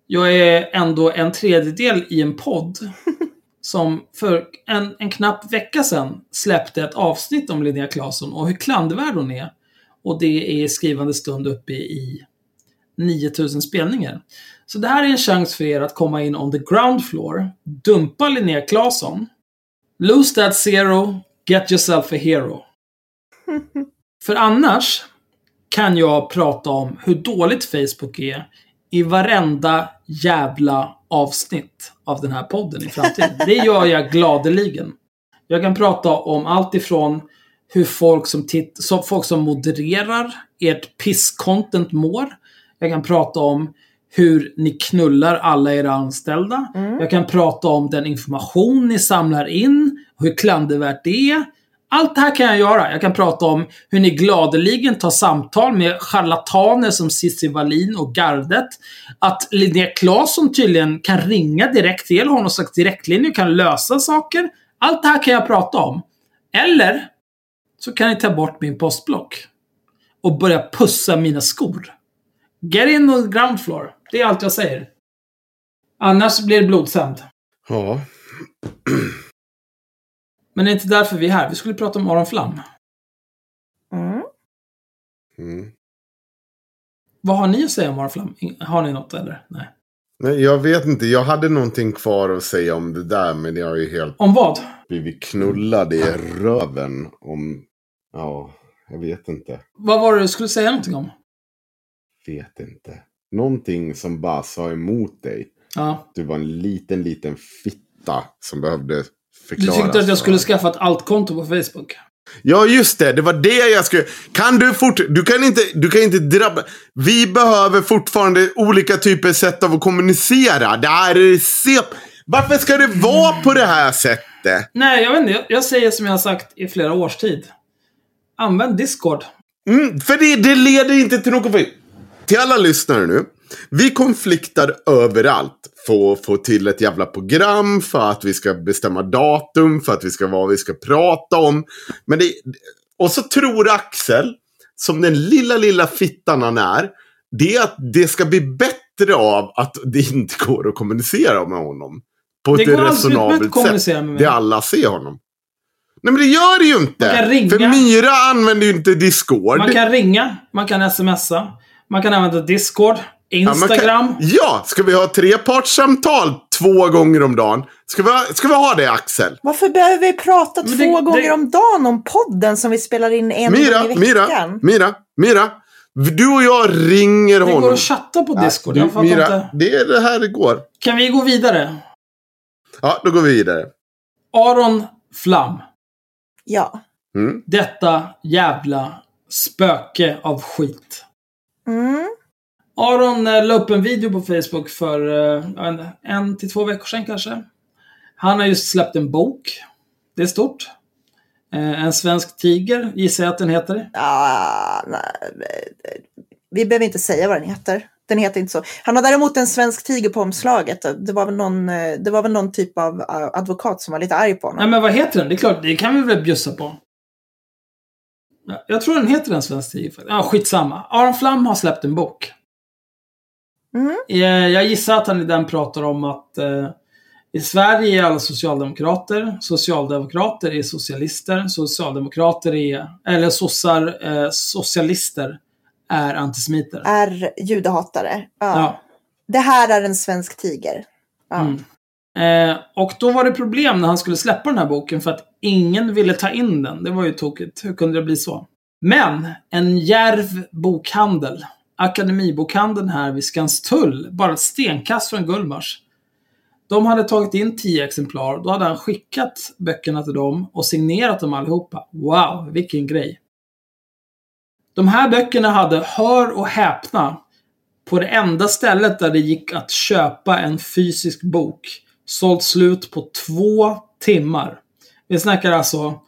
jag är ändå en tredjedel i en podd som för en, en knapp vecka sedan släppte ett avsnitt om Linnea Claesson och hur klandervärd hon är. Och det är skrivande stund uppe i 9000 spelningar. Så det här är en chans för er att komma in on the ground floor, dumpa Linnea Claesson Lose that zero, get yourself a hero. För annars kan jag prata om hur dåligt Facebook är i varenda jävla avsnitt av den här podden i framtiden. Det gör jag gladeligen. Jag kan prata om allt ifrån hur folk som, titt- som, folk som modererar ert piss-content mår. Jag kan prata om hur ni knullar alla era anställda. Jag kan prata om den information ni samlar in, hur klandervärt det är. Allt det här kan jag göra. Jag kan prata om hur ni gladeligen tar samtal med charlataner som Cissi Wallin och gardet. Att Linnea Claesson tydligen kan ringa direkt till har någon slags direktlinje, kan lösa saker. Allt det här kan jag prata om. Eller så kan ni ta bort min postblock. Och börja pussa mina skor. Get in on the ground floor. Det är allt jag säger. Annars blir det blodshämnd. Ja. Men det är inte därför vi är här. Vi skulle prata om Aron Flam. Mm. Mm. Vad har ni att säga om Aron Flam? Har ni något eller? Nej. Nej, jag vet inte. Jag hade någonting kvar att säga om det där. Men jag är ju helt Om vad? blivit knullad i röven. Om... Ja, jag vet inte. Vad var det du skulle säga någonting om? Vet inte. Någonting som bara sa emot dig. Ja. Du var en liten, liten fitta som behövde Du förklaras. tyckte att jag skulle skaffa ett altkonto på Facebook. Ja, just det. Det var det jag skulle... Kan du fort... Du kan inte, du kan inte drabba... Vi behöver fortfarande olika typer av sätt av att kommunicera. Det här är sep... Varför ska det vara på det här sättet? Nej, jag vet inte. Jag, jag säger som jag har sagt i flera års tid. Använd Discord. Mm, för det, det leder inte till något... Till alla lyssnare nu. Vi konfliktar överallt. Få, få till ett jävla program för att vi ska bestämma datum, för att vi ska vad vi ska prata om. Men det, och så tror Axel, som den lilla, lilla fittan han är, det är att det ska bli bättre av att det inte går att kommunicera med honom. På Det ett går utmärkt att resonabelt kommunicera sätt. med mig. Det alla ser honom. Nej men det gör det ju inte. Man kan ringa. För Myra använder ju inte Discord. Man kan ringa, man kan smsa, man kan använda Discord, Ja, Instagram. Kan, ja, ska vi ha trepartssamtal två gånger om dagen? Ska vi, ha- ska vi ha det Axel? Varför behöver vi prata Men två det- gånger det- om dagen om podden som vi spelar in en Mira, gång i Mira, veckan? Mira, Mira. Du och jag ringer Det honom. går att chatta på Discord. Du, jag fattar Mira, inte. det är det här det går. Kan vi gå vidare? Ja, då går vi vidare. Aron Flam. Ja. Mm. Detta jävla spöke av skit. Mm. Aron eh, la upp en video på Facebook för eh, inte, en till två veckor sedan kanske. Han har just släppt en bok. Det är stort. Eh, en svensk tiger, gissar jag att den heter. Ah, nej, vi behöver inte säga vad den heter. Den heter inte så. Han har däremot en svensk tiger på omslaget. Det var väl någon, eh, det var väl någon typ av advokat som var lite arg på honom. Nej men vad heter den? Det är klart, det kan vi väl bjussa på. Ja, Jag tror den heter En svensk tiger. Ja, skitsamma. Aron Flam har släppt en bok. Mm. Eh, Jag gissar att han i den pratar om att eh, i Sverige är alla socialdemokrater, socialdemokrater är socialister, socialdemokrater är, eller sossar, eh, socialister är antisemiter. Är judehatare. Ja. Ja. Det här är en svensk tiger. Ja. Mm. Eh, och då var det problem när han skulle släppa den här boken för att ingen ville ta in den. Det var ju tokigt. Hur kunde det bli så? Men en järv bokhandel, Akademibokhandeln här vid Skanstull, bara ett stenkast från Gullmars. De hade tagit in tio exemplar. Då hade han skickat böckerna till dem och signerat dem allihopa. Wow, vilken grej. De här böckerna hade, hör och häpna, på det enda stället där det gick att köpa en fysisk bok sålt slut på två timmar. Vi snackar alltså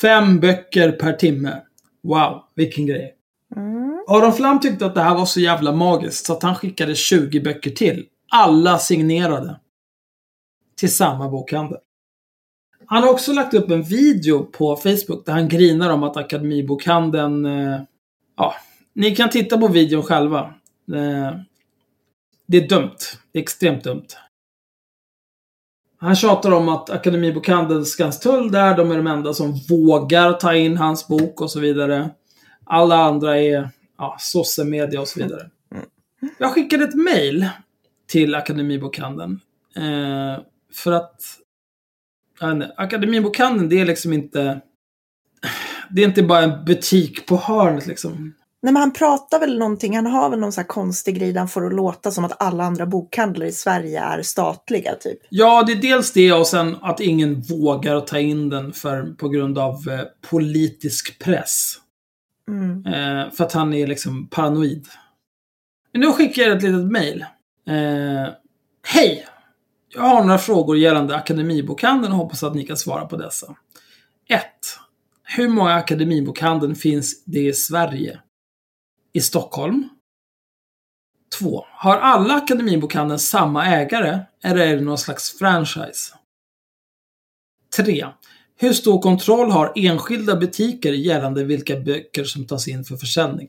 fem böcker per timme. Wow, vilken grej. Mm. Aron Flam tyckte att det här var så jävla magiskt så att han skickade 20 böcker till. Alla signerade. Till samma bokhandel. Han har också lagt upp en video på Facebook där han grinar om att Akademibokhandeln... Eh, ja, ni kan titta på videon själva. Eh, det är dumt. Det är extremt dumt. Han tjatar om att Akademibokhandeln Skanstull där, de är de enda som vågar ta in hans bok och så vidare. Alla andra är ja, sossemedia och så vidare. Jag skickade ett mail till Akademibokhandeln. Eh, för att en, Akademibokhandeln, det är liksom inte... Det är inte bara en butik på hörnet liksom. Nej, men han pratar väl någonting, han har väl någon sån här konstig grej där han får att låta som att alla andra bokhandlar i Sverige är statliga, typ. Ja, det är dels det och sen att ingen vågar ta in den för, på grund av eh, politisk press. Mm. Eh, för att han är liksom paranoid. Men nu skickar jag ett litet mail. Eh, Hej! Jag har några frågor gällande Akademibokhandeln och hoppas att ni kan svara på dessa. 1. Hur många Akademibokhandeln finns det i Sverige? I Stockholm? 2. Har alla Akademibokhandeln samma ägare eller är det någon slags franchise? 3. Hur stor kontroll har enskilda butiker gällande vilka böcker som tas in för försäljning?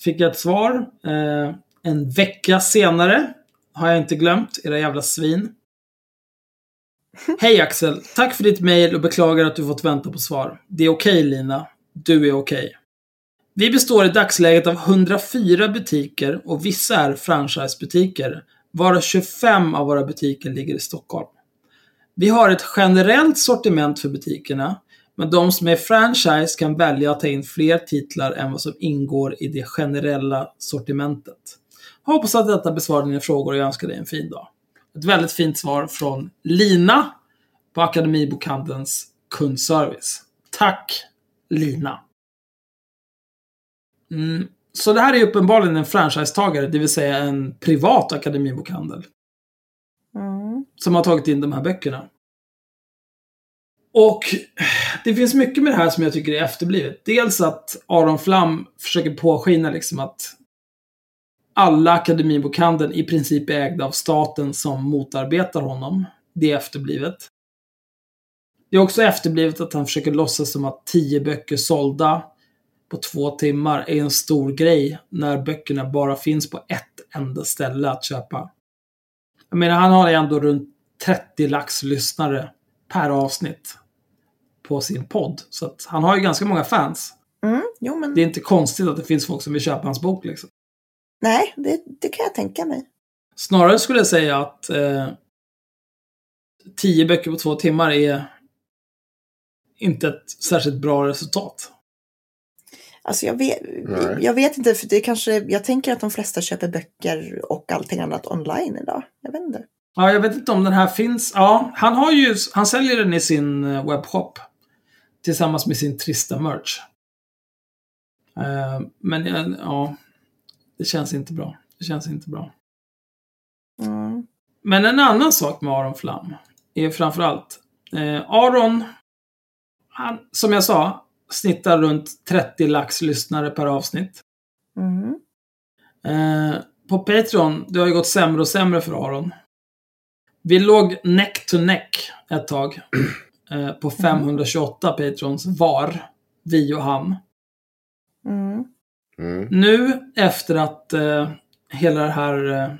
Fick jag ett svar. Eh, en vecka senare. Har jag inte glömt, era jävla svin. Hej Axel! Tack för ditt mail och beklagar att du fått vänta på svar. Det är okej Lina. Du är okej. Vi består i dagsläget av 104 butiker och vissa är franchisebutiker, varav 25 av våra butiker ligger i Stockholm. Vi har ett generellt sortiment för butikerna, men de som är franchise kan välja att ta in fler titlar än vad som ingår i det generella sortimentet. Hoppas att detta besvarar dina frågor och jag önskar dig en fin dag. Ett väldigt fint svar från Lina på Akademibokhandelns kundservice. Tack Lina! Mm. Så det här är uppenbarligen en franchisetagare, det vill säga en privat akademibokhandel, Mm. som har tagit in de här böckerna. Och det finns mycket med det här som jag tycker är efterblivet. Dels att Aron Flam försöker påskina liksom att alla Akademibokhandeln i princip är ägda av staten som motarbetar honom. Det är efterblivet. Det är också efterblivet att han försöker låtsas som att tio böcker sålda på två timmar är en stor grej när böckerna bara finns på ett enda ställe att köpa. Jag menar, han har ändå runt 30 lax lyssnare per avsnitt på sin podd. Så att han har ju ganska många fans. Mm. Jo, men Det är inte konstigt att det finns folk som vill köpa hans bok liksom. nej, det, det kan jag tänka mig. Snarare skulle jag säga att eh, tio böcker på två timmar är inte ett särskilt bra resultat. Alltså jag vet, Nej. jag vet inte, för det kanske, jag tänker att de flesta köper böcker och allting annat online idag. Jag vet inte. Ja, jag vet inte om den här finns. Ja, han har ju, han säljer den i sin eh, webbshop. Tillsammans med sin trista merch. Eh, men eh, ja, det känns inte bra. Det känns inte bra. Mm. Men en annan sak med Aron Flam är framförallt eh, Aron, han, som jag sa, snittar runt 30 lax lyssnare per avsnitt. Mm. Eh, på Patreon, det har ju gått sämre och sämre för Aron. Vi låg neck to neck ett tag. Eh, på 528 Patrons var. Vi och han. Mm. Mm. Nu efter att eh, hela det här eh,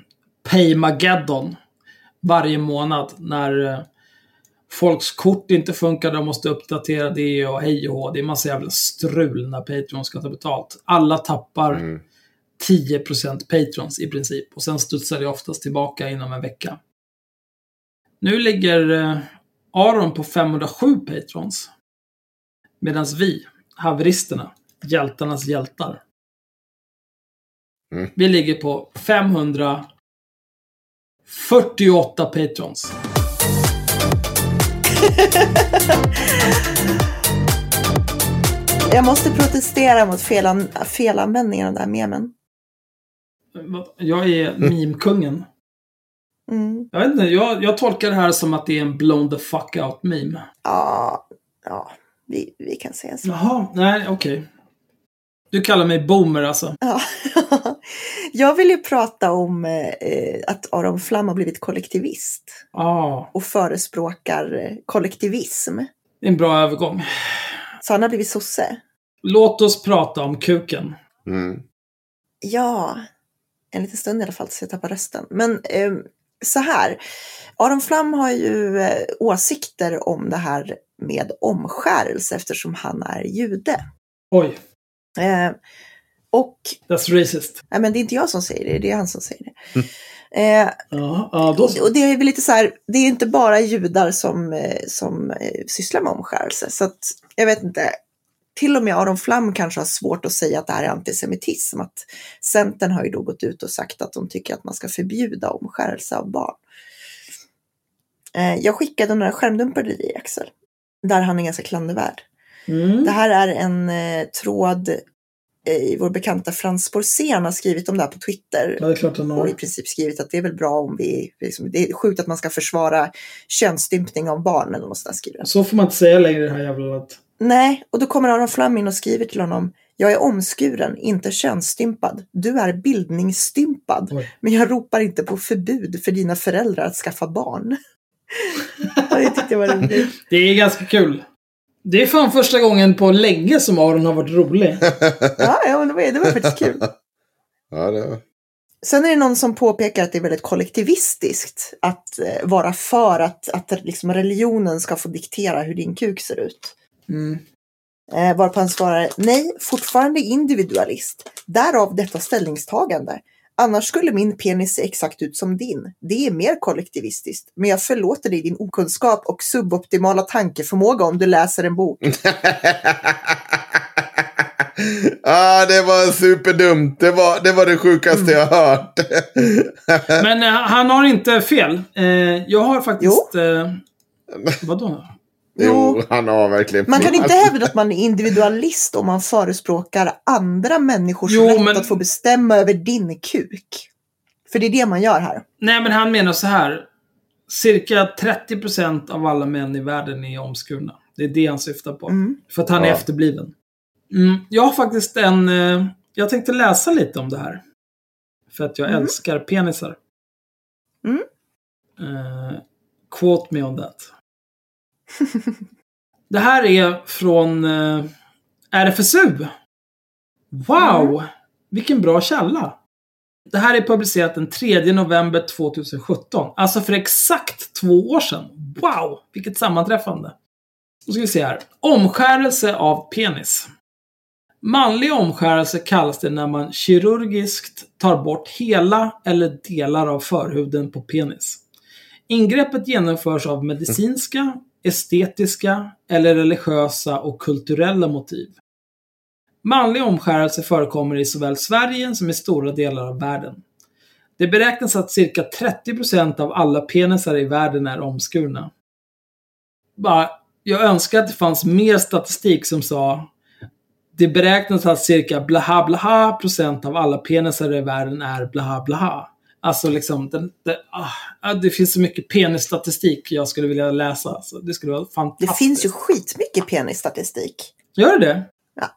Paymageddon varje månad när eh, folks kort inte funkar, de måste uppdatera det och hej och hå. Det är massa jävla strul när Patreon ska ta betalt. Alla tappar Mm. 10% patrons i princip. Och sen studsar det oftast tillbaka inom en vecka. Nu ligger eh, Aron på 507 patrons. Medan vi, haveristerna, hjältarnas hjältar. Mm. Vi ligger på 548 patrons. Jag måste protestera mot felan, felanvändningen av den där memen. Jag är meme-kungen. Mm. Jag vet inte, jag, jag tolkar det här som att det är en blown the fuck out meme. Ja, ja vi, vi kan säga så. Jaha, nej okej. Du kallar mig boomer alltså. Ja. Jag vill ju prata om eh, att Aron Flam har blivit kollektivist Ja, och förespråkar eh, kollektivism. det är en bra övergång. Så han har blivit sosse. Låt oss prata om kuken. Mm. Ja, en liten stund i alla fall tills jag tappar rösten. Men eh, så här, Aron Flam har ju eh, åsikter om det här med omskärelse eftersom han är jude. Oj, Eh, och that's racist. Nej, men det är inte jag som säger det, det är han som säger det. Eh, Ja, ja då och det är väl lite så här, det är inte bara judar som, eh, som eh, sysslar med omskärelse. Så att, jag vet inte, till och med Aron Flam kanske har svårt att säga att det här är antisemitism. Att Centern har ju då gått ut och sagt att de tycker att man ska förbjuda omskärelse av barn. Eh, jag skickade några skärmdumpar till dig Axel. Där han är ganska klandervärd. Mm. Det här är en eh, tråd eh, i vår bekanta Frans Borssén har skrivit om det här på Twitter Ja, det är klart han och i har. princip skrivit att det är väl bra om vi, liksom, det är sjukt att man ska försvara könsstympning av barn eller något sånt skriver. Så får man inte säga längre i det här jävla landet. Nej, och då kommer Aron Flam in och skriver till honom jag är omskuren, inte könsstympad. Du är bildningsstympad. Oj. Men jag ropar inte på förbud för dina föräldrar att skaffa barn. Det tyckte jag var roligt. Det är ganska kul. Det är fan första gången på länge som Aron har varit rolig. Ja, ja men det var, det var faktiskt kul. Ja, det... Sen är det någon som påpekar att det är väldigt kollektivistiskt att eh, vara för att, att liksom religionen ska få diktera hur din kuk ser ut. Mm. Eh, varpå han svarar nej, fortfarande individualist. Därav detta ställningstagande. Annars skulle min penis se exakt ut som din. Det är mer kollektivistiskt. Men jag förlåter dig din okunskap och suboptimala tankeförmåga om du läser en bok. ah, det var superdumt. Det var det, var det sjukaste jag hört. Men eh, han har inte fel. Eh, jag har faktiskt... Eh, vadå? Jo, han har verkligen Man kan inte hävda att man är individualist om man förespråkar andra människors Jo, rätt men- att få bestämma över din kuk. För det är det man gör här. Nej, men han menar så här. Cirka 30% av alla män i världen är omskurna. Det är det han syftar på. Mm. För att han är Ja. efterbliven. Mm, jag har faktiskt en... Eh, jag tänkte läsa lite om det här. För att jag Mm. älskar penisar. Mm. Eh, quote me on that. det här är från eh, RFSU. Wow! Mm. Vilken bra källa. Det här är publicerat den 3 november 2017. Alltså för exakt två år sedan. Wow! Vilket sammanträffande. Då ska vi se här. Omskärelse av penis. Manlig omskärelse kallas det när man kirurgiskt tar bort hela eller delar av förhuden på penis. Ingreppet genomförs av medicinska, estetiska eller religiösa och kulturella motiv. Manlig omskärelse förekommer i såväl Sverige som i stora delar av världen. Det beräknas att cirka 30% av alla penisar i världen är omskurna. Bara, jag önskar att det fanns mer statistik som sa det beräknas att cirka blaha blaha procent av alla penisar i världen är blaha blaha. Alltså liksom, den, det, ah, det finns så mycket penisstatistik jag skulle vilja läsa. Så det skulle vara Det fantastiskt. finns ju skitmycket penisstatistik. Gör det det?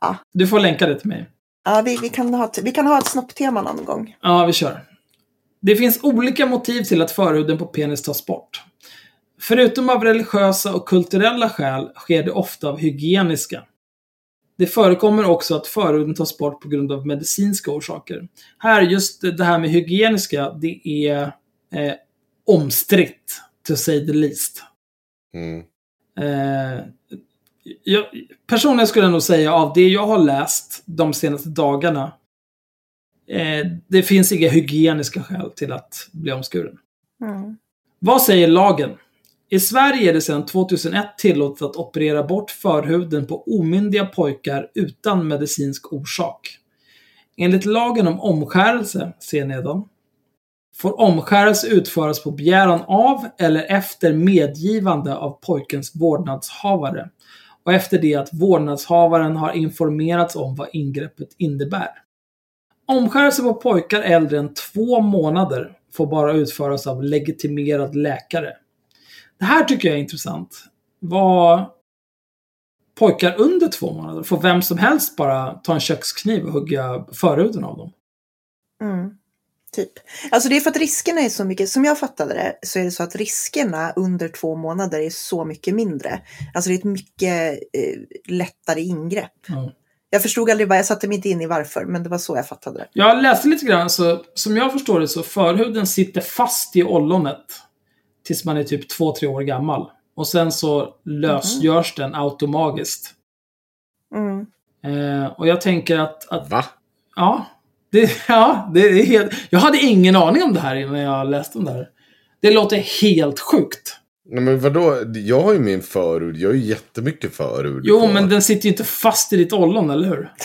Ja, Du får länka det till mig. ja vi, vi, kan ha, ett- vi kan ha ett snopptema någon gång. Ja, vi kör. Det finns olika motiv till att förhuden på penis tas bort. Förutom av religiösa och kulturella skäl sker det ofta av hygieniska. Det förekommer också att förhuden tas bort på grund av medicinska orsaker. Här, just det här med hygieniska, det är eh, omstritt, to say the least. Mm. Eh, jag, personligen skulle jag nog säga av det jag har läst de senaste dagarna. Eh, det finns inga hygieniska skäl till att bli omskuren. Mm. Vad säger lagen? I Sverige är det sedan 2001 tillåtet att operera bort förhuden på omyndiga pojkar utan medicinsk orsak. Enligt lagen om omskärelse, se nedan, får omskärelse utföras på begäran av eller efter medgivande av pojkens vårdnadshavare och efter det att vårdnadshavaren har informerats om vad ingreppet innebär. Omskärelse på pojkar äldre än två månader får bara utföras av legitimerad läkare. Det här tycker jag är intressant. Vad pojkar under två månader får vem som helst bara ta en kökskniv och hugga förhuden av dem. Mm. Typ. Alltså det är för att riskerna är så mycket, som jag fattade det, så är det så att riskerna under två månader är så mycket mindre. Alltså det är ett mycket eh, lättare ingrepp. Ja. Jag förstod aldrig jag satte mig inte in i varför, men det var så jag fattade det. Jag läste lite grann, så som jag förstår det så förhuden sitter fast i ollonet tills man är typ två, tre år gammal. Och sen så lösgörs den automagiskt. Mm. Eh, och jag tänker att, att Va? ja, Det, ja, det är helt... Jag hade ingen aning om det här innan jag läste om det här. Det låter helt sjukt. Nej, men vadå? Jag har ju min förhud. Jag har ju jättemycket förhud. Jo, kvar. men den sitter ju inte fast i ditt ollon, eller hur?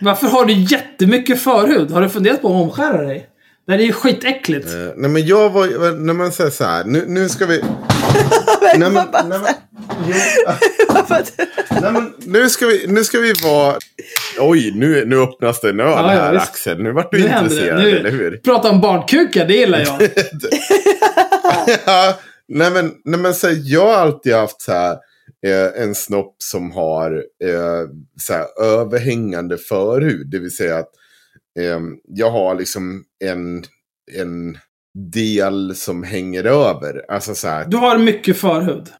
Varför har du jättemycket förhud? Har du funderat på att omskära dig? Det här är ju skitäckligt. Eh, nej men jag var, när man säger så här, nu, nu ska vi... nej, men, nej, men, nej, men, nu, ska vi, nu ska vi vara... Oj, nu, nu öppnas det en öl Ja, ja, här visst. Axel. Nu vart du Nu det. intresserad, Nu- eller hur? Prata om barnkukar, det gillar jag. ja, nej men, nej men så här, jag har alltid haft så här, eh, en snopp som har eh, så här, överhängande förhud. Det vill säga att jag har liksom en, en del som hänger över. Alltså så här, Du har mycket förhud.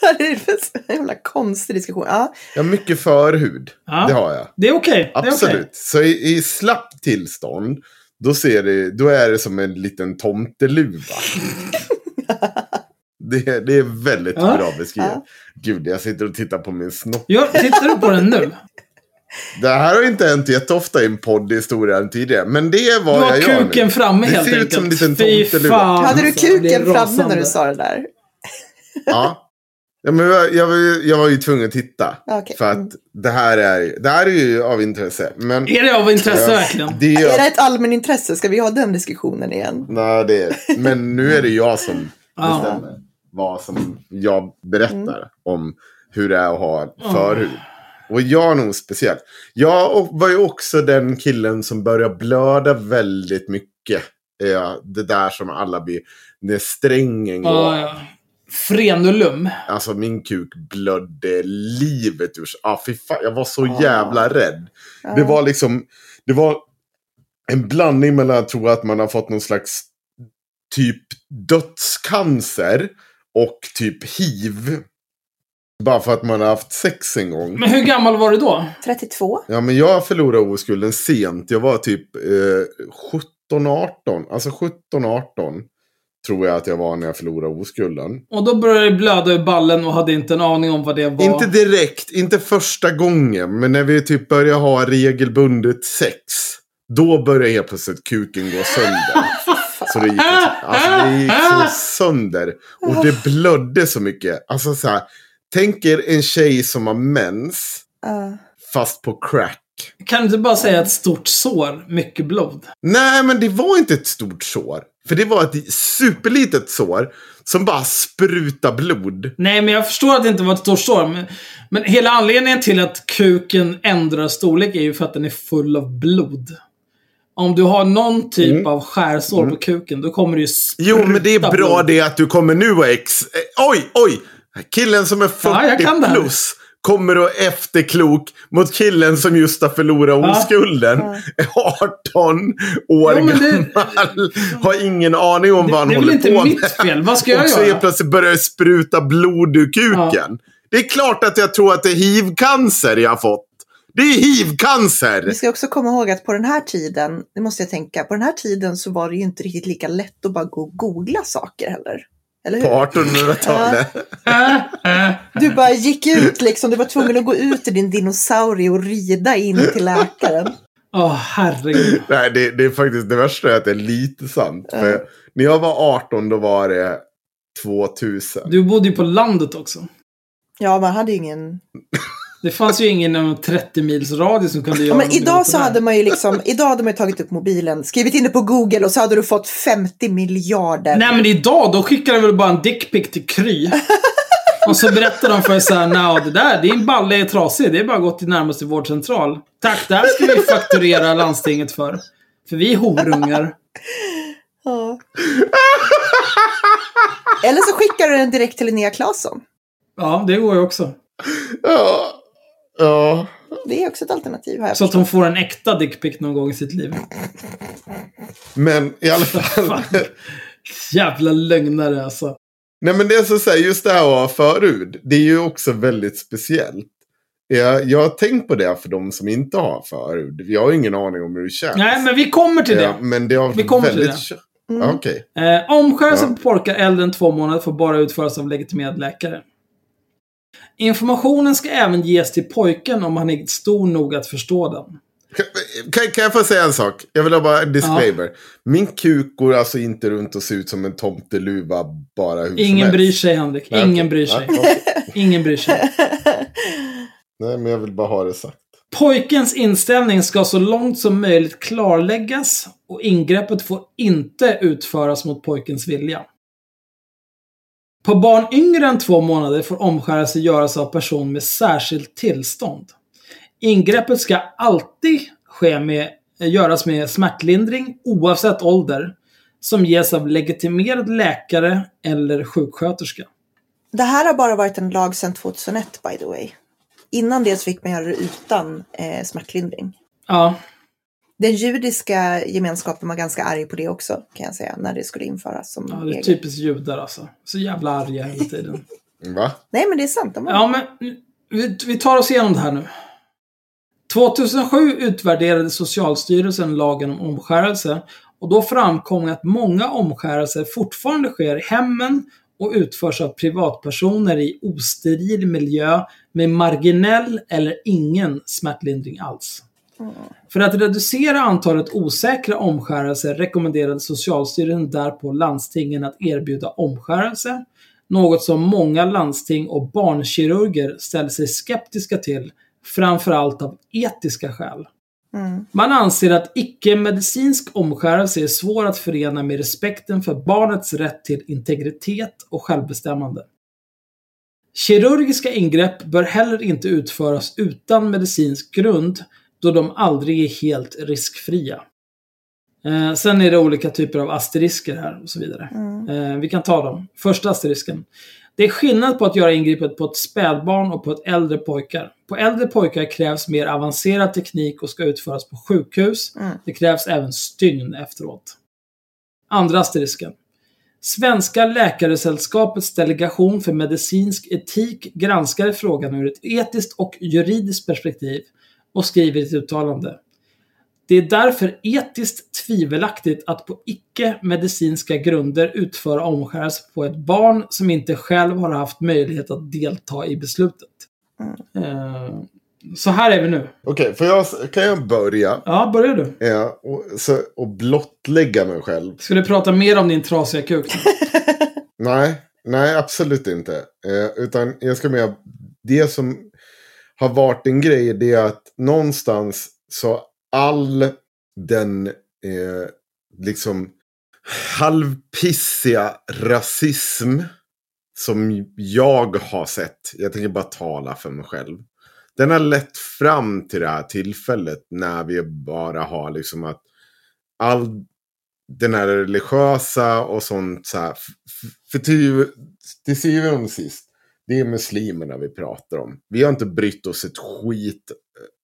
så här är det för en jävla konstig diskussion. Ja, jag har mycket förhud. Ja. Det har jag. Det är okej. Är Absolut. okej. Så i, i slapp tillstånd, då, ser det, då är det som en liten tomteluva. det, det är väldigt Ja. bra beskrivet. Ja. Gud, jag sitter och tittar på min snopp. Ja, tittar du på den nu? Det här har inte hänt jätteofta i en podd i historien tidigare. Men det är Du vad har jag gör kuken nu. framme Det helt ser ut enkelt. som en liten fan. hade du alltså, jag kuken framme när rasande. du sa det där? Ja. ja men jag, jag, var ju- jag var ju tvungen att titta. Okej. För att det här, är, det här är ju av intresse. Men Är det av intresse Ja, verkligen? det Är det är, ett allmänintresse? Ska vi ha den diskussionen igen? nej, det är, men nu är det jag som bestämmer vad som jag berättar om hur det är att ha förhud. Och jag är nog speciell. Jag var ju också den killen som började blöda väldigt mycket. Eh, Det där som alla blir, när strängen går. Ja. Frenulum. Alltså min kuk blödde livet ur sig. Ah, fy fan, jag var så jävla rädd. Det var liksom, det var en blandning mellan att tro att man har fått någon slags typ dödscancer och typ hiv. Bara för att man har haft sex en gång. Men hur gammal var du då? 32? Ja, men jag förlorade oskulden sent. Jag var typ eh, 17-18. Alltså 17-18 tror jag att jag var när jag förlorade oskulden. Och då började det blöda ur ballen och hade inte en aning om vad det var. Inte direkt, inte första gången. Men när vi typ började ha regelbundet sex. Då började helt plötsligt kuken gå sönder. Så det gick, alltså, det gick så sönder. Och det blödde så mycket. Alltså så här, tänk er en tjej som har mens. Ja. Fast på crack. Kan du inte bara säga ett stort sår, mycket blod? Nej, men det var inte ett stort sår. För det var ett superlitet sår. Som bara sprutade blod. Nej, men jag förstår att det inte var ett stort sår. Men, men hela anledningen till att kuken ändrar storlek är ju för att den är full av blod. Om du har någon typ Mm. av skärsår på kuken, då kommer det ju spruta Jo, men det är bra blod. det att du kommer nu och ex... eh, Oj, oj! Killen som är 40 Ja, det plus kommer och efterklok mot killen som just har förlorat Ja. oskulden. Är 18 år Jo, det- gammal. Har ingen aning om vad han det är väl håller inte på mitt med. fel. Vad ska jag och så göra? helt plötsligt börjar det spruta blod ur kuken. Det är klart att jag tror att det är hivcancer jag har fått. Det är hivcancer! Vi ska också komma ihåg att på den här tiden, det måste jag tänka, på den här tiden så var det ju inte riktigt lika lätt att bara gå och googla saker heller. Eller hur? På 1800-talet. Äh, äh. Du bara gick ut liksom, du var tvungen att gå ut i din dinosaurie och rida in till läkaren. Åh, herregud. Nej, det, det är faktiskt det värsta är att det är lite sant. För när jag var 18 då var det 2000. Du bodde ju på landet också. Ja, man hade ingen... Det fanns ju ingen inom 30 mils radie som kunde Ja, göra men någonting åt idag så hade man ju liksom, idag hade man ju tagit upp mobilen, skrivit in det på Google och så hade du fått 50 miljarder. Nej men idag, då skickar de väl bara en dickpic till Kry. Och så berättar de för så här, "Nå, det där, din balle är trasig. Det är bara att gå till närmaste vårdcentral. Tack, det här ska vi fakturera landstinget för. För vi är horungar. Ja. Eller så skickar du den direkt till Linnea Claesson. Ja, det går ju också. Ja. Ja. Det är också ett alternativ. Jag Så att hon får en äkta dickpic någon gång i sitt liv. Men i alla fall. Jävla lögnare alltså. Nej men det är så att säga, just det här att ha förhud. Det är ju också väldigt speciellt. Jag, jag har tänkt på det för de som inte har förhud. Jag har ingen aning om hur det känns. Nej, men vi kommer till det. Ja, men det har Vi kommer till väldigt... det. kö- Mm. Okej. Eh, omskärelse Ja. på pojkar äldre än två månader får bara utföras av legitimerad läkare. Informationen ska även ges till pojken om han är stor nog att förstå den. Kan, kan, jag få säga en sak? Jag vill ha bara en disclaimer. Min kuk går alltså inte runt och ser ut som en tomteluva bara hur som Ingen helst. bryr sig, Henrik. Nej, Ingen okej. bryr sig. Nej. Ingen bryr sig. Nej, men jag vill bara ha det sagt. Pojkens inställning ska så långt som möjligt klarläggas och ingreppet får inte utföras mot pojkens vilja. På barn yngre än två månader får omskärelse göras av person med särskilt tillstånd. Ingreppet ska alltid ske med, göras med smärtlindring oavsett ålder som ges av legitimerad läkare eller sjuksköterska. Det här har bara varit en lag sedan 2001 by the way. Innan det så fick man göra det utan eh, smärtlindring. Ja, Den judiska gemenskapen var ganska arg på det också kan jag säga. När det skulle införas som ja det är regel. typiskt judar alltså. Så jävla arga hela tiden. Va? Nej men det är sant. De. Ja, men vi, vi tar oss igenom det här nu. 2007 utvärderade Socialstyrelsen lagen om omskärelse och då framkom att många omskärelser fortfarande sker i hemmen och utförs av privatpersoner i osteril miljö med marginell eller ingen smärtlindring alls. För att reducera antalet osäkra omskärelser rekommenderade Socialstyrelsen därpå landstingen att erbjuda omskärelse, något som många landsting och barnkirurger ställer sig skeptiska till, framförallt av etiska skäl. Mm. Man anser att icke-medicinsk omskärelse är svår att förena med respekten för barnets rätt till integritet och självbestämmande. Kirurgiska ingrepp bör heller inte utföras utan medicinsk grund, då de aldrig är helt riskfria. Eh, sen är det olika typer av asterisker här och så vidare. Mm. Eh, vi kan ta dem. Första asterisken. Det är skillnad på att göra ingreppet på ett spädbarn och på ett äldre pojkar. På äldre pojkar krävs mer avancerad teknik och ska utföras på sjukhus. Mm. Det krävs även stygn efteråt. Andra asterisken. Svenska Läkaresällskapets delegation för medicinsk etik granskade frågan ur ett etiskt och juridiskt perspektiv och skriver i ett uttalande. Det är därför etiskt tvivelaktigt att på icke-medicinska grunder utföra omskärelse på ett barn som inte själv har haft möjlighet att delta i beslutet. Eh, Så här är vi nu. Okej, får jag, kan jag börja Ja, börjar du. ja, och, så, och blottlägga mig själv? Ska du prata mer om din trasiga kuk? Nej, nej absolut inte. Eh, utan jag ska med det som har varit en grej det är att någonstans så all den eh, liksom halvpissiga rasism som jag har sett, jag tänker bara tala för mig själv. Den har lett fram till det här tillfället när vi bara har liksom att all den här religiösa och sånt så här. För till, till syvende och sist, det är muslimerna vi pratar om. Vi har inte brytt oss ett skit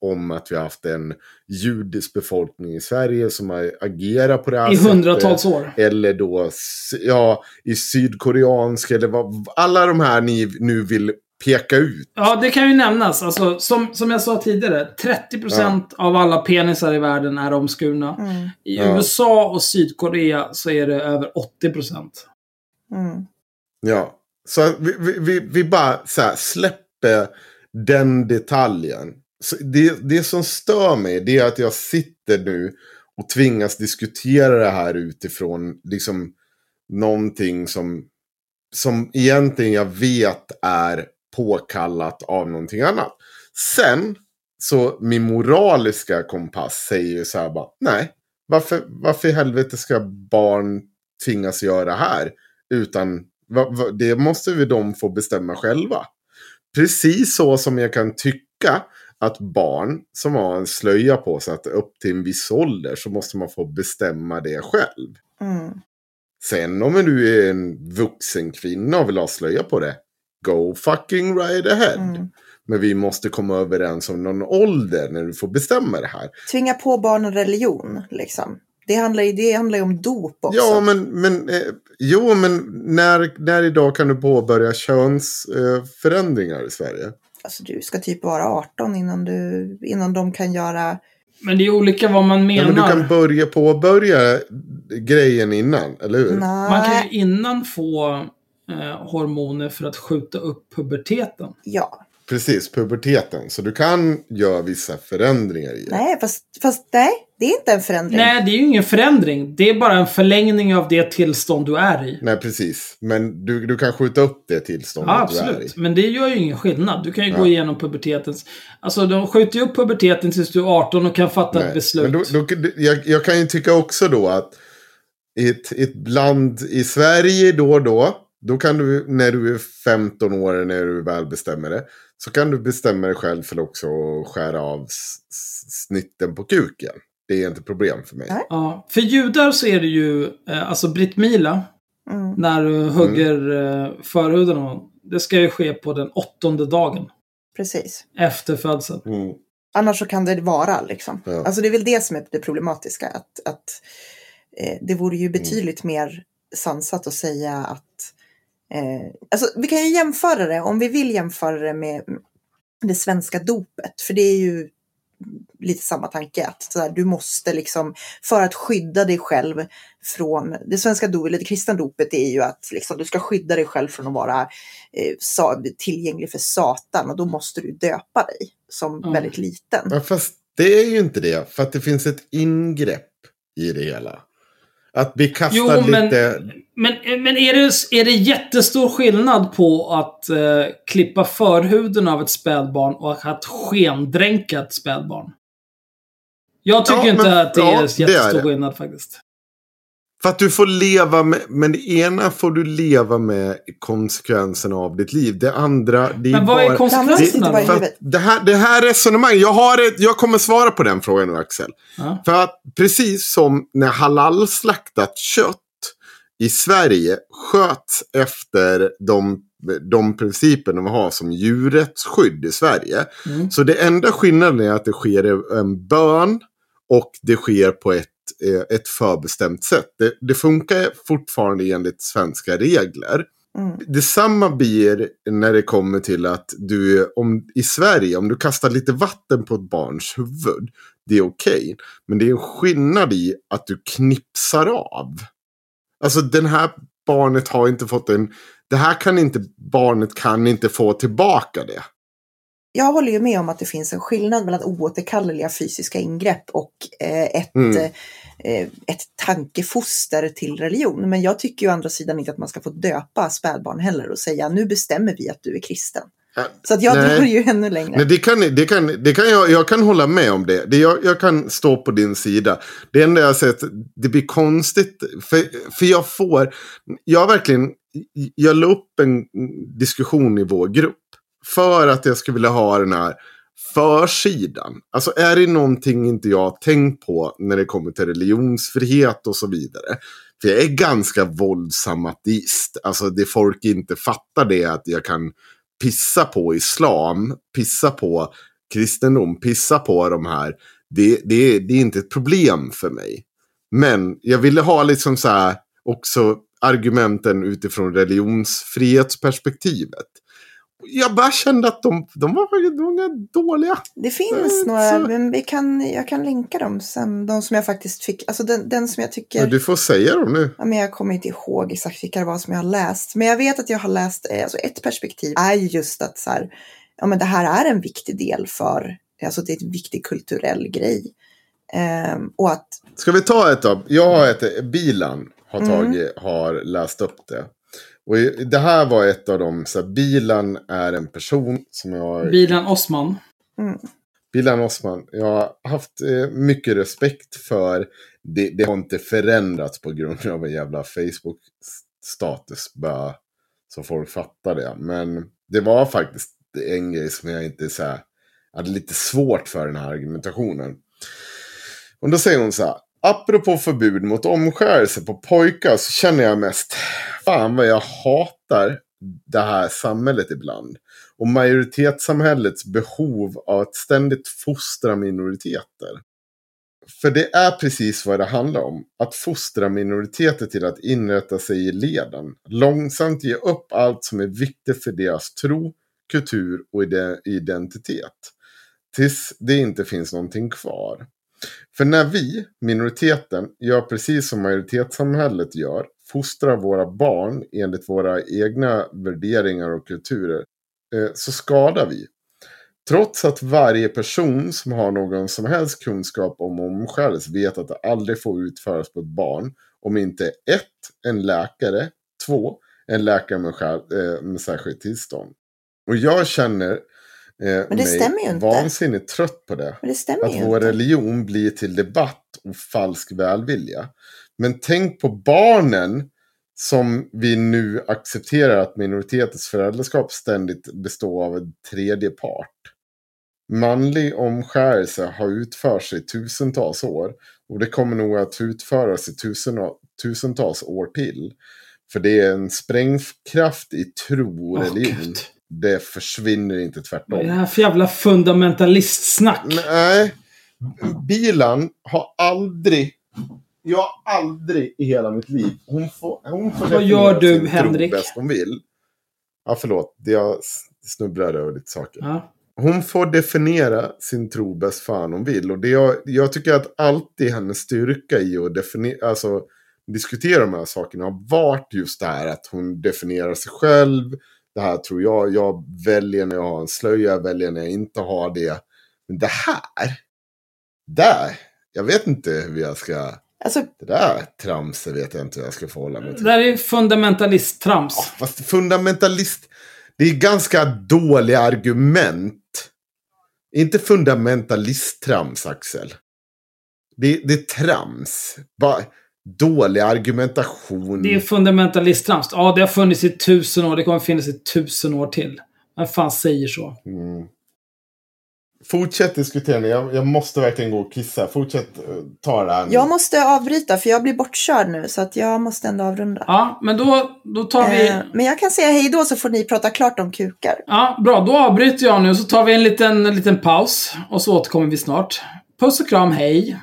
om att vi har haft en judisk befolkning i Sverige som har agerat på det här I sättet. hundratals år. Eller då, ja, i sydkoreansk eller vad, alla de här ni nu vill peka ut. Ja, det kan ju nämnas. Alltså, som, som jag sa tidigare, 30% av alla penisar i världen är omskurna. Mm. I Ja. USA och Sydkorea så är det över 80%. Mm. Ja, så vi, vi, vi, vi bara så här, släpper den detaljen. Så det, det som stör mig det är att jag sitter nu och tvingas diskutera det här utifrån liksom någonting som, som egentligen jag vet är påkallat av någonting annat. Sen, så min moraliska kompass säger ju så här bara, nej, varför, varför i helvete ska barn tvingas göra det här? Utan va, va, det måste vi de få bestämma själva. Precis så som jag kan tycka att barn som har en slöja på sig att upp till en viss ålder så måste man få bestämma det själv. Mm. Sen om du är en vuxen kvinna och vill ha slöja på det, go fucking right ahead. Mm. Men vi måste komma överens om någon ålder när du får bestämma det här. Tvinga på barnen religion, liksom. Det handlar ju, det handlar ju om dop också. Ja, men, men, eh, jo, men när, när idag kan du påbörja könsförändringar eh, förändringar i Sverige? Alltså, du ska typ vara 18 innan, du, innan de kan göra... Men det är olika vad man menar. men du kan börja påbörja grejen innan, eller hur? Man kan Nej. ju innan få eh, hormoner för att skjuta upp puberteten. Ja. Precis, puberteten. Så du kan göra vissa förändringar i det. Nej, fast, fast nej, det är inte en förändring. Nej, det är ju ingen förändring. Det är bara en förlängning av det tillstånd du är i. Nej, precis. Men du, du kan skjuta upp det tillståndet Ja, du är i. absolut. Men det gör ju ingen skillnad. Du kan ju Ja. gå igenom pubertetens... Alltså, de skjuter ju upp puberteten tills du är 18 och kan fatta ett Nej, beslut. Men då, då, jag, jag kan ju tycka också då att i ett, ett land i Sverige då och då, då kan du när du är 15 år, när du väl bestämmer det, så kan du bestämma dig själv för också att skära av snitten på kuken. Det är inte problem för mig. Ja, för judar så är det ju, eh, alltså Brit Mila, Mm. när du hugger eh, förhuden av. Det ska ju ske på den åttonde dagen Precis. efter födseln. Mm. Annars så kan det vara liksom. Ja. Alltså det är väl det som är det problematiska. Att, att eh, det vore ju betydligt mer sansat att säga att eh, alltså vi kan ju jämföra det, om vi vill jämföra det med det svenska dopet. För det är ju lite samma tanke. Att så här, du måste liksom, för att skydda dig själv från, det svenska dopet, eller det kristna dopet är ju att liksom, du ska skydda dig själv från att vara eh, sa, tillgänglig för Satan och då måste du döpa dig som Ja. väldigt liten. Ja, fast det är ju inte det. För att det finns ett ingrepp i det hela. Att bli kastad Jo, men- lite... Men, men är, det, är det jättestor skillnad på att eh, klippa förhuden av ett spädbarn och att skendränka ett spädbarn? Jag tycker Ja, inte men- att det ja, är det är jättestor det. skillnad faktiskt. För att du får leva med, men det ena får du leva med konsekvenserna av ditt liv. Det andra, det är Men vad är bara... konsekvenserna bara då? i För det, här, det här resonemanget, jag, har ett, jag kommer svara på den frågan nu Axel. Ja. För att precis som när halalslaktat kött i Sverige sköts efter de, de principerna vi har som djurrättsskydd i Sverige. Mm. Så det enda skillnaden är att det sker en bön och det sker på ett, eh, ett förbestämt sätt. Det, det funkar fortfarande enligt svenska regler. Mm. Detsamma blir när det kommer till att du, om, i Sverige, om du kastar lite vatten på ett barns huvud, det är okej. Men det är en skillnad i att du knipsar av. Alltså den här barnet har inte fått en, det här kan inte, barnet kan inte få tillbaka det. Jag håller ju med om att det finns en skillnad mellan oåterkalleliga fysiska ingrepp och eh, ett, Mm. eh, ett tankefoster till religion. Men jag tycker ju å andra sidan inte att man ska få döpa spädbarn heller och säga nu bestämmer vi att du är kristen. Ja, Så att jag Nej. drar ju ännu längre. Nej, det kan, det kan, det kan jag, jag kan hålla med om det. det jag, jag kan stå på din sida. Det enda jag har sett, det blir konstigt. För, för jag får, jag verkligen, jag la upp en diskussion i vår grupp. För att jag skulle vilja ha den här försidan. Alltså är det någonting inte jag har tänkt på när det kommer till religionsfrihet och så vidare. För jag är ganska våldsam ateist. Alltså det folk inte fattar det är att jag kan pissa på islam, pissa på kristendom, pissa på de här. Det, det, det är inte ett problem för mig. Men jag ville ha liksom så här också argumenten utifrån religionsfrihetsperspektivet. Jag bara kände att de, de var de var dåliga. Det finns Eh, några, så- men vi kan, jag kan länka dem sen. De som jag faktiskt fick, alltså den, den som jag tycker, Men du får säga dem nu. ja, men jag kommer inte ihåg exakt vilka det var som jag har läst. Men jag vet att jag har läst, eh, alltså ett perspektiv är ju just att så här, ja men det här är en viktig del för, alltså det är en viktig kulturell grej. Ehm, och att, Ska vi ta ett av? Jag har ett, Bilan har, Mm. tagit, har läst upp det. Och det här var ett av dem, så här, Bilan är en person som jag Bilan Osman. mm, Bilan Osman, jag har haft eh, mycket respekt för. Det, det har inte förändrats på grund av en jävla Facebook-status. Bara så folk fattar det. Men det var faktiskt en grej som jag inte så här, hade lite svårt för den här argumentationen. Och då säger hon så här. Apropå förbud mot omskärelse på pojkar så känner jag mest. Fan vad jag hatar det här samhället ibland och majoritetssamhällets behov av att ständigt fostra minoriteter. För det är precis vad det handlar om. Att fostra minoriteter till att inrätta sig i leden. Långsamt ge upp allt som är viktigt för deras tro, kultur och identitet. Tills det inte finns någonting kvar. För när vi, minoriteten, gör precis som majoritetssamhället gör, fostrar våra barn enligt våra egna värderingar och kulturer eh, så skadar vi. Trots att varje person som har någon som helst kunskap om omskärelse vet att det aldrig får utföras på ett barn om inte ett, en läkare, två, en läkare med, skär, eh, med särskilt tillstånd. Och jag känner eh, Men det stämmer ju inte. vansinnigt trött på det. Men det stämmer Att ju vår inte. religion blir till debatt och falsk välvilja. Men tänk på barnen som vi nu accepterar att minoritetens föräldraskap ständigt består av en tredje part. Manlig omskärelse har utförts i tusentals år och det kommer nog att utföras i tusen, tusentals år till. För det är en sprängkraft i tro och religion. Gud. det försvinner inte tvärtom. Vad är det här för jävla fundamentalistsnack? Nej. Bilan har aldrig... Jag har aldrig i hela mitt liv... Hon får, hon får Vad gör du, Henrik? bäst hon vill. Ja, förlåt. Jag snubblade över lite saker. Ja. Hon får definiera sin tro bäst fan hon vill. Och det jag, jag tycker att alltid hennes styrka i att definiera, alltså, diskutera de här sakerna har varit just det här att hon definierar sig själv. Det här tror jag, jag väljer när jag har en slöja, jag väljer när jag inte har det. Men det här, där, jag vet inte hur jag ska, Alltså, det där tramset vet jag inte hur jag ska förhålla mig Det till. där är fundamentalisttrams. Fast fundamentalist, det är ganska dåliga argument. Inte fundamentalist-trams, Axel. Det, det är trams. Bara dålig argumentation. Det är fundamentalisttrams. Ja, det har funnits i tusen år. Det kommer finnas i tusen år till. Vem fan säger så? Mm. Fortsätt diskutera nu. Jag, jag måste verkligen gå och kissa. Fortsätt uh, ta det här nu. jag måste avbryta för jag blir bortkörd nu så att jag måste ändå avrunda. Ja, men då, då tar vi... Eh, men jag kan säga hej då så får ni prata klart om kukar. Ja, bra. Då avbryter jag nu så tar vi en liten, en liten paus. Och så återkommer vi snart. Puss och kram, hej!